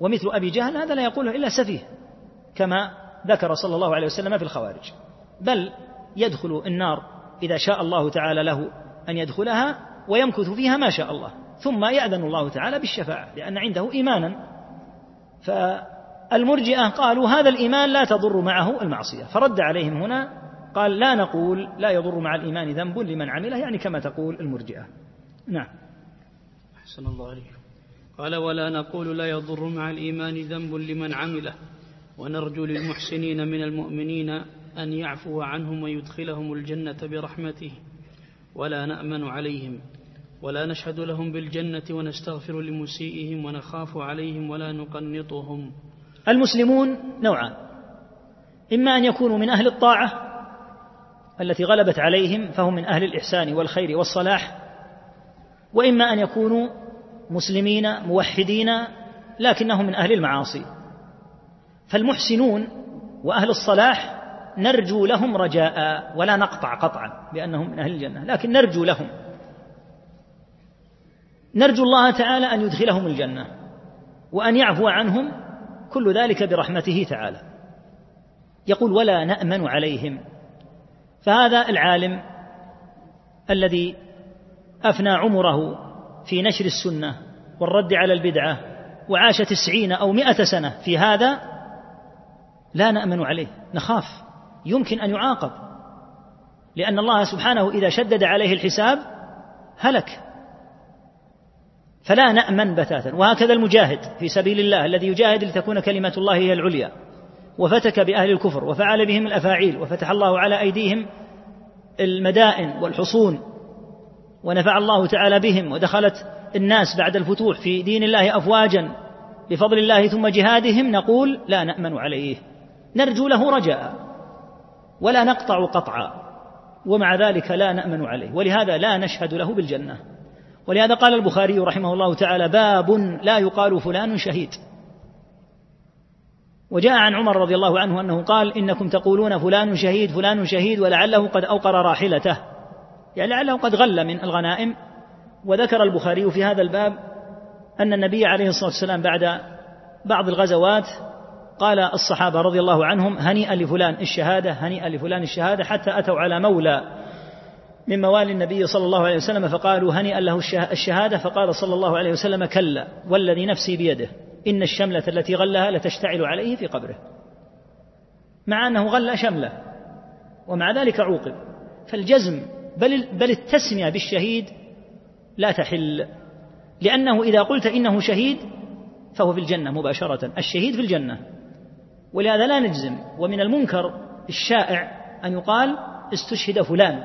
ومثل أبي جهل هذا لا يقوله إلا سفيه كما ذكر صلى الله عليه وسلم في الخوارج. بل يدخل النار إذا شاء الله تعالى له أن يدخلها ويمكث فيها ما شاء الله. ثم يأذن الله تعالى بالشفاعة لأن عنده إيمانا. فالمرجئة قالوا هذا الإيمان لا تضر معه المعصية. فرد عليهم هنا قال لا نقول لا يضر مع الإيمان ذنب لمن عمله يعني كما تقول المرجئة. نعم. أحسن الله عليك قال ولا نقول لا يضر مع الإيمان ذنب لمن عمله ونرجو للمحسنين من المؤمنين أن يعفو عنهم ويدخلهم الجنة برحمته ولا نأمن عليهم ولا نشهد لهم بالجنة ونستغفر لمسيئهم ونخاف عليهم ولا نقنطهم. المسلمون نوعان إما أن يكونوا من أهل الطاعة التي غلبت عليهم فهم من أهل الإحسان والخير والصلاح وإما أن يكونوا مسلمين موحدين لكنهم من أهل المعاصي. فالمحسنون وأهل الصلاح نرجو لهم رجاء ولا نقطع قطعا بأنهم من أهل الجنة لكن نرجو لهم. نرجو الله تعالى أن يدخلهم الجنة وأن يعفو عنهم كل ذلك برحمته تعالى. يقول ولا نأمن عليهم. فهذا العالم الذي أفنى عمره في نشر السنة والرد على البدعة وعاش تسعين أو مئة سنة في هذا لا نأمن عليه نخاف يمكن أن يعاقب لأن الله سبحانه إذا شدد عليه الحساب هلك. فلا نأمن بتاتا. وهكذا المجاهد في سبيل الله الذي يجاهد لتكون كلمة الله هي العليا. وفتك بأهل الكفر وفعل بهم الأفاعيل وفتح الله على أيديهم المدائن والحصون ونفع الله تعالى بهم ودخلت الناس بعد الفتوح في دين الله أفواجا بفضل الله ثم جهادهم نقول لا نأمن عليه. نرجو له رجاء ولا نقطع قطعا ومع ذلك لا نأمن عليه. ولهذا لا نشهد له بالجنة. ولهذا قال البخاري رحمه الله تعالى باب لا يقال فلان شهيد. وجاء عن عمر رضي الله عنه أنه قال إنكم تقولون فلان شهيد فلان شهيد ولعله قد أوقر راحلته. يعني لعله قد غل من الغنائم. وذكر البخاري في هذا الباب أن النبي عليه الصلاة والسلام بعد بعض الغزوات قال الصحابة رضي الله عنهم هنيئا لفلان الشهادة هنيئا لفلان الشهادة حتى أتوا على مولى من موالي النبي صلى الله عليه وسلم فقالوا هنيئا له الشهادة. فقال صلى الله عليه وسلم كلا والذي نفسي بيده إن الشملة التي غلها لتشتعل عليه في قبره. مع أنه غل شملة ومع ذلك عوقب. فالجزم بل, بل التسمية بالشهيد لا تحل. لأنه إذا قلت إنه شهيد فهو في الجنة مباشرة. الشهيد في الجنة. ولهذا لا نجزم. ومن المنكر الشائع أن يقال استشهد فلان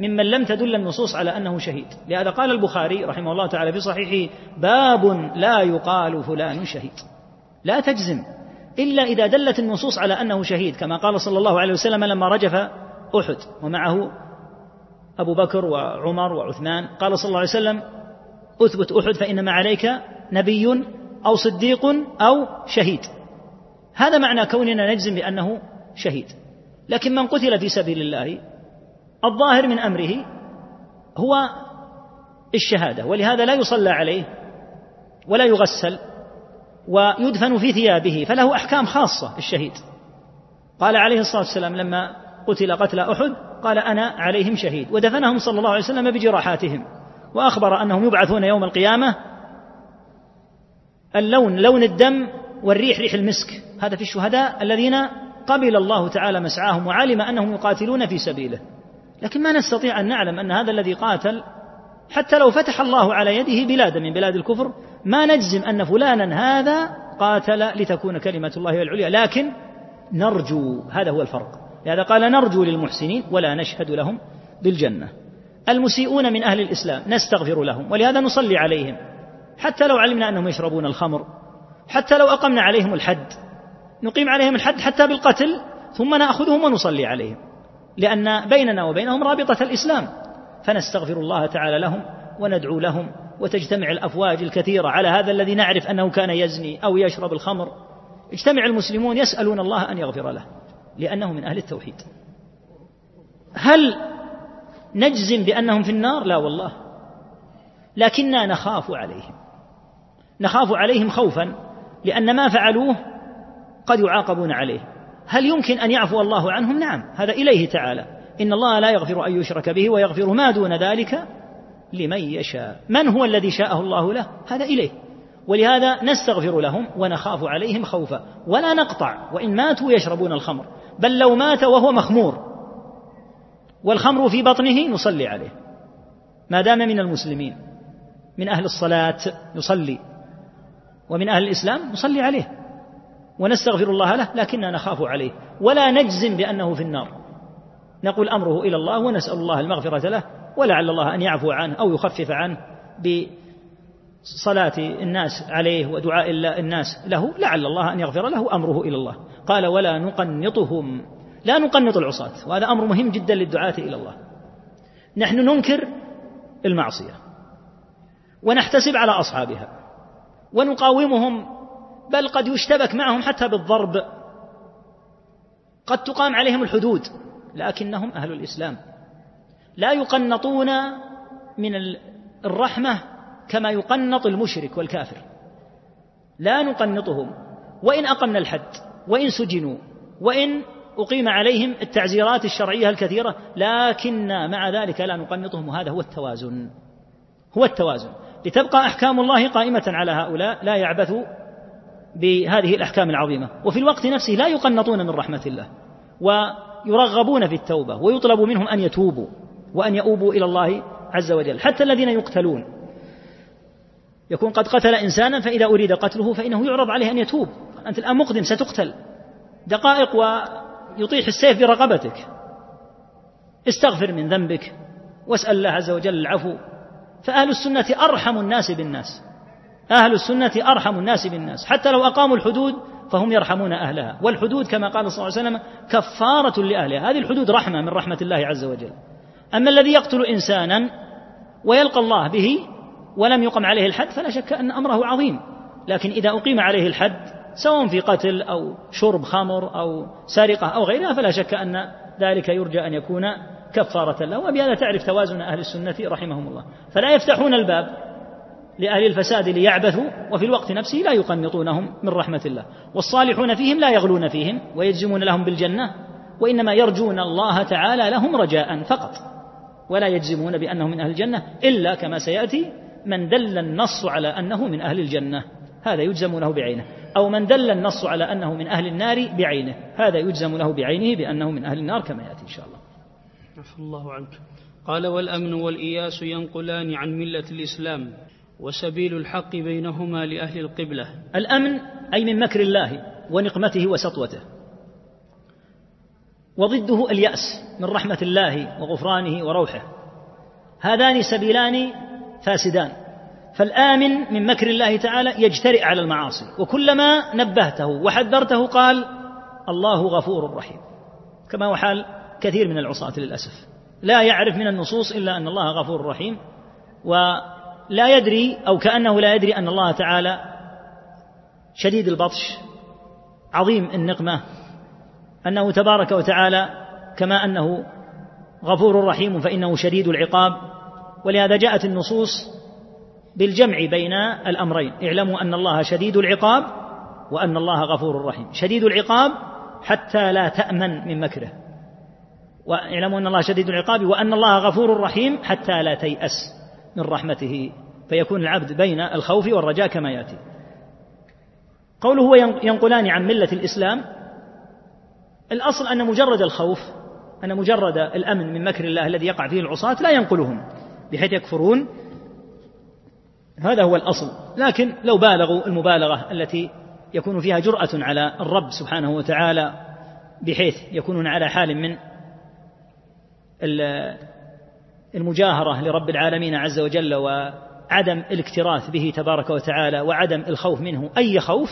ممن لم تدل النصوص على أنه شهيد. لهذا قال البخاري رحمه الله تعالى في صحيحه باب لا يقال فلان شهيد. لا تجزم. إلا إذا دلت النصوص على أنه شهيد كما قال صلى الله عليه وسلم لما رجف أحد ومعه أبو بكر وعمر وعثمان. قال صلى الله عليه وسلم أثبت أحد فإنما عليك نبي أو صديق أو شهيد. هذا معنى كوننا نجزم بأنه شهيد. لكن من قتل في سبيل الله الظاهر من أمره هو الشهادة ولهذا لا يصلى عليه ولا يغسل ويدفن في ثيابه فله أحكام خاصة الشهيد قال عليه الصلاة والسلام لما قتل قتل أحد قال أنا عليهم شهيد. ودفنهم صلى الله عليه وسلم بجراحاتهم. وأخبر أنهم يبعثون يوم القيامة اللون لون الدم والريح ريح المسك. هذا في الشهداء الذين قبل الله تعالى مسعاهم وعلم أنهم يقاتلون في سبيله. لكن ما نستطيع أن نعلم أن هذا الذي قاتل حتى لو فتح الله على يده بلادا من بلاد الكفر ما نجزم أن فلانا هذا قاتل لتكون كلمة الله العليا. لكن نرجو هذا هو الفرق. لهذا قال نرجو للمحسنين ولا نشهد لهم بالجنة. المسيئون من أهل الإسلام نستغفر لهم ولهذا نصلي عليهم. حتى لو علمنا أنهم يشربون الخمر حتى لو أقمنا عليهم الحد. نقيم عليهم الحد حتى بالقتل ثم نأخذهم ونصلي عليهم. لأن بيننا وبينهم رابطة الإسلام. فنستغفر الله تعالى لهم وندعو لهم وتجتمع الأفواج الكثيرة على هذا الذي نعرف أنه كان يزني أو يشرب الخمر. اجتمع المسلمون يسألون الله أن يغفر له. لأنه من أهل التوحيد. هل نجزم بأنهم في النار؟ لا والله. لكننا نخاف عليهم. نخاف عليهم خوفا لأن ما فعلوه قد يعاقبون عليه. هل يمكن أن يعفو الله عنهم؟ نعم. هذا إليه تعالى. إن الله لا يغفر أن يشرك به ويغفر ما دون ذلك لمن يشاء. من هو الذي شاءه الله له؟ هذا إليه. ولهذا نستغفر لهم ونخاف عليهم خوفا. ولا نقطع. وإن ماتوا يشربون الخمر. بل لو مات وهو مخمور والخمر في بطنه نصلي عليه. ما دام من المسلمين من أهل الصلاة نصلي ومن أهل الإسلام نصلي عليه ونستغفر الله له لكننا نخاف عليه ولا نجزم بأنه في النار. نقول أمره إلى الله ونسأل الله المغفرة له ولعل الله أن يعفو عنه أو يخفف عنه بصلاة الناس عليه ودعاء الناس له لعل الله أن يغفر له أمره إلى الله. قال ولا نقنطهم. لا نقنط العصاة وهذا أمر مهم جدا للدعاة إلى الله. نحن ننكر المعصية ونحتسب على أصحابها ونقاومهم بل قد يشتبك معهم حتى بالضرب. قد تقام عليهم الحدود لكنهم أهل الإسلام. لا يقنطون من الرحمة كما يقنط المشرك والكافر. لا نقنطهم. وإن أقمنا الحد وإن سجنوا وإن أقيم عليهم التعزيرات الشرعية الكثيرة لكن مع ذلك لا نقنطهم. وهذا هو التوازن. هو التوازن. لتبقى أحكام الله قائمة على هؤلاء لا يعبثوا بهذه الأحكام العظيمة. وفي الوقت نفسه لا يقنطون من رحمة الله ويرغبون في التوبة ويطلب منهم أن يتوبوا وأن يؤوبوا إلى الله عز وجل. حتى الذين يقتلون يكون قد قتل إنسانا فإذا أريد قتله فإنه يعرض عليه أن يتوب. أنت الآن مقدم ستقتل. دقائق ويطيح السيف برقبتك. استغفر من ذنبك واسأل الله عز وجل العفو. فأهل السنة أرحم الناس بالناس. أهل السنة أرحم الناس بالناس. حتى لو أقاموا الحدود فهم يرحمون أهلها. والحدود كما قال صلى الله عليه وسلم كفارة لأهلها. هذه الحدود رحمة من رحمة الله عز وجل. أما الذي يقتل إنسانا ويلقى الله به ولم يقم عليه الحد فلا شك أن أمره عظيم. لكن إذا أقيم عليه الحد سواء في قتل أو شرب خمر أو سرقة أو غيرها فلا شك أن ذلك يرجى أن يكون كفارة له. وبهذا تعرف توازن أهل السنة رحمهم الله. فلا يفتحون الباب لأهل الفساد ليعبثوا وفي الوقت نفسه لا يقنطونهم من رحمة الله. والصالحون فيهم لا يغلون فيهم ويجزمون لهم بالجنة وإنما يرجون الله تعالى لهم رجاء فقط. ولا يجزمون بأنهم من أهل الجنة إلا كما سيأتي من دل النص على أنه من أهل الجنة هذا يجزم له بعينه. أو من دل النص على أنه من أهل النار بعينه هذا يجزم له بعينه بأنه من أهل النار كما يأتي إن شاء الله. عفى الله عنك. قال والأمن والإياس ينقلان عن ملة الإسلام وسبيل الحق بينهما لأهل القبلة. الأمن أي من مكر الله ونقمته وسطوته. وضده اليأس من رحمة الله وغفرانه وروحه. هذان سبيلان فاسدان. فالآمن من مكر الله تعالى يجترئ على المعاصي. وكلما نبهته وحذرته قال الله غفور رحيم. كما هو حال كثير من العصاة للأسف. لا يعرف من النصوص إلا أن الله غفور رحيم. ولا يدري أو كأنه لا يدري أن الله تعالى شديد البطش عظيم النقمة. أنه تبارك وتعالى كما أنه غفور رحيم فإنه شديد العقاب. ولهذا جاءت النصوص بالجمع بين الأمرين. اعلموا أن الله شديد العقاب وأن الله غفور رحيم. شديد العقاب حتى لا تأمن من مكره. واعلموا أن الله شديد العقاب وأن الله غفور رحيم حتى لا تيأس من رحمته. فيكون العبد بين الخوف والرجاء كما يأتي. قوله ينقلان عن ملة الإسلام. الأصل أن مجرد الخوف أن مجرد الأمن من مكر الله الذي يقع فيه العصاة لا ينقلهم. بحيث يكفرون هذا هو الأصل. لكن لو بالغوا المبالغة التي يكون فيها جرأة على الرب سبحانه وتعالى بحيث يكونون على حال من المجاهرة لرب العالمين عز وجل وعدم الاكتراث به تبارك وتعالى وعدم الخوف منه أي خوف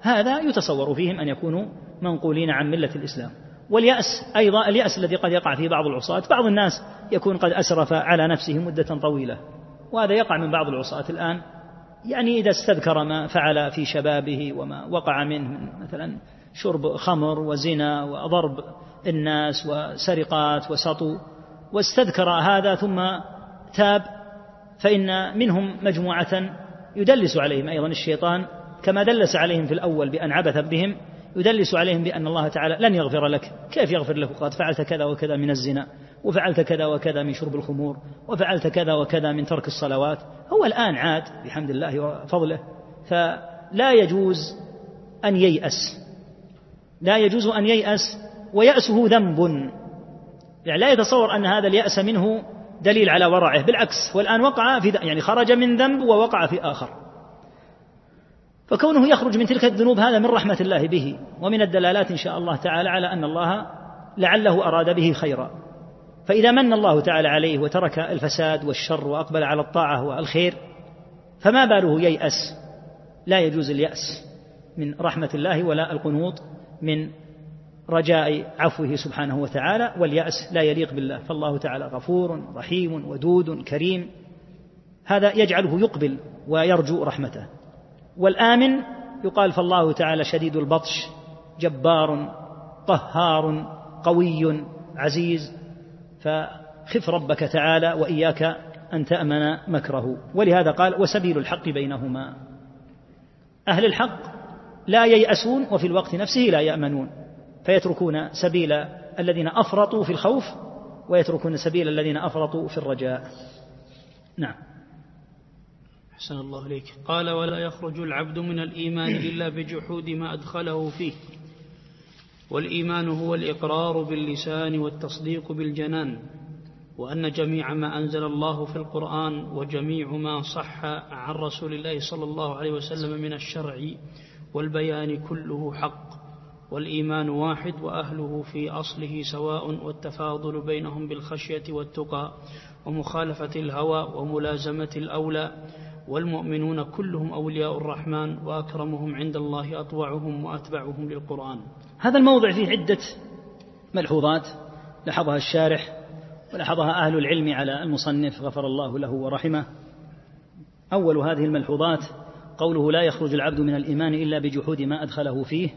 هذا يتصور فيهم أن يكونوا منقولين عن ملة الإسلام. واليأس أيضا اليأس الذي قد يقع فيه بعض العصاة. بعض الناس يكون قد أسرف على نفسه مدة طويلة وهذا يقع من بعض العصاة الآن. يعني إذا استذكر ما فعل في شبابه وما وقع منه من مثلا شرب خمر وزنا وضرب الناس وسرقات وسطو واستذكر هذا ثم تاب فإن منهم مجموعة يدلس عليهم أيضا الشيطان كما دلس عليهم في الأول بأن عبث بهم. يدلس عليهم بأن الله تعالى لن يغفر لك. كيف يغفر لك؟ قد فعلت كذا وكذا من الزنا وفعلت كذا وكذا من شرب الخمور وفعلت كذا وكذا من ترك الصلوات. هو الآن عاد بحمد الله وفضله فلا يجوز أن ييأس. لا يجوز أن ييأس ويأسه ذنب. يعني لا يتصور أن هذا اليأس منه دليل على ورعه. بالعكس والآن وقع في يعني خرج من ذنب ووقع في آخر. فكونه يخرج من تلك الذنوب هذا من رحمة الله به ومن الدلالات إن شاء الله تعالى على أن الله لعله أراد به خيرا. فإذا من الله تعالى عليه وترك الفساد والشر وأقبل على الطاعة والخير فما باله ييأس لا يجوز اليأس من رحمة الله ولا القنوط من رجاء عفوه سبحانه وتعالى واليأس لا يليق بالله. فالله تعالى غفور رحيم ودود كريم. هذا يجعله يقبل ويرجو رحمته. والآمن يقال فالله تعالى شديد البطش جبار قهار قوي عزيز. فخف ربك تعالى وإياك أن تأمن مكره. ولهذا قال وسبيل الحق بينهما. أهل الحق لا ييأسون وفي الوقت نفسه لا يأمنون. فيتركون سبيل الذين أفرطوا في الخوف ويتركون سبيل الذين أفرطوا في الرجاء. نعم. أحسن الله إليك. قال ولا يخرج العبد من الإيمان إلا بجحود ما أدخله فيه. والإيمان هو الإقرار باللسان والتصديق بالجنان وأن جميع ما أنزل الله في القرآن وجميع ما صح عن رسول الله صلى الله عليه وسلم من الشرع والبيان كله حق والإيمان واحد وأهله في أصله سواء والتفاضل بينهم بالخشية والتقى ومخالفة الهوى وملازمة الأولى والمؤمنون كلهم أولياء الرحمن وأكرمهم عند الله أطوعهم وأتبعهم للقرآن. هذا الموضع فيه عدة ملحوظات. لاحظها الشارح ولاحظها أهل العلم على المصنف غفر الله له ورحمه. أول هذه الملحوظات قوله لا يخرج العبد من الإيمان إلا بجحود ما أدخله فيه.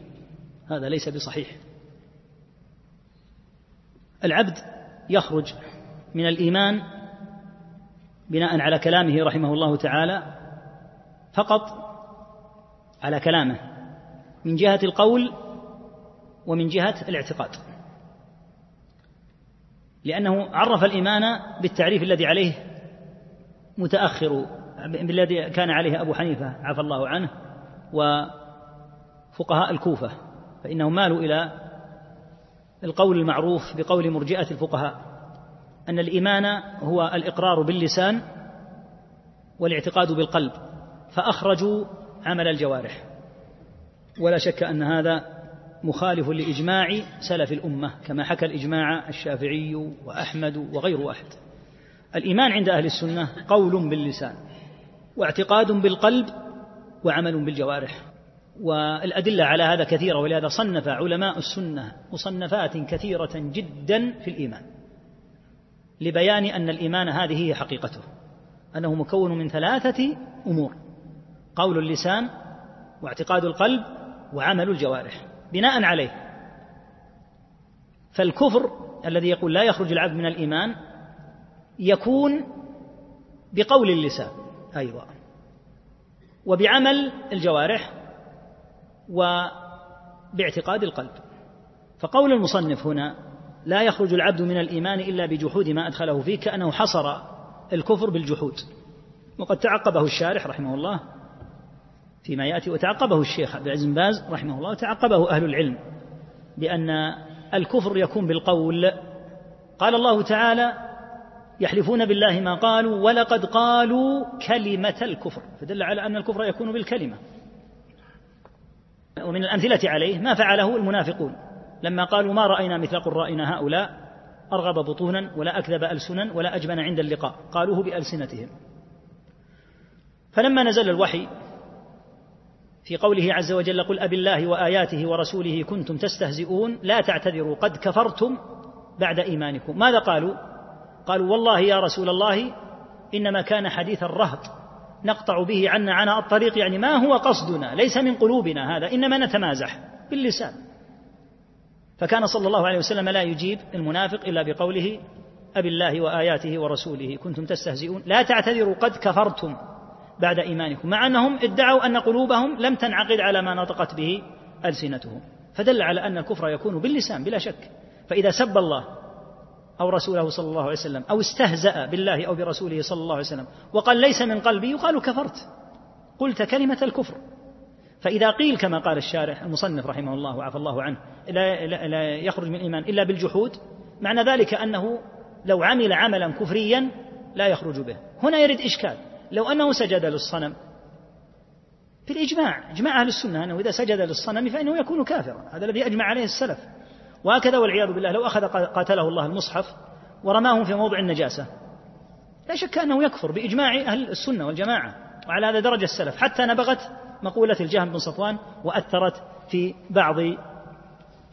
هذا ليس بصحيح. العبد يخرج من الإيمان بناء على كلامه رحمه الله تعالى فقط على كلامه من جهة القول ومن جهة الاعتقاد. لأنه عرف الإيمان بالتعريف الذي عليه متأخر بالذي كان عليه أبو حنيفة عفى الله عنه وفقهاء الكوفة فإنهم مالوا إلى القول المعروف بقول مرجئة الفقهاء. أن الإيمان هو الإقرار باللسان والاعتقاد بالقلب فأخرجوا عمل الجوارح. ولا شك أن هذا مخالف لإجماع سلف الأمة كما حكى الإجماع الشافعي وأحمد وغير أحد. الإيمان عند أهل السنة قول باللسان واعتقاد بالقلب وعمل بالجوارح. والأدلة على هذا كثيرة ولهذا صنف علماء السنة مصنفات كثيرة جدا في الإيمان. لبيان أن الإيمان هذه هي حقيقته أنه مكون من ثلاثة أمور قول اللسان واعتقاد القلب وعمل الجوارح بناء عليه. فالكفر الذي يقول لا يخرج العبد من الإيمان يكون بقول اللسان أيضا وبعمل الجوارح وباعتقاد القلب. فقول المصنف هنا لا يخرج العبد من الإيمان إلا بجحود ما أدخله فيه كأنه حصر الكفر بالجحود. وقد تعقبه الشارح رحمه الله فيما يأتي وتعقبه الشيخ عبد العزيز باز رحمه الله وتعقبه أهل العلم بأن الكفر يكون بالقول. قال الله تعالى يحلفون بالله ما قالوا ولقد قالوا كلمة الكفر. فدل على أن الكفر يكون بالكلمة. ومن الأمثلة عليه ما فعله المنافقون. لما قالوا ما رأينا مثل قرائنا هؤلاء أرغب بطونا ولا أكذب ألسنا ولا أجبن عند اللقاء قالوه بألسنتهم. فلما نزل الوحي في قوله عز وجل قل أب الله وآياته ورسوله كنتم تستهزئون لا تعتذروا قد كفرتم بعد إيمانكم. ماذا قالوا؟ قالوا والله يا رسول الله إنما كان حديث الرهط نقطع به عنا عناء الطريق يعني ما هو قصدنا ليس من قلوبنا هذا إنما نتمازح باللسان. فكان صلى الله عليه وسلم لا يجيب المنافق إلا بقوله أب الله وآياته ورسوله. كنتم تستهزئون. لا تعتذروا قد كفرتم بعد إيمانكم. مع أنهم ادعوا أن قلوبهم لم تنعقد على ما نطقت به ألسنتهم. فدل على أن الكفر يكون باللسان بلا شك. فإذا سب الله أو رسوله صلى الله عليه وسلم أو استهزأ بالله أو برسوله صلى الله عليه وسلم وقال ليس من قلبي يقال كفرت. قلت كلمة الكفر. فإذا قيل كما قال الشارح المصنف رحمه الله وعفى الله عنه لا, لا, لا يخرج من الإيمان إلا بالجحود معنى ذلك أنه لو عمل عملا كفريا لا يخرج به. هنا يرد إشكال. لو أنه سجد للصنم في الإجماع إجماع أهل السنة أنه إذا سجد للصنم فإنه يكون كافرا. هذا الذي أجمع عليه السلف. وهكذا والعياذ بالله لو أخذ قاتله الله المصحف ورماه في موضع النجاسة لا شك أنه يكفر بإجماع أهل السنة والجماعة وعلى هذا درجة السلف. حتى نبغت مقولة الجهم بن صفوان وأثرت في بعض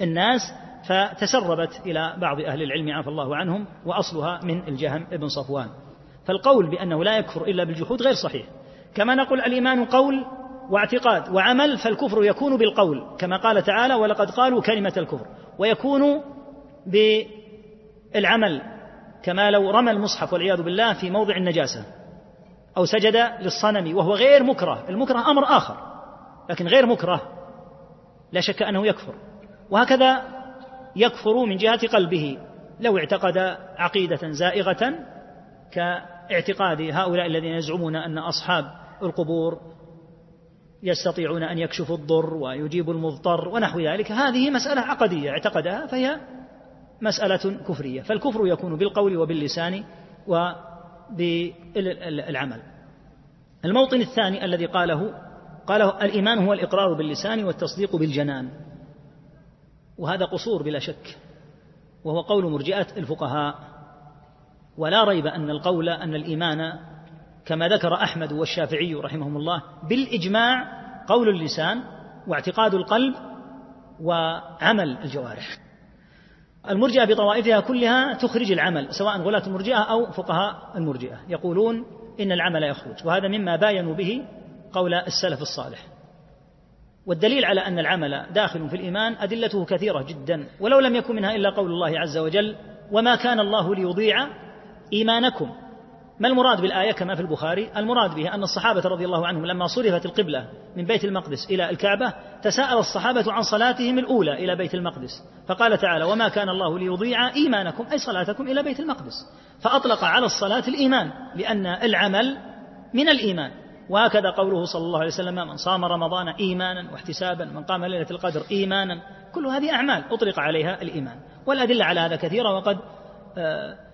الناس فتسربت إلى بعض أهل العلم عفى الله عنهم وأصلها من الجهم بن صفوان. فالقول بأنه لا يكفر إلا بالجحود غير صحيح. كما نقول الإيمان قول واعتقاد وعمل فالكفر يكون بالقول كما قال تعالى ولقد قالوا كلمة الكفر ويكون بالعمل كما لو رمى المصحف والعياذ بالله في موضع النجاسة. أو سجد للصنم وهو غير مكره. المكره أمر آخر لكن غير مكره لا شك أنه يكفر. وهكذا يكفر من جهة قلبه لو اعتقد عقيدة زائغة كاعتقاد هؤلاء الذين يزعمون أن أصحاب القبور يستطيعون أن يكشفوا الضر ويجيبوا المضطر ونحو ذلك. هذه مسألة عقدية اعتقدها فهي مسألة كفرية. فالكفر يكون بالقول وباللسان وبالعمل الموطن الثاني الذي قاله قاله الإيمان هو الإقرار باللسان والتصديق بالجنان. وهذا قصور بلا شك وهو قول مرجئة الفقهاء. ولا ريب أن القول أن الإيمان كما ذكر أحمد والشافعي رحمهم الله بالإجماع قول اللسان واعتقاد القلب وعمل الجوارح. المرجئة بطوائفها كلها تخرج العمل سواء غلاة المرجئة أو فقهاء المرجئة يقولون إن العمل يخرج وهذا مما باينوا به قول السلف الصالح. والدليل على أن العمل داخل في الإيمان أدلته كثيرة جدا ولو لم يكن منها إلا قول الله عز وجل وما كان الله ليضيع إيمانكم ما المراد بالآية كما في البخاري؟ المراد بها أن الصحابة رضي الله عنهم لما صرفت القبلة من بيت المقدس إلى الكعبة تساءل الصحابة عن صلاتهم الأولى إلى بيت المقدس. فقال تعالى وما كان الله ليضيع إيمانكم أي صلاتكم إلى بيت المقدس. فأطلق على الصلاة الإيمان لأن العمل من الإيمان. وهكذا قوله صلى الله عليه وسلم من صام رمضان إيمانا واحتسابا من قام ليلة القدر إيمانا. كل هذه أعمال أطلق عليها الإيمان. والأدلة على هذا كثيرة وقد آه،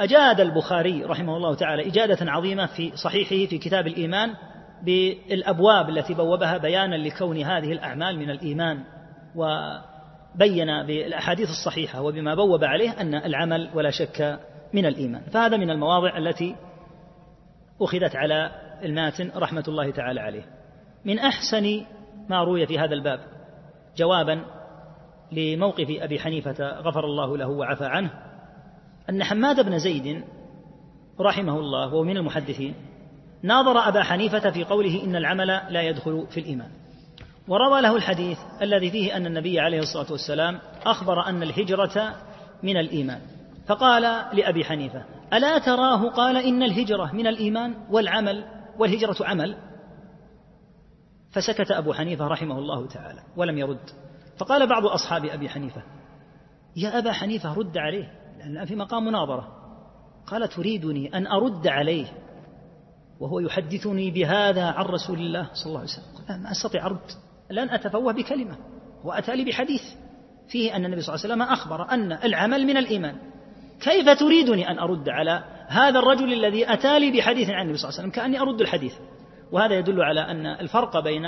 أجاد البخاري رحمه الله تعالى إجادة عظيمة في صحيحه في كتاب الإيمان بالأبواب التي بوبها بيانا لكون هذه الأعمال من الإيمان وبين بالأحاديث الصحيحة وبما بوب عليه أن العمل ولا شك من الإيمان. فهذا من المواضع التي أخذت على الماتن رحمة الله تعالى عليه. من أحسن ما روي في هذا الباب جوابا لموقف أبي حنيفة غفر الله له وعفى عنه أن حماد بن زيد رحمه الله وهو من المحدثين ناظر أبا حنيفة في قوله إن العمل لا يدخل في الإيمان. وروى له الحديث الذي فيه أن النبي عليه الصلاة والسلام أخبر أن الهجرة من الإيمان. فقال لأبي حنيفة ألا تراه قال إن الهجرة من الإيمان والعمل والهجرة عمل؟ فسكت أبو حنيفة رحمه الله تعالى ولم يرد. فقال بعض أصحاب أبي حنيفة يا أبا حنيفة رد عليه. لأن في مقام مناظرة. قال تريدني أن أرد عليه وهو يحدثني بهذا عن رسول الله صلى الله عليه وسلم. ما أستطيع أرد لن أتفوه بكلمة وأتى لي بحديث. فيه أن النبي صلى الله عليه وسلم أخبر أن العمل من الإيمان. كيف تريدني أن أرد على هذا الرجل الذي أتى لي بحديث عن النبي صلى الله عليه وسلم؟ كأني أرد الحديث. وهذا يدل على أن الفرق بين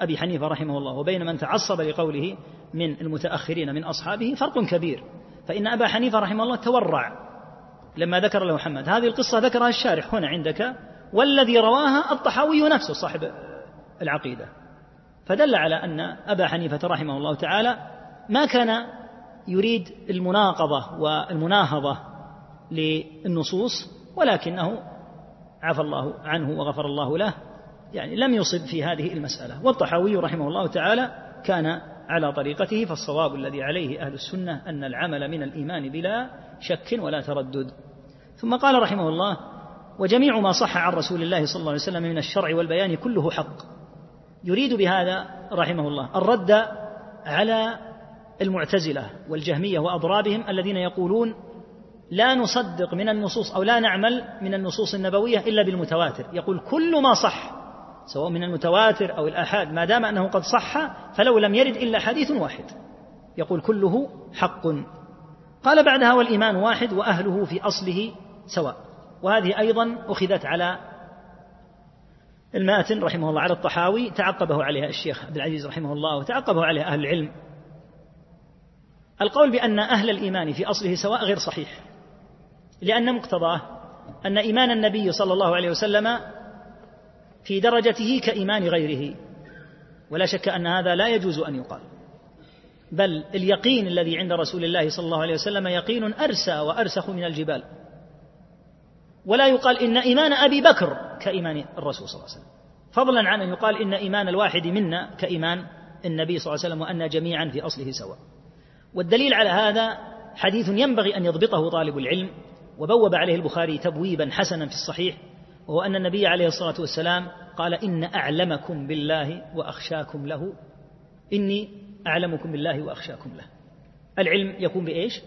أبي حنيفة رحمه الله وبين من تعصب لقوله من المتأخرين من أصحابه فرق كبير. فإن أبا حنيفة رحمه الله تورع لما ذكر له محمد. هذه القصة ذكرها الشارح هنا عندك والذي رواها الطحاوي نفسه صاحب العقيدة. فدل على أن أبا حنيفة رحمه الله تعالى ما كان يريد المناقضة والمناهضة للنصوص ولكنه عفى الله عنه وغفر الله له يعني لم يصب في هذه المسألة. والطحاوي رحمه الله تعالى كان على طريقته فالصواب الذي عليه أهل السنة أن العمل من الإيمان بلا شك ولا تردد. ثم قال رحمه الله وجميع ما صح عن رسول الله صلى الله عليه وسلم من الشرع والبيان كله حق. يريد بهذا رحمه الله الرد على المعتزلة والجهمية وأضرابهم الذين يقولون لا نصدق من النصوص أو لا نعمل من النصوص النبوية إلا بالمتواتر. يقول كل ما صح سواء من المتواتر أو الآحاد ما دام أنه قد صح فلو لم يرد إلا حديث واحد. يقول كله حق. قال بعدها والإيمان واحد وأهله في أصله سواء. وهذه أيضا أخذت على الماتن رحمه الله على الطحاوي تعقبه عليها الشيخ عبد العزيز رحمه الله وتعقبه عليها أهل العلم. القول بأن أهل الإيمان في أصله سواء غير صحيح لأن مقتضاه أن إيمان النبي صلى الله عليه وسلم في درجته كإيمان غيره. ولا شك أن هذا لا يجوز أن يقال. بل اليقين الذي عند رسول الله صلى الله عليه وسلم يقين أرسى وأرسخ من الجبال. ولا يقال إن إيمان أبي بكر كإيمان الرسول صلى الله عليه وسلم. فضلا عن أن يقال إن إيمان الواحد منا كإيمان النبي صلى الله عليه وسلم وأن جميعا في أصله سواء. والدليل على هذا حديث ينبغي أن يضبطه طالب العلم وبوب عليه البخاري تبويبا حسنا في الصحيح وهو أن النبي عليه الصلاة والسلام قال إن أعلمكم بالله وأخشاكم له. إني أعلمكم بالله وأخشاكم له. العلم يكون بإيش؟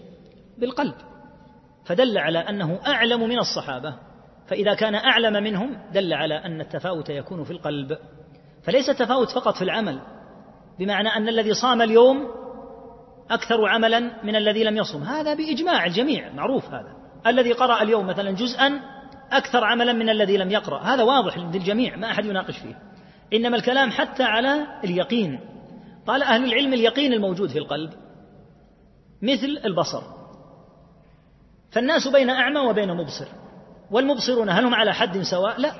بالقلب. فدل على أنه أعلم من الصحابة. فإذا كان أعلم منهم دل على أن التفاوت يكون في القلب. فليس التفاوت فقط في العمل. بمعنى أن الذي صام اليوم أكثر عملا من الذي لم يصم. هذا بإجماع الجميع. معروف هذا. الذي قرأ اليوم مثلا جزءا أكثر عملا من الذي لم يقرأ. هذا واضح للجميع ما أحد يناقش فيه. إنما الكلام حتى على اليقين. قال أهل العلم اليقين الموجود في القلب مثل البصر. فالناس بين أعمى وبين مبصر. والمبصرون هل هم على حد سواء؟ لا.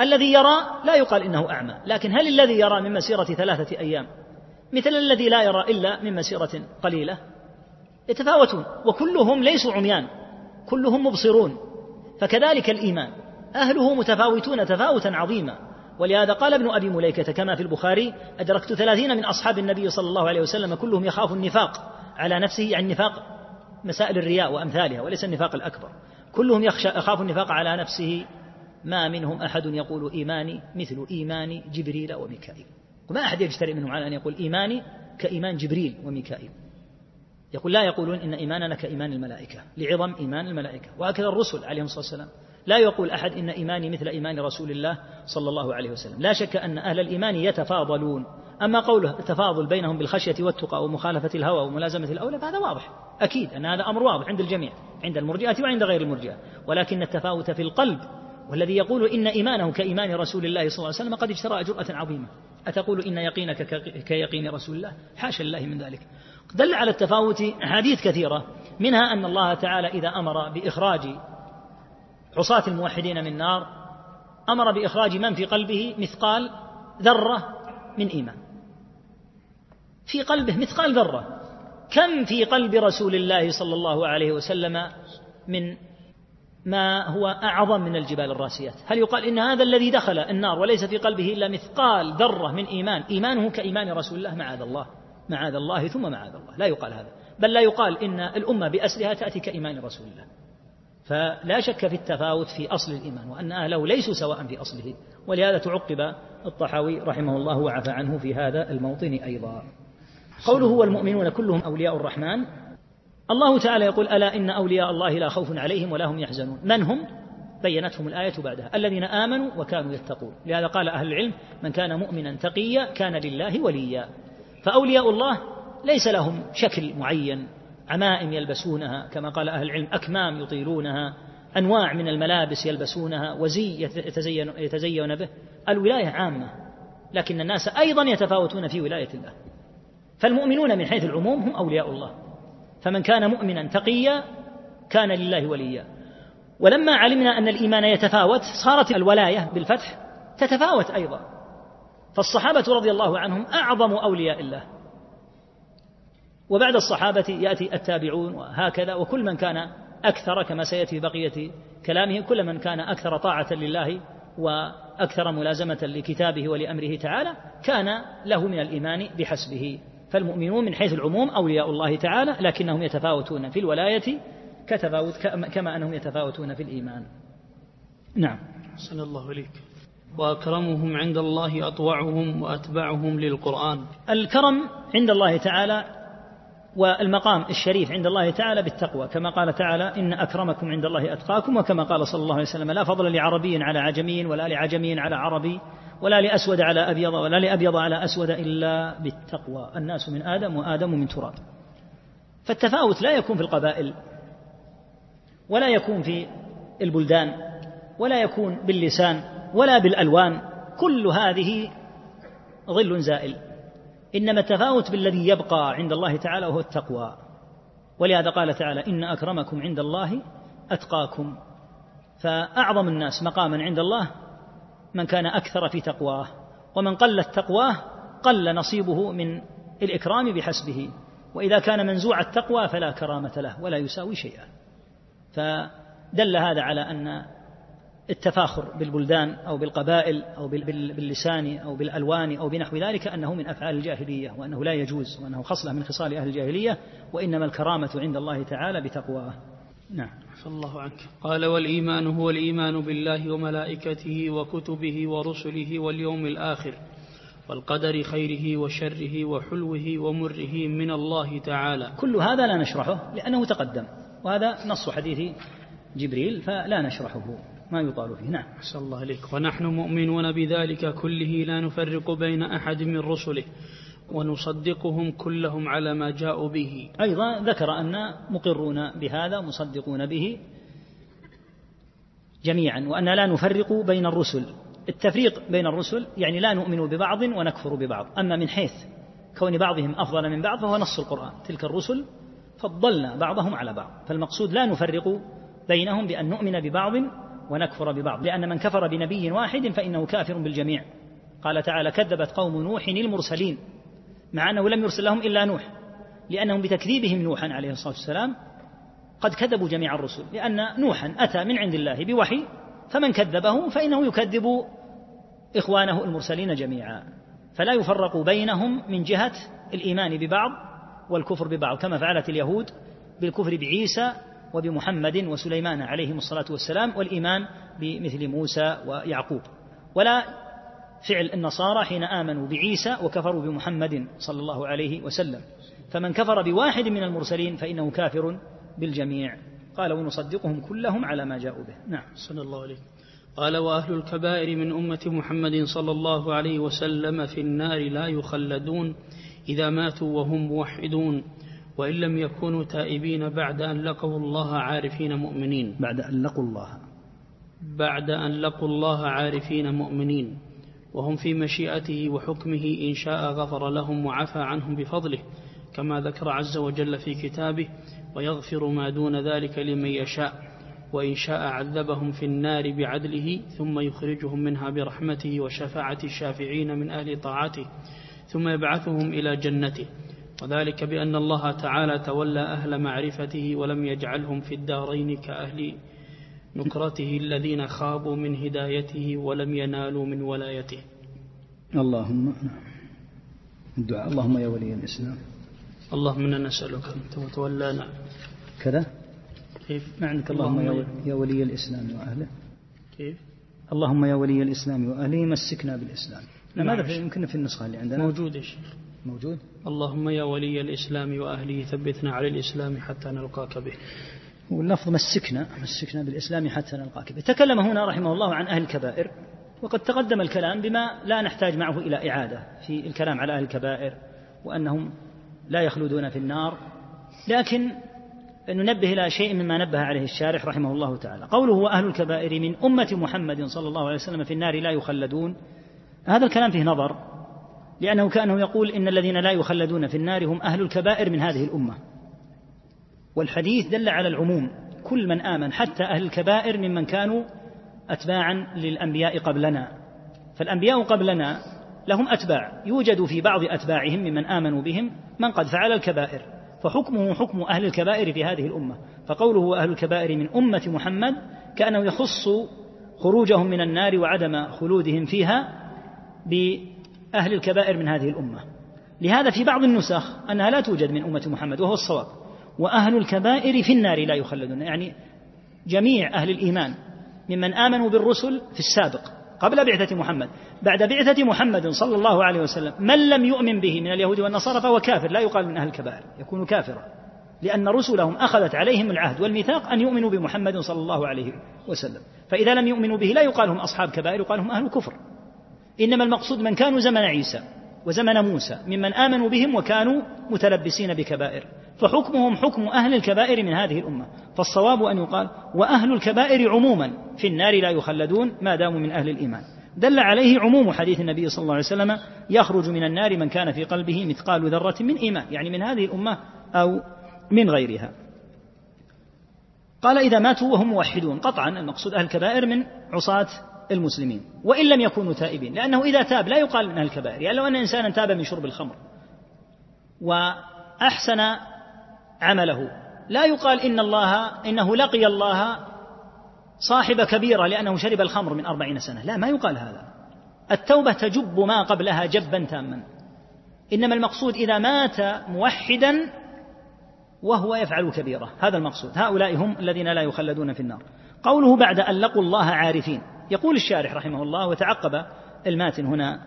الذي يرى لا يقال إنه أعمى. لكن هل الذي يرى من مسيرة ثلاثة أيام؟ مثل الذي لا يرى إلا من مسيرة قليلة. يتفاوتون. وكلهم ليسوا عميان. كلهم مبصرون. فكذلك الإيمان. أهله متفاوتون تفاوتا عظيما. ولهذا قال ابن أبي مليكة كما في البخاري أدركت ثلاثين من أصحاب النبي صلى الله عليه وسلم كلهم يخاف النفاق على نفسه يعني نفاق مسائل الرياء وأمثالها وليس النفاق الأكبر. كلهم يخشى يخاف النفاق على نفسه. ما منهم أحد يقول إيماني مثل إيمان جبريل وميكائيل. وما أحد يجترئ منهم على أن يقول إيماني كإيمان جبريل وميكائيل. يقول لا يقولون إن إيماننا كإيمان الملائكة لعظم إيمان الملائكة. وهكذا الرسل عليهم الصلاة والسلام لا يقول أحد إن إيماني مثل إيمان رسول الله صلى الله عليه وسلم. لا شك أن أهل الإيمان يتفاضلون. أما قوله التفاضل بينهم بالخشية والتقى ومخالفة الهوى وملازمة الأولى فهذا واضح. أكيد أن هذا أمر واضح عند الجميع عند المرجئة وعند غير المرجئة. ولكن التفاوت في القلب والذي يقول إن إيمانه كإيمان رسول الله صلى الله عليه وسلم قد اجترى جرأة عظيمة. أتقول إن يقينك كيقين رسول الله؟ حاشا الله من ذلك. دل على التفاوت أحاديث كثيرة منها أن الله تعالى إذا أمر بإخراج عصاة الموحدين من النار أمر بإخراج من في قلبه مثقال ذرة من إيمان. في قلبه مثقال ذرة. كم في قلب رسول الله صلى الله عليه وسلم من ما هو أعظم من الجبال الراسيات؟ هل يقال إن هذا الذي دخل النار وليس في قلبه إلا مثقال ذرة من إيمان؟ إيمانه كإيمان رسول الله معاذ الله. معاذ الله ثم معاذ الله. لا يقال هذا. بل لا يقال إن الأمة بأسرها تأتي كإيمان رسول الله. فلا شك في التفاوت في أصل الإيمان وأن أهله ليسوا سواء في أصله. ولهذا تعقب الطحاوي رحمه الله وعفى عنه في هذا الموطن أيضا. قوله والمؤمنون كلهم أولياء الرحمن. الله تعالى يقول ألا إن أولياء الله لا خوف عليهم ولا هم يحزنون. من هم؟ بينتهم الآية بعدها. الذين آمنوا وكانوا يتقون. لهذا قال أهل العلم من كان مؤمنا تقيا كان لله وليا. فأولياء الله ليس لهم شكل معين. عمائم يلبسونها كما قال أهل العلم أكمام يطيلونها أنواع من الملابس يلبسونها وزي يتزين, يتزين به. الولاية عامة لكن الناس أيضا يتفاوتون في ولاية الله. فالمؤمنون من حيث العموم هم أولياء الله. فمن كان مؤمنا تقيا كان لله وليا. ولما علمنا أن الإيمان يتفاوت صارت الولاية بالفتح تتفاوت أيضا. فالصحابة رضي الله عنهم أعظم أولياء الله. وبعد الصحابة يأتي التابعون وهكذا وكل من كان أكثر كما سيأتي بقية كلامه كل من كان أكثر طاعة لله وأكثر ملازمة لكتابه ولأمره تعالى كان له من الإيمان بحسبه. فالمؤمنون من حيث العموم أولياء الله تعالى لكنهم يتفاوتون في الولاية كتفاوت كما أنهم يتفاوتون في الإيمان. نعم. صلى الله عليك وأكرمهم عند الله أطوعهم وأتبعهم للقرآن. الكرم عند الله تعالى والمقام الشريف عند الله تعالى بالتقوى. كما قال تعالى إن أكرمكم عند الله أتقاكم. وكما قال صلى الله عليه وسلم لا فضل لعربي على عجمي ولا لعجمي على عربي ولا لأسود على أبيض ولا لأبيض على أسود إلا بالتقوى. الناس من آدم وآدم من تراب. فالتفاوت لا يكون في القبائل ولا يكون في البلدان ولا يكون باللسان ولا بالألوان كل هذه ظل زائل. إنما التفاوت بالذي يبقى عند الله تعالى وهو التقوى. ولهذا قال تعالى إن أكرمكم عند الله أتقاكم. فأعظم الناس مقاما عند الله من كان أكثر في تقواه ومن قلت تقواه قل نصيبه من الإكرام بحسبه. وإذا كان منزوع التقوى فلا كرامة له ولا يساوي شيئا. فدل هذا على أن التفاخر بالبلدان أو بالقبائل أو باللسان أو بالألوان أو بنحو ذلك أنه من أفعال الجاهلية وأنه لا يجوز وأنه خصلة من خصال أهل الجاهلية وإنما الكرامة عند الله تعالى بتقواه نعم. الله عنك قال والإيمان هو الإيمان بالله وملائكته وكتبه ورسله واليوم الآخر والقدر خيره وشره وحلوه ومره من الله تعالى. كل هذا لا نشرحه لأنه تقدم وهذا نص حديث جبريل فلا نشرحه. ما يطال فيه. نعم. أحسن الله إليك. ونحن مؤمنون بذلك كله لا نفرق بين أحد من رسله ونصدقهم كلهم على ما جاءوا به. أيضا ذكر أن مقرون بهذا مصدقون به جميعا وأن لا نفرق بين الرسل. التفريق بين الرسل يعني لا نؤمن ببعض ونكفر ببعض. أما من حيث كون بعضهم أفضل من بعض فهو نص القرآن. تلك الرسل فضلنا بعضهم على بعض. فالمقصود لا نفرق بينهم بأن نؤمن ببعض ونكفر ببعض. لأن من كفر بنبي واحد فإنه كافر بالجميع. قال تعالى كذبت قوم نوح المرسلين. مع أنه لم يرسل لهم إلا نوح. لأنهم بتكذيبهم نوحا عليه الصلاة والسلام قد كذبوا جميع الرسل. لأن نوحا أتى من عند الله بوحي فمن كذبه فإنه يكذب إخوانه المرسلين جميعا. فلا يفرق بينهم من جهة الإيمان ببعض والكفر ببعض كما فعلت اليهود بالكفر بعيسى وبمحمد وسليمان عليهم الصلاة والسلام والإيمان بمثل موسى ويعقوب. ولا فعل النصارى حين آمنوا بعيسى وكفروا بمحمد صلى الله عليه وسلم. فمن كفر بواحد من المرسلين فإنه كافر بالجميع. قال ونصدقهم كلهم على ما جاءوا به. نعم. صلى الله عليه قال وأهل الكبائر من أمة محمد صلى الله عليه وسلم في النار لا يخلدون إذا ماتوا وهم موحدون. وإن لم يكونوا تائبين بعد أن لقوا الله عارفين مؤمنين. بعد أن لقوا الله. بعد أن لقوا الله عارفين مؤمنين. وهم في مشيئته وحكمه إن شاء غفر لهم وعفى عنهم بفضله كما ذكر عز وجل في كتابه ويغفر ما دون ذلك لمن يشاء وإن شاء عذبهم في النار بعدله ثم يخرجهم منها برحمته وشفاعة الشافعين من أهل طاعته ثم يبعثهم إلى جنته. وذلك بأن الله تعالى تولى أهل معرفته ولم يجعلهم في الدارين كأهل نكرته الذين خابوا من هدايته ولم ينالوا من ولايته. اللهم الدعاء. اللهم يا ولي الإسلام. اللهم إنا نسألك أن تتولانا كذا؟ كيف؟ ما عندك اللهم يا, يا ولي الإسلام وأهله. كيف؟ اللهم يا ولي الإسلام وأهله مسكنا بالإسلام. نعم ماذا يمكن في النسخة اللي عندنا؟ موجود يا شيخ. موجود؟ اللهم يا ولي الإسلام وأهله ثبتنا على الإسلام حتى نلقاك به. واللفظ مسكنا مسكنا بالإسلام حتى نلقاك به. تكلم هنا رحمه الله عن أهل الكبائر وقد تقدم الكلام بما لا نحتاج معه إلى إعادة في الكلام على أهل الكبائر وأنهم لا يخلدون في النار. لكن ننبه إلى شيء مما نبه عليه الشارح رحمه الله تعالى. قوله وأهل الكبائر من أمة محمد صلى الله عليه وسلم في النار لا يخلدون هذا الكلام فيه نظر. لأنه كأنه يقول إن الذين لا يخلدون في النار هم أهل الكبائر من هذه الأمة. والحديث دل على العموم. كل من آمن حتى أهل الكبائر ممن كانوا أتباعا للأنبياء قبلنا. فالأنبياء قبلنا لهم أتباع. يوجد في بعض أتباعهم ممن آمنوا بهم من قد فعل الكبائر. فحكمه حكم أهل الكبائر في هذه الأمة. فقوله أهل الكبائر من أمة محمد كأنه يخص خروجهم من النار وعدم خلودهم فيها بأهل الكبائر من هذه الأمة. لهذا في بعض النسخ أنها لا توجد من أمة محمد وهو الصواب. وأهل الكبائر في النار لا يخلدون يعني جميع أهل الإيمان ممن آمنوا بالرسل في السابق قبل بعثة محمد. بعد بعثة محمد صلى الله عليه وسلم من لم يؤمن به من اليهود والنصارى فهو كافر لا يقال من أهل الكبائر يكون كافرا. لأن رسلهم أخذت عليهم العهد والميثاق أن يؤمنوا بمحمد صلى الله عليه وسلم. فإذا لم يؤمنوا به لا يقال هم أصحاب كبائر يقال هم أهل كفر. إنما المقصود من كانوا زمن عيسى وزمن موسى ممن آمنوا بهم وكانوا متلبسين بكبائر. فحكمهم حكم أهل الكبائر من هذه الأمة. فالصواب أن يقال وأهل الكبائر عموما في النار لا يخلدون ما داموا من أهل الإيمان. دل عليه عموم حديث النبي صلى الله عليه وسلم يخرج من النار من كان في قلبه مثقال ذرة من إيمان يعني من هذه الأمة أو من غيرها. قال إذا ماتوا وهم موحدون. قطعا المقصود أهل الكبائر من عصاة المسلمين وإن لم يكونوا تائبين لأنه إذا تاب لا يقال من الكبائر يعني لو أن إنسانا تاب من شرب الخمر وأحسن عمله لا يقال إن الله إنه لقي الله صاحب كبيرة لأنه شرب الخمر من أربعين سنة لا ما يقال هذا. التوبة تجب ما قبلها جبا تاما. إنما المقصود إذا مات موحدا وهو يفعل كبيرة هذا المقصود. هؤلاء هم الذين لا يخلدون في النار. قوله بعد أن لقوا الله عارفين. يقول الشارح رحمه الله وتعقب الماتن هنا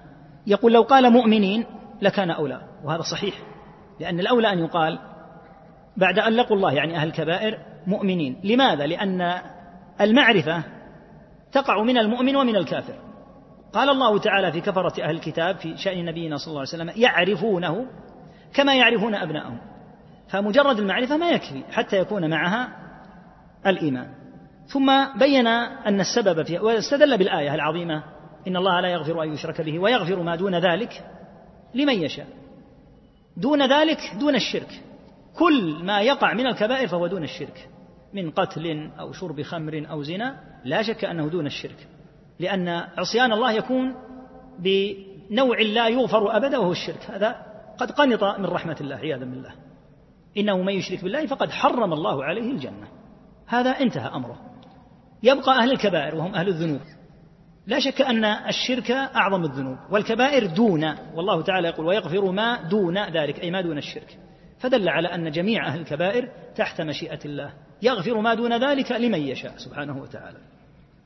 يقول لو قال مؤمنين لكان أولى وهذا صحيح لأن الأولى أن يقال بعد أن لقوا الله يعني أهل الكبائر مؤمنين. لماذا؟ لأن المعرفة تقع من المؤمن ومن الكافر. قال الله تعالى في كفرة أهل الكتاب في شأن نبينا صلى الله عليه وسلم يعرفونه كما يعرفون أبناءهم فمجرد المعرفة ما يكفي حتى يكون معها الإيمان. ثم بين أن السبب فيها واستدل بالآية العظيمة إن الله لا يغفر أن يشرك به ويغفر ما دون ذلك لمن يشاء. دون ذلك دون الشرك. كل ما يقع من الكبائر فهو دون الشرك. من قتل أو شرب خمر أو زنا لا شك أنه دون الشرك. لأن عصيان الله يكون بنوع لا يغفر أبدا وهو الشرك. هذا قد قنط من رحمة الله عياذا بالله. إنه من يشرك بالله فقد حرم الله عليه الجنة. هذا انتهى أمره. يبقى أهل الكبائر وهم أهل الذنوب. لا شك أن الشرك أعظم الذنوب والكبائر دون والله تعالى يقول ويغفر ما دون ذلك. أي ما دون الشرك. فدل على أن جميع أهل الكبائر تحت مشيئة الله. يغفر ما دون ذلك لمن يشاء سبحانه وتعالى.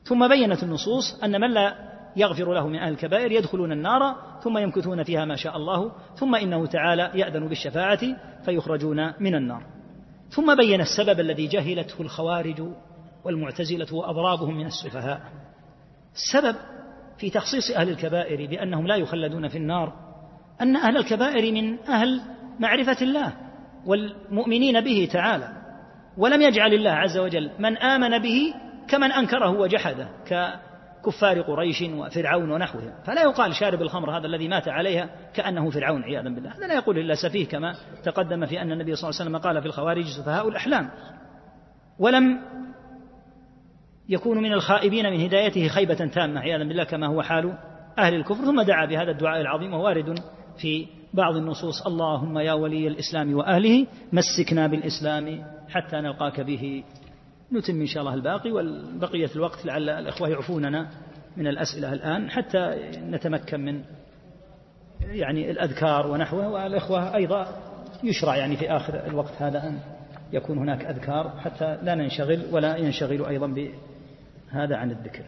ثم بينت النصوص أن من لا يغفر له من أهل الكبائر يدخلون النار ثم يمكثون فيها ما شاء الله ثم إنه تعالى يأذن بالشفاعة فيخرجون من النار. ثم بين السبب الذي جهلته الخوارج والمعتزلة وأضرابهم من السفهاء. السبب في تخصيص أهل الكبائر بأنهم لا يخلدون في النار أن أهل الكبائر من أهل معرفة الله والمؤمنين به تعالى. ولم يجعل الله عز وجل من آمن به كمن أنكره وجحده ككفار قريش وفرعون ونحوهم. فلا يقال شارب الخمر هذا الذي مات عليها كأنه فرعون عياذا بالله. هذا لا يقول إلا سفيه كما تقدم في أن النبي صلى الله عليه وسلم قال في الخوارج سفهاء الأحلام. ولم يكون من الخائبين من هدايته خيبة تامة عياذا بالله كما هو حال أهل الكفر. ثم دعا بهذا الدعاء العظيم ووارد في بعض النصوص. اللهم يا ولي الإسلام وأهله مسكنا بالإسلام حتى نلقاك به. نتم إن شاء الله الباقي والبقية الوقت لعل الإخوة يعفوننا من الأسئلة الآن حتى نتمكن من يعني الأذكار ونحوه. والإخوة أيضا يشرع يعني في آخر الوقت هذا أن يكون هناك أذكار حتى لا ننشغل ولا ينشغل أيضا بهذا عن الذكر.